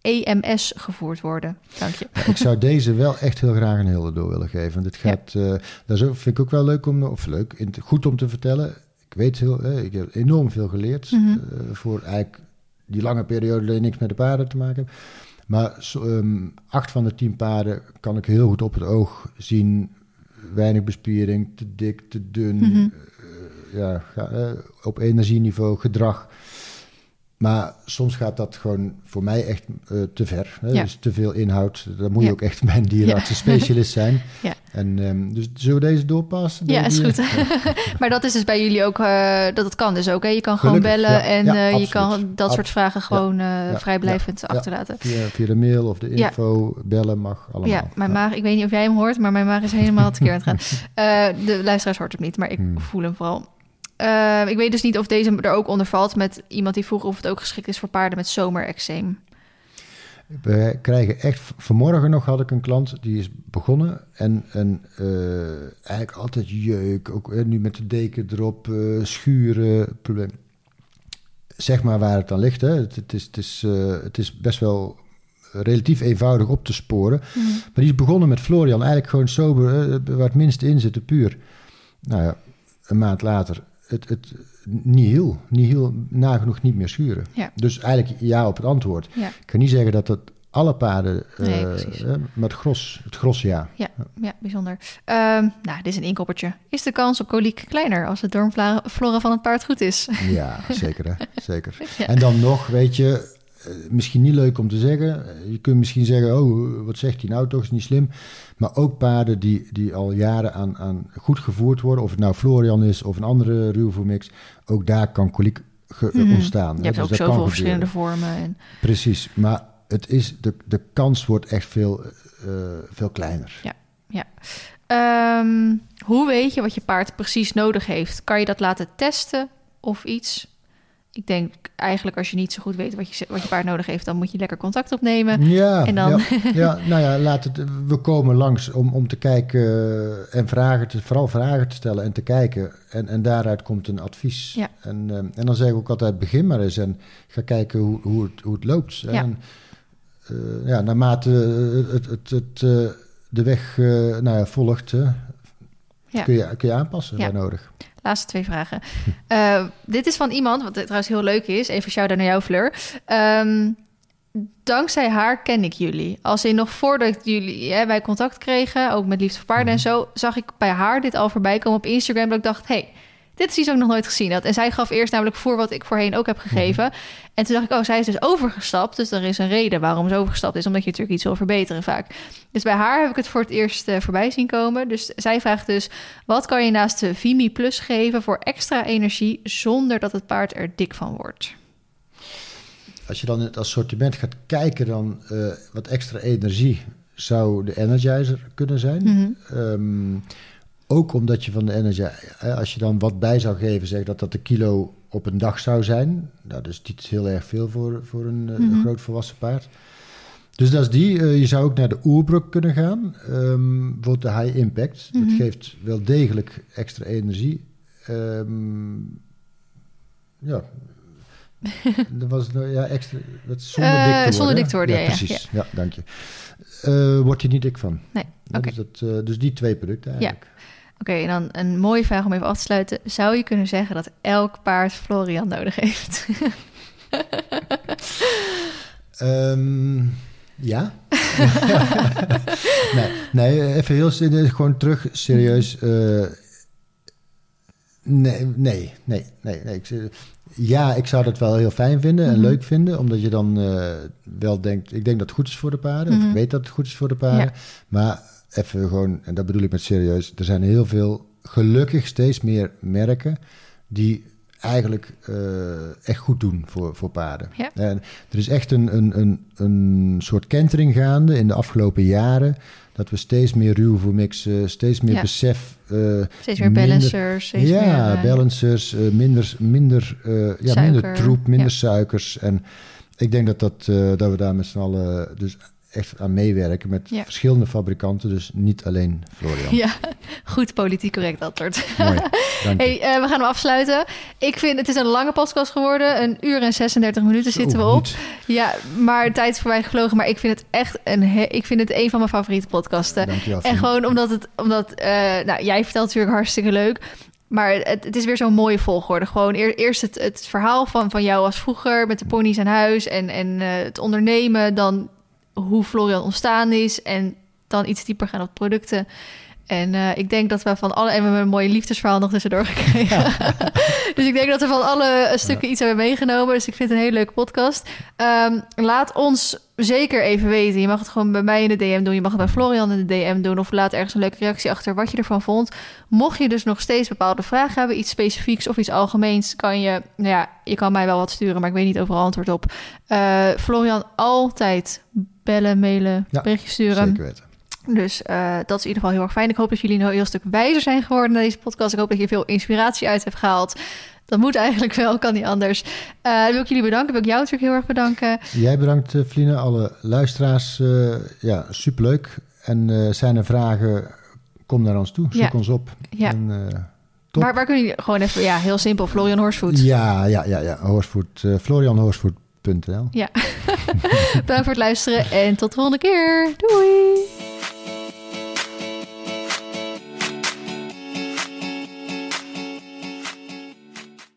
EMS gevoerd worden? Dank je. Ik zou deze wel echt heel graag een hele door willen geven. Dit Ja. gaat, eh, dat vind ik ook wel leuk om, of leuk, goed om te vertellen. Ik weet heel, eh, ik heb enorm veel geleerd Mhm. voor eigenlijk die lange periode dat je niks met de paarden te maken hebt. Maar ehm, acht van de tien paarden kan ik heel goed op het oog zien. Weinig bespiering, te dik, te dun. Mhm. Ja, ga- eh, op energieniveau, gedrag. Maar soms gaat dat gewoon voor mij echt eh, te ver. Hè? Ja. Dus te veel inhoud. Dan moet je Ja. ook echt bij een dierenarts, een specialist zijn. Ja. En, ehm, dus zullen we deze doorpassen? Ja, is goed. maar dat is dus bij jullie ook, eh, dat het kan dus ook. Hè? Je kan gewoon bellen ja. en Ja, eh, je kan dat soort vragen gewoon eh, ja, vrijblijvend ja, achterlaten. Via, via de mail of de Ja. info, bellen mag allemaal. Ja, mijn maag, ik weet niet of jij hem hoort, maar mijn maag is helemaal tekeer aan het gaan. Eh, de luisteraars hoort hem niet, maar ik Hmm. voel hem vooral. Eh, ik weet dus niet of deze er ook onder valt met iemand die vroeg of het ook geschikt is voor paarden met zomerexeem. We krijgen echt, vanmorgen nog had ik een klant die is begonnen en, en eh, eigenlijk altijd jeuk, ook eh, nu met de deken erop, schuren, probleem. Zeg maar waar het dan ligt. Hè. Het, het, is, het, is, het is best wel relatief eenvoudig op te sporen. Maar die is begonnen met Florian, eigenlijk gewoon sober, waar het minste in zit, puur. Nou ja, een maand later, het, het nihil, nihil, nagenoeg niet meer schuren. Ja. Dus eigenlijk ja op het antwoord. Ja. Ik kan niet zeggen dat het alle paarden, eh, Nee, precies. maar het gros, het gros ja. Ja, ja bijzonder. Ehm, nou, dit is een inkoppertje. Is de kans op koliek kleiner als de darmflora van het paard goed is? Ja, zeker hè, zeker. Ja. En dan nog, weet je, misschien niet leuk om te zeggen. Eh, Je kunt misschien zeggen, oh, wat zegt hij nou toch, is niet slim. Maar ook paarden die, die al jaren aan, aan goed gevoerd worden, of het nou Florian is of een andere ruwvoermix, ook daar kan koliek ge- Mhm. ontstaan. Je hebt Dus ook zoveel verschillende vormen. En, Precies, maar het is, de, de kans wordt echt veel, eh, veel kleiner. Ja. ja. Ehm, hoe weet je wat je paard precies nodig heeft? Kan je dat laten testen of iets? Ik denk eigenlijk als je niet zo goed weet wat je, wat je paard nodig heeft, dan moet je lekker contact opnemen. Ja, En dan- ja, ja, nou ja, laat het, we komen langs om, om te kijken eh, en vragen te, vooral vragen te stellen en te kijken. En, en daaruit komt een advies. Ja. En, eh, en dan zeg ik ook altijd, begin maar eens en ga kijken hoe, hoe, het, hoe het loopt. Ja. En eh, ja, naarmate het, het, het, de weg nou ja, volgt, Ja. kun, je, kun je aanpassen Ja. waar nodig. Laatste twee vragen. Eh, dit is van iemand, wat trouwens heel leuk is. Even shout-out naar jou, Fleur. Ehm, dankzij haar ken ik jullie. Als in nog voordat jullie hè, wij contact kregen, ook met Liefde voor Paarden en zo, zag ik bij haar dit al voorbij komen op Instagram. Dat ik dacht, hey, dit is iets ik nog nooit gezien had. En zij gaf eerst namelijk voor wat ik voorheen ook heb gegeven. En toen dacht ik, oh, zij is dus overgestapt. Dus er is een reden waarom ze overgestapt is. Omdat je natuurlijk iets wil verbeteren vaak. Dus bij haar heb ik het voor het eerst eh, voorbij zien komen. Dus zij vraagt dus, wat kan je naast de Vimi Plus geven voor extra energie... zonder dat het paard er dik van wordt? Als je dan in het assortiment gaat kijken, dan eh, wat extra energie zou de Energizer kunnen zijn. Mhm. Ehm, ook omdat je van de Energizer, eh, als je dan wat bij zou geven, zeg dat dat de kilo op een dag zou zijn. Nou, dat is niet heel erg veel voor, voor een, eh, Mhm. groot volwassen paard. Dus dat is die. Eh, je zou ook naar de oerbrok kunnen gaan. Voor de high impact. Mhm. Dat geeft wel degelijk extra energie. Ehm, ja. dat was nou, ja, extra. Dat zonder Eh, dik te worden. zonder dik te worden, ja, ja, precies. Ja, dank je. Eh wordt hij niet dik van. Nee, Ja, oké. dus, dat, eh, dus die twee producten eigenlijk. Oké, en dan een mooie vraag om even af te sluiten. Zou je kunnen zeggen dat elk paard Florian nodig heeft? Ehm, ja. nee, nee, even heel serieus, gewoon terug, serieus. eh, nee, nee, nee, nee. Ik, ja, ik zou dat wel heel fijn vinden en Mhm. leuk vinden, omdat je dan eh, wel denkt, ik denk dat het goed is voor de paarden, of Mhm. ik weet dat het goed is voor de paarden. Ja. Maar even gewoon, en dat bedoel ik met serieus, er zijn heel veel, gelukkig steeds meer merken die eigenlijk eh, echt goed doen voor, voor paarden. Ja. En er is echt een, een, een, een soort kentering gaande in de afgelopen jaren. Dat we steeds meer ruwvoer mixen, steeds meer Ja. besef. eh, Steeds meer minder- balancers, steeds ja, meer... eh, balancers, eh, minder, minder, eh, ja, minder troep, minder ja. suikers. En ik denk dat, dat, eh, dat we daar met z'n allen dus echt aan meewerken met Ja. verschillende fabrikanten. Dus niet alleen Florian. Ja, goed politiek correct antwoord. Mooi, dank je. Hey, eh, we gaan hem afsluiten. Ik vind het is een lange podcast geworden. Een uur en 36 minuten zitten we op. niet. Ja, maar tijd is voorbij gevlogen. Maar ik vind het echt een, ik vind het een van mijn favoriete podcasten. Dankjewel. En gewoon omdat het, omdat, eh, nou, jij vertelt natuurlijk hartstikke leuk. Maar het, het is weer zo'n mooie volgorde. Gewoon eer- eerst het, het verhaal van, van jou als vroeger met de ponies aan huis en, en eh, het ondernemen. Dan hoe Florian ontstaan is. En dan iets dieper gaan op producten. En eh, ik denk dat we van alle... En we hebben een mooie liefdesverhaal nog tussendoor gekregen. dus ik denk dat we van alle eh, stukken iets hebben meegenomen. Dus ik vind het een hele leuke podcast. Ehm, laat ons zeker even weten. Je mag het gewoon bij mij in de DM doen. Je mag het bij Florian in de DM doen. Of laat ergens een leuke reactie achter wat je ervan vond. Mocht je dus nog steeds bepaalde vragen hebben... iets specifieks of iets algemeens... kan je... Nou ja, je kan mij wel wat sturen... maar ik weet niet overal antwoord op. Eh, Florian, altijd bellen, mailen, Ja, berichtjes sturen. Zeker weten. Dus eh, dat is in ieder geval heel erg fijn. Ik hoop dat jullie een heel stuk wijzer zijn geworden na deze podcast. Ik hoop dat je veel inspiratie uit hebt gehaald. Dat moet eigenlijk wel, kan niet anders. Eh, dan wil ik jullie bedanken. Wil ik jou natuurlijk heel erg bedanken. Jij bedankt, eh, Vline. Alle luisteraars, eh, ja, superleuk. En eh, zijn er vragen, kom naar ons toe. Zoek Ja. ons op. Ja. En, eh, top. Waar, waar kunnen jullie gewoon even... Ja, heel simpel. Florian Horsvoet. Ja, ja, ja, ja. Horsefood, eh, florianhorsefood.nl Bedankt voor het luisteren en tot de volgende keer. Doei!